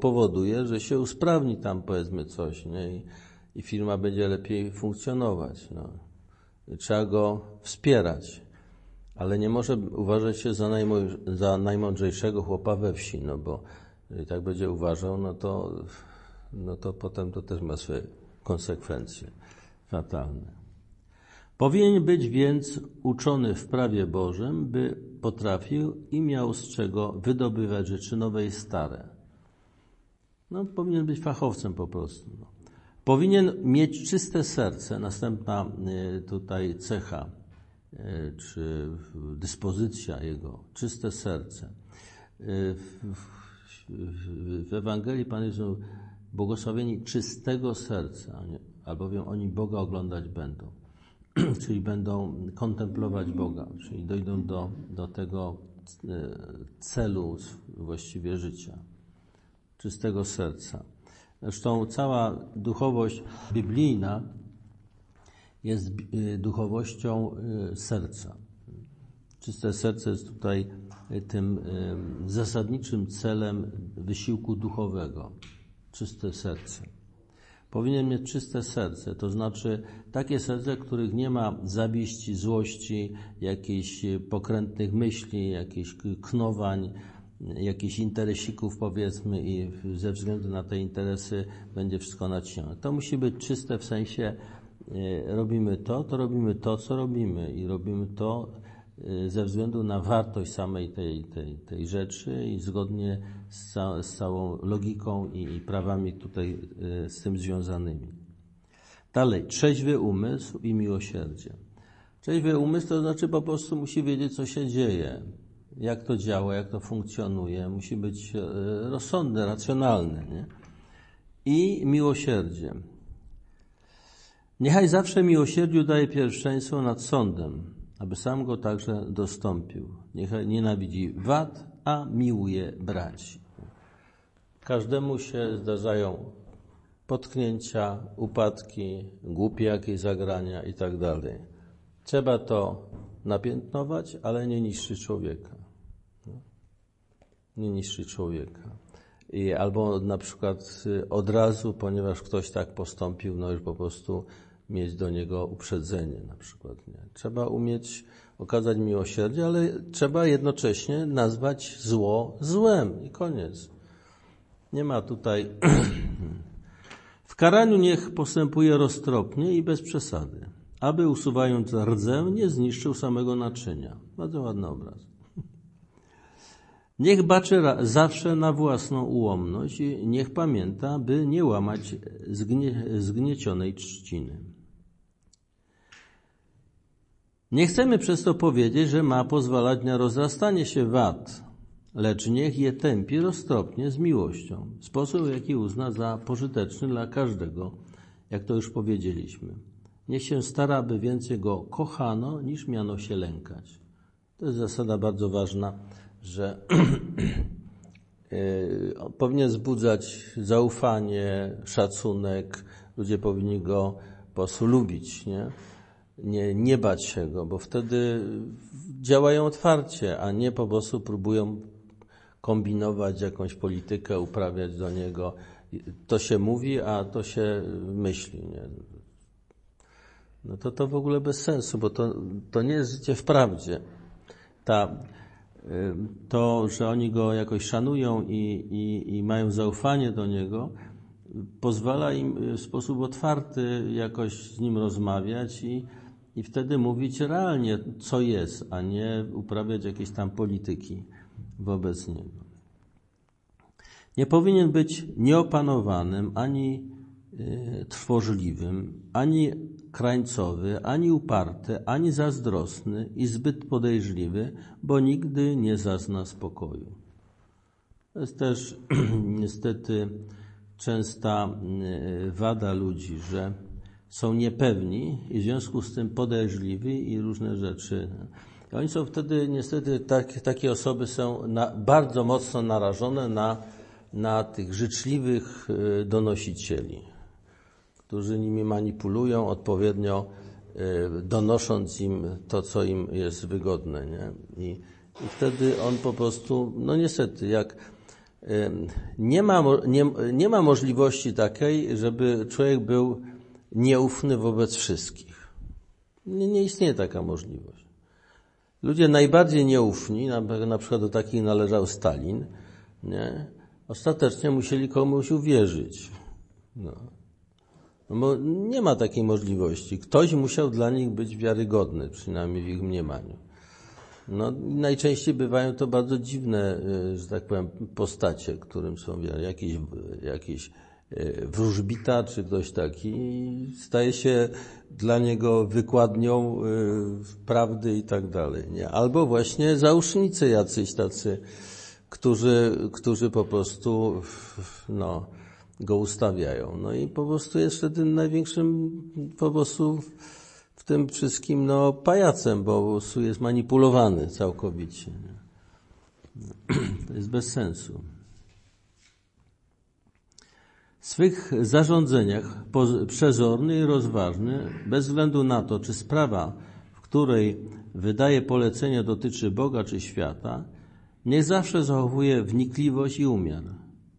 powoduje, że się usprawni tam powiedzmy coś nie? I, firma będzie lepiej funkcjonować. No. Trzeba go wspierać, ale nie może uważać się za, za najmądrzejszego chłopa we wsi, no bo i tak będzie uważał, no to, no to potem to też ma swoje konsekwencje fatalne. Powinien być więc uczony w prawie Bożym, by potrafił i miał z czego wydobywać rzeczy nowe i stare. No, powinien być fachowcem po prostu. No. Powinien mieć czyste serce, następna y, tutaj cecha, y, czy dyspozycja jego, czyste serce. Y, w Ewangelii Pan Jezus błogosławieni czystego serca, albowiem oni Boga oglądać będą. czyli będą kontemplować Boga, czyli dojdą do, do tego e, celu właściwie życia, czystego serca. Zresztą cała duchowość biblijna jest e, duchowością e, serca. Czyste serce jest tutaj tym zasadniczym celem wysiłku duchowego. Czyste serce powinien mieć czyste serce, to znaczy takie serce, których nie ma zawiści, złości, jakichś pokrętnych myśli, jakichś knowań, jakichś interesików powiedzmy i ze względu na te interesy będzie wszystko naciągane. To musi być czyste w sensie e, robimy to, to robimy to, co robimy i robimy to ze względu na wartość samej tej, tej, tej rzeczy i zgodnie z, ca, z całą logiką i, i, prawami tutaj y, z tym związanymi. Dalej, trzeźwy umysł i miłosierdzie. Trzeźwy umysł to znaczy po prostu musi wiedzieć, co się dzieje, jak to działa, jak to funkcjonuje, musi być y, rozsądny, racjonalny. Nie? I miłosierdzie. Niechaj zawsze miłosierdziu daje pierwszeństwo nad sądem aby sam go także dostąpił. Niech nienawidzi wad, a miłuje braci. Każdemu się zdarzają potknięcia, upadki, głupie jakieś zagrania i tak. Trzeba to napiętnować, ale nie niszczy człowieka. Nie niszczy człowieka. I albo na przykład od razu, ponieważ ktoś tak postąpił, no już po prostu mieć do niego uprzedzenie na przykład. Nie? Trzeba umieć okazać miłosierdzie, ale trzeba jednocześnie nazwać zło złem i koniec. Nie ma tutaj. w karaniu niech postępuje roztropnie i bez przesady, aby usuwając rdzę nie zniszczył samego naczynia. Bardzo ładny obraz. Niech baczy zawsze na własną ułomność niech pamięta, by nie łamać zgnie, zgniecionej trzciny. Nie chcemy przez to powiedzieć, że ma pozwalać na rozrastanie się wad, lecz niech je tępi roztropnie z miłością, sposób, jaki uzna za pożyteczny dla każdego, jak to już powiedzieliśmy. Niech się stara, aby więcej go kochano, niż miano się lękać. To jest zasada bardzo ważna, że e, powinien wzbudzać zaufanie, szacunek, ludzie powinni go po prostu lubić, nie? nie, nie bać się go, bo wtedy działają otwarcie, a nie po prostu próbują kombinować jakąś politykę, uprawiać do niego. To się mówi, a to się myśli. Nie? No to to w ogóle bez sensu, bo to, to nie jest życie w prawdzie. Ta, to, że oni go jakoś szanują i, i, i mają zaufanie do niego, pozwala im w sposób otwarty jakoś z nim rozmawiać i, i wtedy mówić realnie, co jest, a nie uprawiać jakieś tam polityki wobec niego. Nie powinien być nieopanowanym, ani y, trwożliwym, ani krańcowy, ani uparty, ani zazdrosny i zbyt podejrzliwy, bo nigdy nie zazna spokoju. To jest też niestety częsta y, wada ludzi, że są niepewni i w związku z tym podejrzliwi i różne rzeczy. I oni są wtedy, niestety, tak, takie osoby są na, bardzo mocno narażone na, na tych życzliwych y, donosicieli, którzy nimi manipulują odpowiednio, y, donosząc im to, co im jest wygodne. Nie? I, I wtedy on po prostu, no niestety, jak nie ma, nie, nie ma możliwości takiej, żeby człowiek był nieufny wobec wszystkich. Nie, nie istnieje taka możliwość. Ludzie najbardziej nieufni, na, na przykład do takich należał Stalin, nie? ostatecznie musieli komuś uwierzyć. No. No bo nie ma takiej możliwości. Ktoś musiał dla nich być wiarygodny, przynajmniej w ich mniemaniu. No, najczęściej bywają to bardzo dziwne, y, że tak powiem, postacie, którym są jakieś, jakieś y, wróżbita czy ktoś taki staje się dla niego wykładnią y, prawdy i tak dalej. Nie? Albo właśnie załóżnicy jacyś tacy, którzy, którzy po prostu no, go ustawiają. No i po prostu jest wtedy największym po prostu w tym wszystkim no, pajacem, bo jest manipulowany całkowicie. To jest bez sensu. W swych zarządzeniach przezorny i rozważny, bez względu na to, czy sprawa, w której wydaje polecenie dotyczy Boga czy świata, niech zawsze zachowuje wnikliwość i umiar,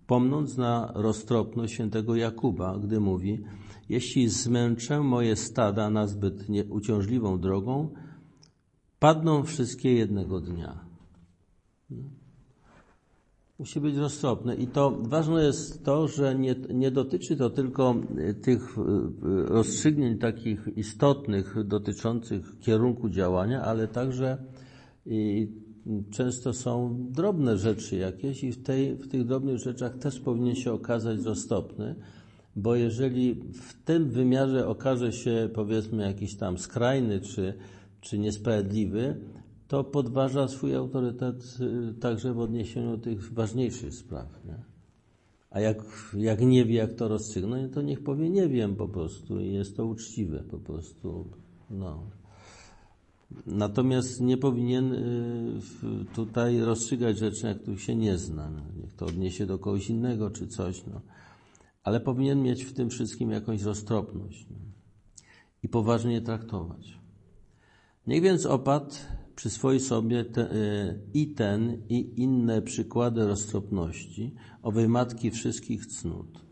pomnąc na roztropność świętego Jakuba, gdy mówi – jeśli zmęczę moje stada na zbyt uciążliwą drogą, padną wszystkie jednego dnia. Musi być roztropne. I to ważne jest to, że nie, nie dotyczy to tylko tych rozstrzygnięć takich istotnych dotyczących kierunku działania, ale także często są drobne rzeczy jakieś i w, tej, w tych drobnych rzeczach też powinien się okazać roztropny bo jeżeli w tym wymiarze okaże się, powiedzmy, jakiś tam skrajny czy, czy niesprawiedliwy, to podważa swój autorytet y, także w odniesieniu do tych ważniejszych spraw. Nie? A jak, jak nie wie, jak to rozstrzygnąć, to niech powie, nie wiem po prostu i jest to uczciwe po prostu. No. Natomiast nie powinien y, tutaj rozstrzygać rzeczy, jak których się nie zna. No. Niech to odniesie do kogoś innego czy coś. No ale powinien mieć w tym wszystkim jakąś roztropność i poważnie traktować. Niech więc opad przyswoi sobie te, y, i ten, i inne przykłady roztropności, owej matki wszystkich cnót.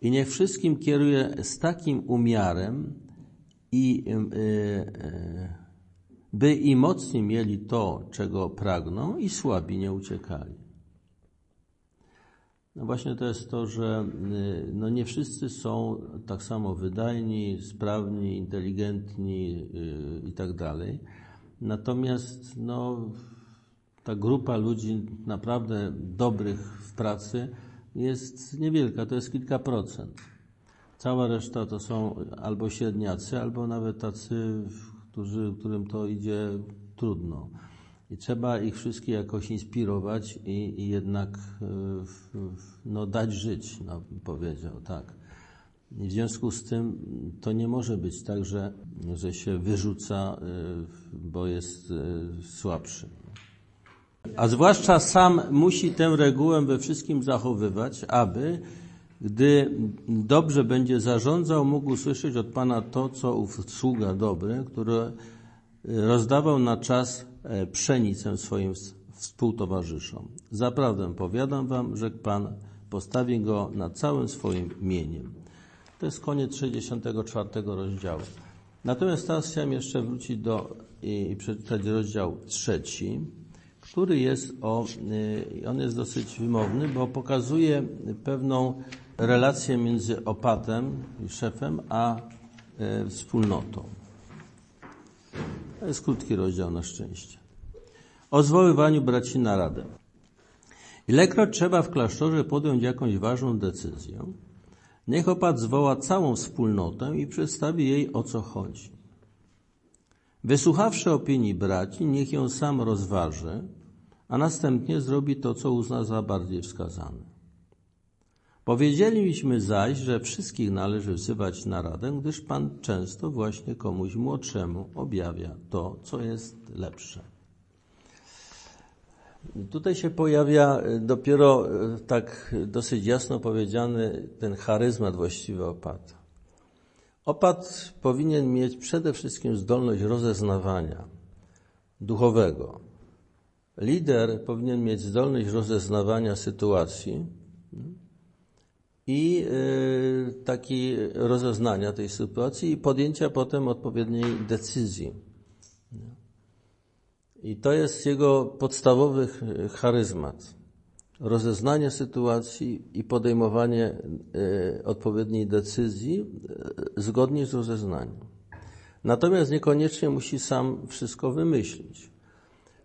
I niech wszystkim kieruje z takim umiarem, i, y, y, by i mocni mieli to, czego pragną, i słabi nie uciekali. No właśnie to jest to, że y, no nie wszyscy są tak samo wydajni, sprawni, inteligentni y, i tak dalej. Natomiast no, ta grupa ludzi naprawdę dobrych w pracy jest niewielka, to jest kilka procent. Cała reszta to są albo średniacy, albo nawet tacy, którzy, którym to idzie trudno. I trzeba ich wszystkich jakoś inspirować i, i jednak e, no, dać żyć, no, powiedział, tak. I w związku z tym to nie może być tak, że, że się wyrzuca, e, bo jest e, słabszy. A zwłaszcza sam musi tę regułę we wszystkim zachowywać, aby, gdy dobrze będzie zarządzał, mógł usłyszeć od Pana to, co ów sługa dobry, który rozdawał na czas E, pszenicę swoim współtowarzyszom. Zaprawdę powiadam wam, że Pan postawi go nad całym swoim mieniem. To jest koniec 64 rozdziału. Natomiast teraz chciałem jeszcze wrócić do i przeczytać rozdział trzeci, który jest o, e, on jest dosyć wymowny, bo pokazuje pewną relację między opatem i szefem, a e, wspólnotą. To jest krótki rozdział na szczęście. O zwoływaniu braci na radę. Ilekroć trzeba w klasztorze podjąć jakąś ważną decyzję, niech opat zwoła całą wspólnotę i przedstawi jej o co chodzi. Wysłuchawszy opinii braci, niech ją sam rozważy, a następnie zrobi to, co uzna za bardziej wskazane. Powiedzieliśmy zaś, że wszystkich należy wzywać na radę, gdyż Pan często właśnie komuś młodszemu objawia to, co jest lepsze. Tutaj się pojawia dopiero tak dosyć jasno powiedziany ten charyzmat właściwy opata. Opat powinien mieć przede wszystkim zdolność rozeznawania duchowego. Lider powinien mieć zdolność rozeznawania sytuacji i y, taki rozeznania tej sytuacji i podjęcia potem odpowiedniej decyzji. I to jest jego podstawowy charyzmat. Rozeznanie sytuacji i podejmowanie y, odpowiedniej decyzji y, zgodnie z rozeznaniem. Natomiast niekoniecznie musi sam wszystko wymyślić.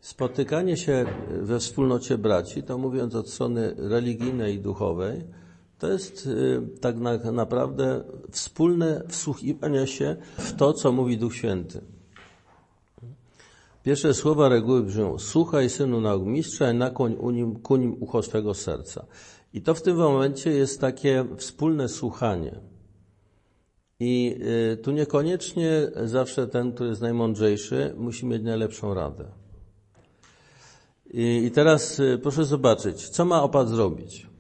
Spotykanie się we wspólnocie braci, to mówiąc od strony religijnej i duchowej, to jest y, tak naprawdę wspólne wsłuchiwanie się w to, co mówi Duch Święty. Pierwsze słowa reguły brzmią: Słuchaj, synu nauk mistrza i nakłoń nim, ku nim ucho swego serca. I to w tym momencie jest takie wspólne słuchanie. I y, tu niekoniecznie zawsze ten, który jest najmądrzejszy, musi mieć najlepszą radę. I, i teraz y, proszę zobaczyć, co ma opat zrobić.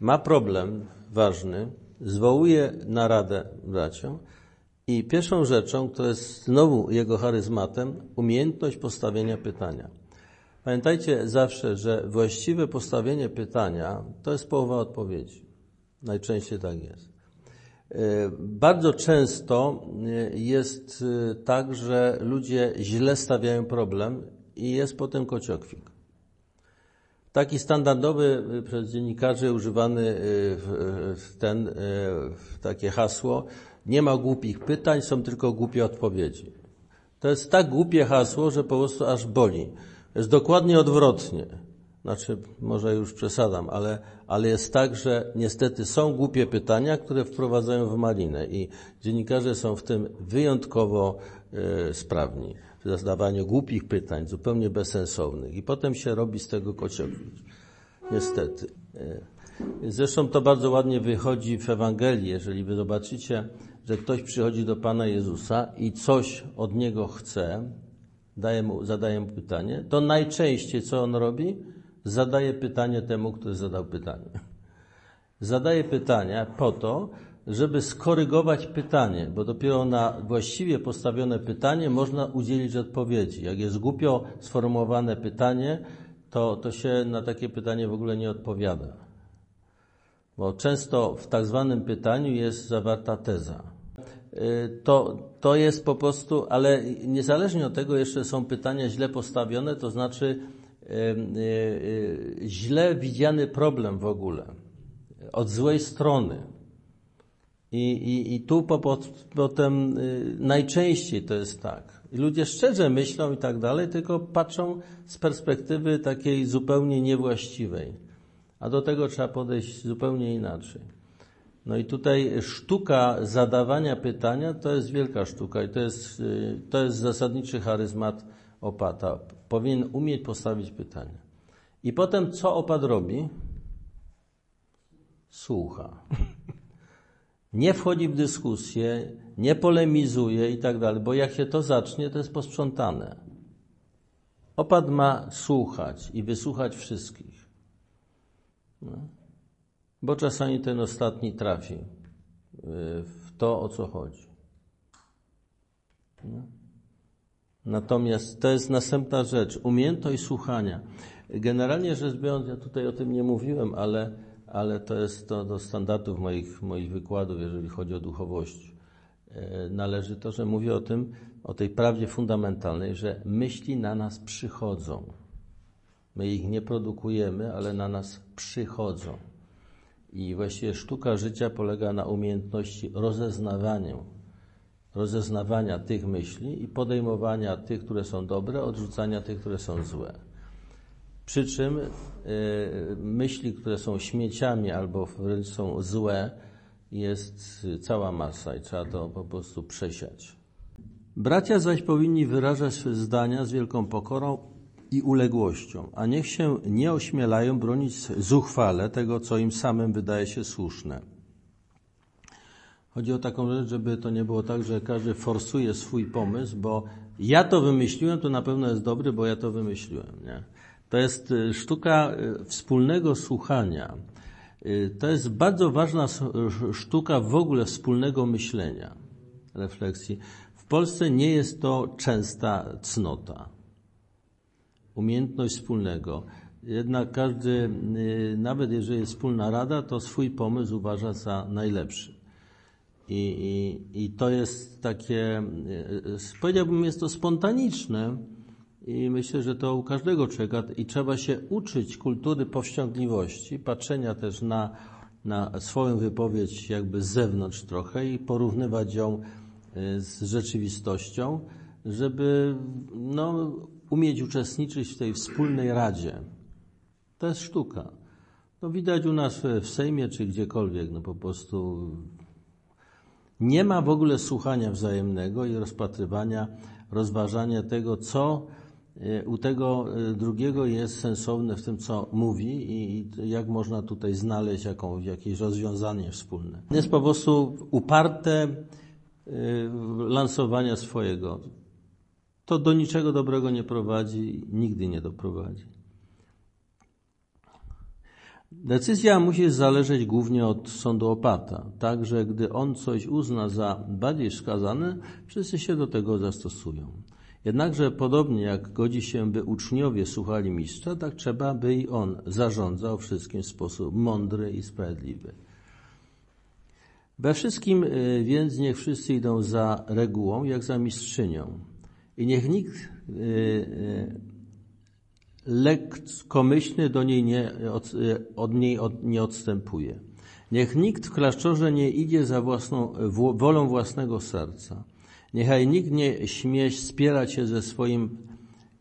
Ma problem ważny, zwołuje naradę braciom i pierwszą rzeczą, która jest znowu jego charyzmatem, umiejętność postawienia pytania. Pamiętajcie zawsze, że właściwe postawienie pytania to jest połowa odpowiedzi. Najczęściej tak jest. E, bardzo często e, jest e, tak, że ludzie źle stawiają problem i jest potem kociokwik. Taki standardowy przez dziennikarzy używany ten, takie hasło nie ma głupich pytań, są tylko głupie odpowiedzi. To jest tak głupie hasło, że po prostu aż boli. Jest dokładnie odwrotnie. Znaczy, może już przesadam, ale, ale jest tak, że niestety są głupie pytania, które wprowadzają w malinę i dziennikarze są w tym wyjątkowo e, sprawni. Zadawaniu głupich pytań, zupełnie bezsensownych. I potem się robi z tego kociołki. Niestety. E, zresztą to bardzo ładnie wychodzi w Ewangelii. Jeżeli wy zobaczycie, że ktoś przychodzi do Pana Jezusa i coś od Niego chce, daje mu, zadaje mu pytanie, to najczęściej co on robi? Zadaje pytanie temu, który zadał pytanie. Zadaje pytania po to, żeby skorygować pytanie, bo dopiero na właściwie postawione pytanie można udzielić odpowiedzi. Jak jest głupio sformułowane pytanie, to, to się na takie pytanie w ogóle nie odpowiada. Bo często w tak zwanym pytaniu jest zawarta teza. Y, to, to jest po prostu, ale niezależnie od tego jeszcze są pytania źle postawione, to znaczy y, y, źle widziany problem w ogóle, od złej strony. I, i, i tu po, po, potem najczęściej to jest tak. Ludzie szczerze myślą i tak dalej, tylko patrzą z perspektywy takiej zupełnie niewłaściwej. A do tego trzeba podejść zupełnie inaczej. No i tutaj sztuka zadawania pytania to jest wielka sztuka i to jest, y, to jest zasadniczy charyzmat opata. Powinien umieć postawić pytanie. I potem co opat robi? Słucha. Nie wchodzi w dyskusję, nie polemizuje i tak dalej, bo jak się to zacznie, to jest posprzątane. Opat ma słuchać i wysłuchać wszystkich. No bo czasami ten ostatni trafi y, w to, o co chodzi. No. Natomiast to jest następna rzecz, umiejętność słuchania. Generalnie rzecz biorąc, ja tutaj o tym nie mówiłem, ale, ale to jest to do standardów moich, moich wykładów, jeżeli chodzi o duchowość. E, należy to, że mówię o tym, o tej prawdzie fundamentalnej, że myśli na nas przychodzą. My ich nie produkujemy, ale na nas przychodzą. I właściwie sztuka życia polega na umiejętności rozeznawania, rozeznawania tych myśli i podejmowania tych, które są dobre, odrzucania tych, które są złe. Przy czym y, myśli, które są śmieciami albo wręcz są złe, jest cała masa i trzeba to po prostu przesiać. Bracia zaś powinni wyrażać zdania z wielką pokorą i uległością, a niech się nie ośmielają bronić zuchwale tego, co im samym wydaje się słuszne. Chodzi o taką rzecz, żeby to nie było tak, że każdy forsuje swój pomysł, bo ja to wymyśliłem, to na pewno jest dobry, bo ja to wymyśliłem. Nie? To jest y, sztuka y, wspólnego słuchania. Y, To jest bardzo ważna sztuka w ogóle wspólnego myślenia, refleksji. W Polsce nie jest to częsta cnota umiejętność wspólnego. Jednak każdy, nawet jeżeli jest wspólna rada, to swój pomysł uważa za najlepszy. I, i, i to jest takie, powiedziałbym, jest to spontaniczne i myślę, że to u każdego człowieka i trzeba się uczyć kultury powściągliwości, patrzenia też na, na swoją wypowiedź jakby z zewnątrz trochę i porównywać ją y, z rzeczywistością, żeby no, umieć uczestniczyć w tej wspólnej radzie. To jest sztuka. No widać u nas w- Sejmie czy gdziekolwiek, no po prostu nie ma w ogóle słuchania wzajemnego i rozpatrywania, rozważania tego, co e, u tego e, drugiego jest sensowne w tym, co mówi i jak można tutaj znaleźć jaką, jakieś rozwiązanie wspólne. Jest po prostu uparte e, lansowania swojego. To do niczego dobrego nie prowadzi nigdy nie doprowadzi. Decyzja musi zależeć głównie od sądu opata, tak że gdy on coś uzna za bardziej wskazane, wszyscy się do tego zastosują. Jednakże podobnie jak godzi się, by uczniowie słuchali mistrza, tak trzeba, by i on zarządzał wszystkim w sposób mądry i sprawiedliwy. We wszystkim y, więc niech wszyscy idą za regułą, jak za mistrzynią. I niech nikt y, y, lekkomyślny do niej nie, od, od niej od, nie odstępuje. Niech nikt w klasztorze nie idzie za własną, wolą własnego serca. Niechaj nikt nie śmie spierać się ze swoim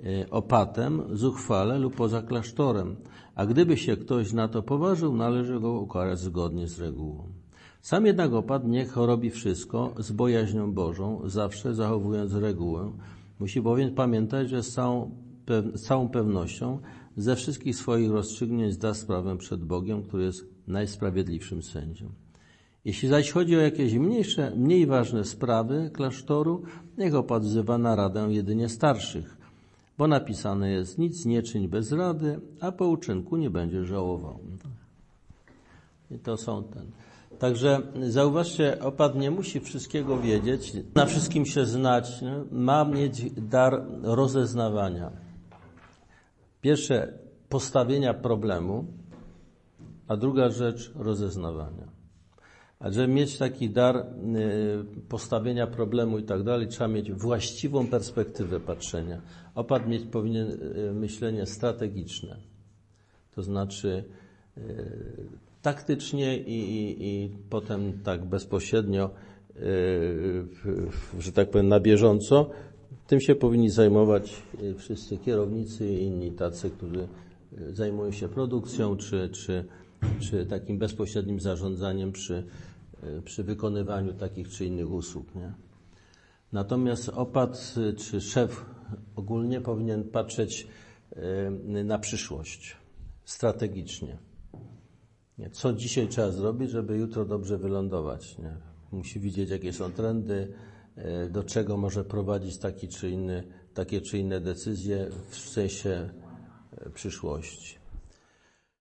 e, opatem zuchwale lub poza klasztorem, a gdyby się ktoś na to poważył, należy go ukarać zgodnie z regułą. Sam jednak opat niech robi wszystko z bojaźnią Bożą, zawsze zachowując regułę. Musi bowiem pamiętać, że z całą, z całą pewnością ze wszystkich swoich rozstrzygnięć zda sprawę przed Bogiem, który jest najsprawiedliwszym sędzią. Jeśli zaś chodzi o jakieś mniejsze, mniej ważne sprawy klasztoru, niech opat wzywa na radę jedynie starszych, bo napisane jest nic nie czyń bez rady, a po uczynku nie będziesz żałował. I to są ten. Także zauważcie, opat nie musi wszystkiego wiedzieć, na wszystkim się znać, nie? ma mieć dar rozeznawania. Pierwsze, postawienia problemu, a druga rzecz, rozeznawania. A żeby mieć taki dar y, postawienia problemu i tak dalej, trzeba mieć właściwą perspektywę patrzenia. Opat mieć powinien y, myślenie strategiczne. To znaczy y, taktycznie i, i, i potem tak bezpośrednio, że tak powiem, na bieżąco. Tym się powinni zajmować wszyscy kierownicy i inni tacy, którzy zajmują się produkcją czy, czy, czy takim bezpośrednim zarządzaniem przy, przy wykonywaniu takich czy innych usług. Nie? Natomiast opat y, czy szef ogólnie powinien patrzeć y, na przyszłość strategicznie. Nie? Co dzisiaj trzeba zrobić, żeby jutro dobrze wylądować? Nie? Musi widzieć, jakie są trendy, y, do czego może prowadzić taki czy inny, takie czy inne decyzje w sensie y, przyszłości.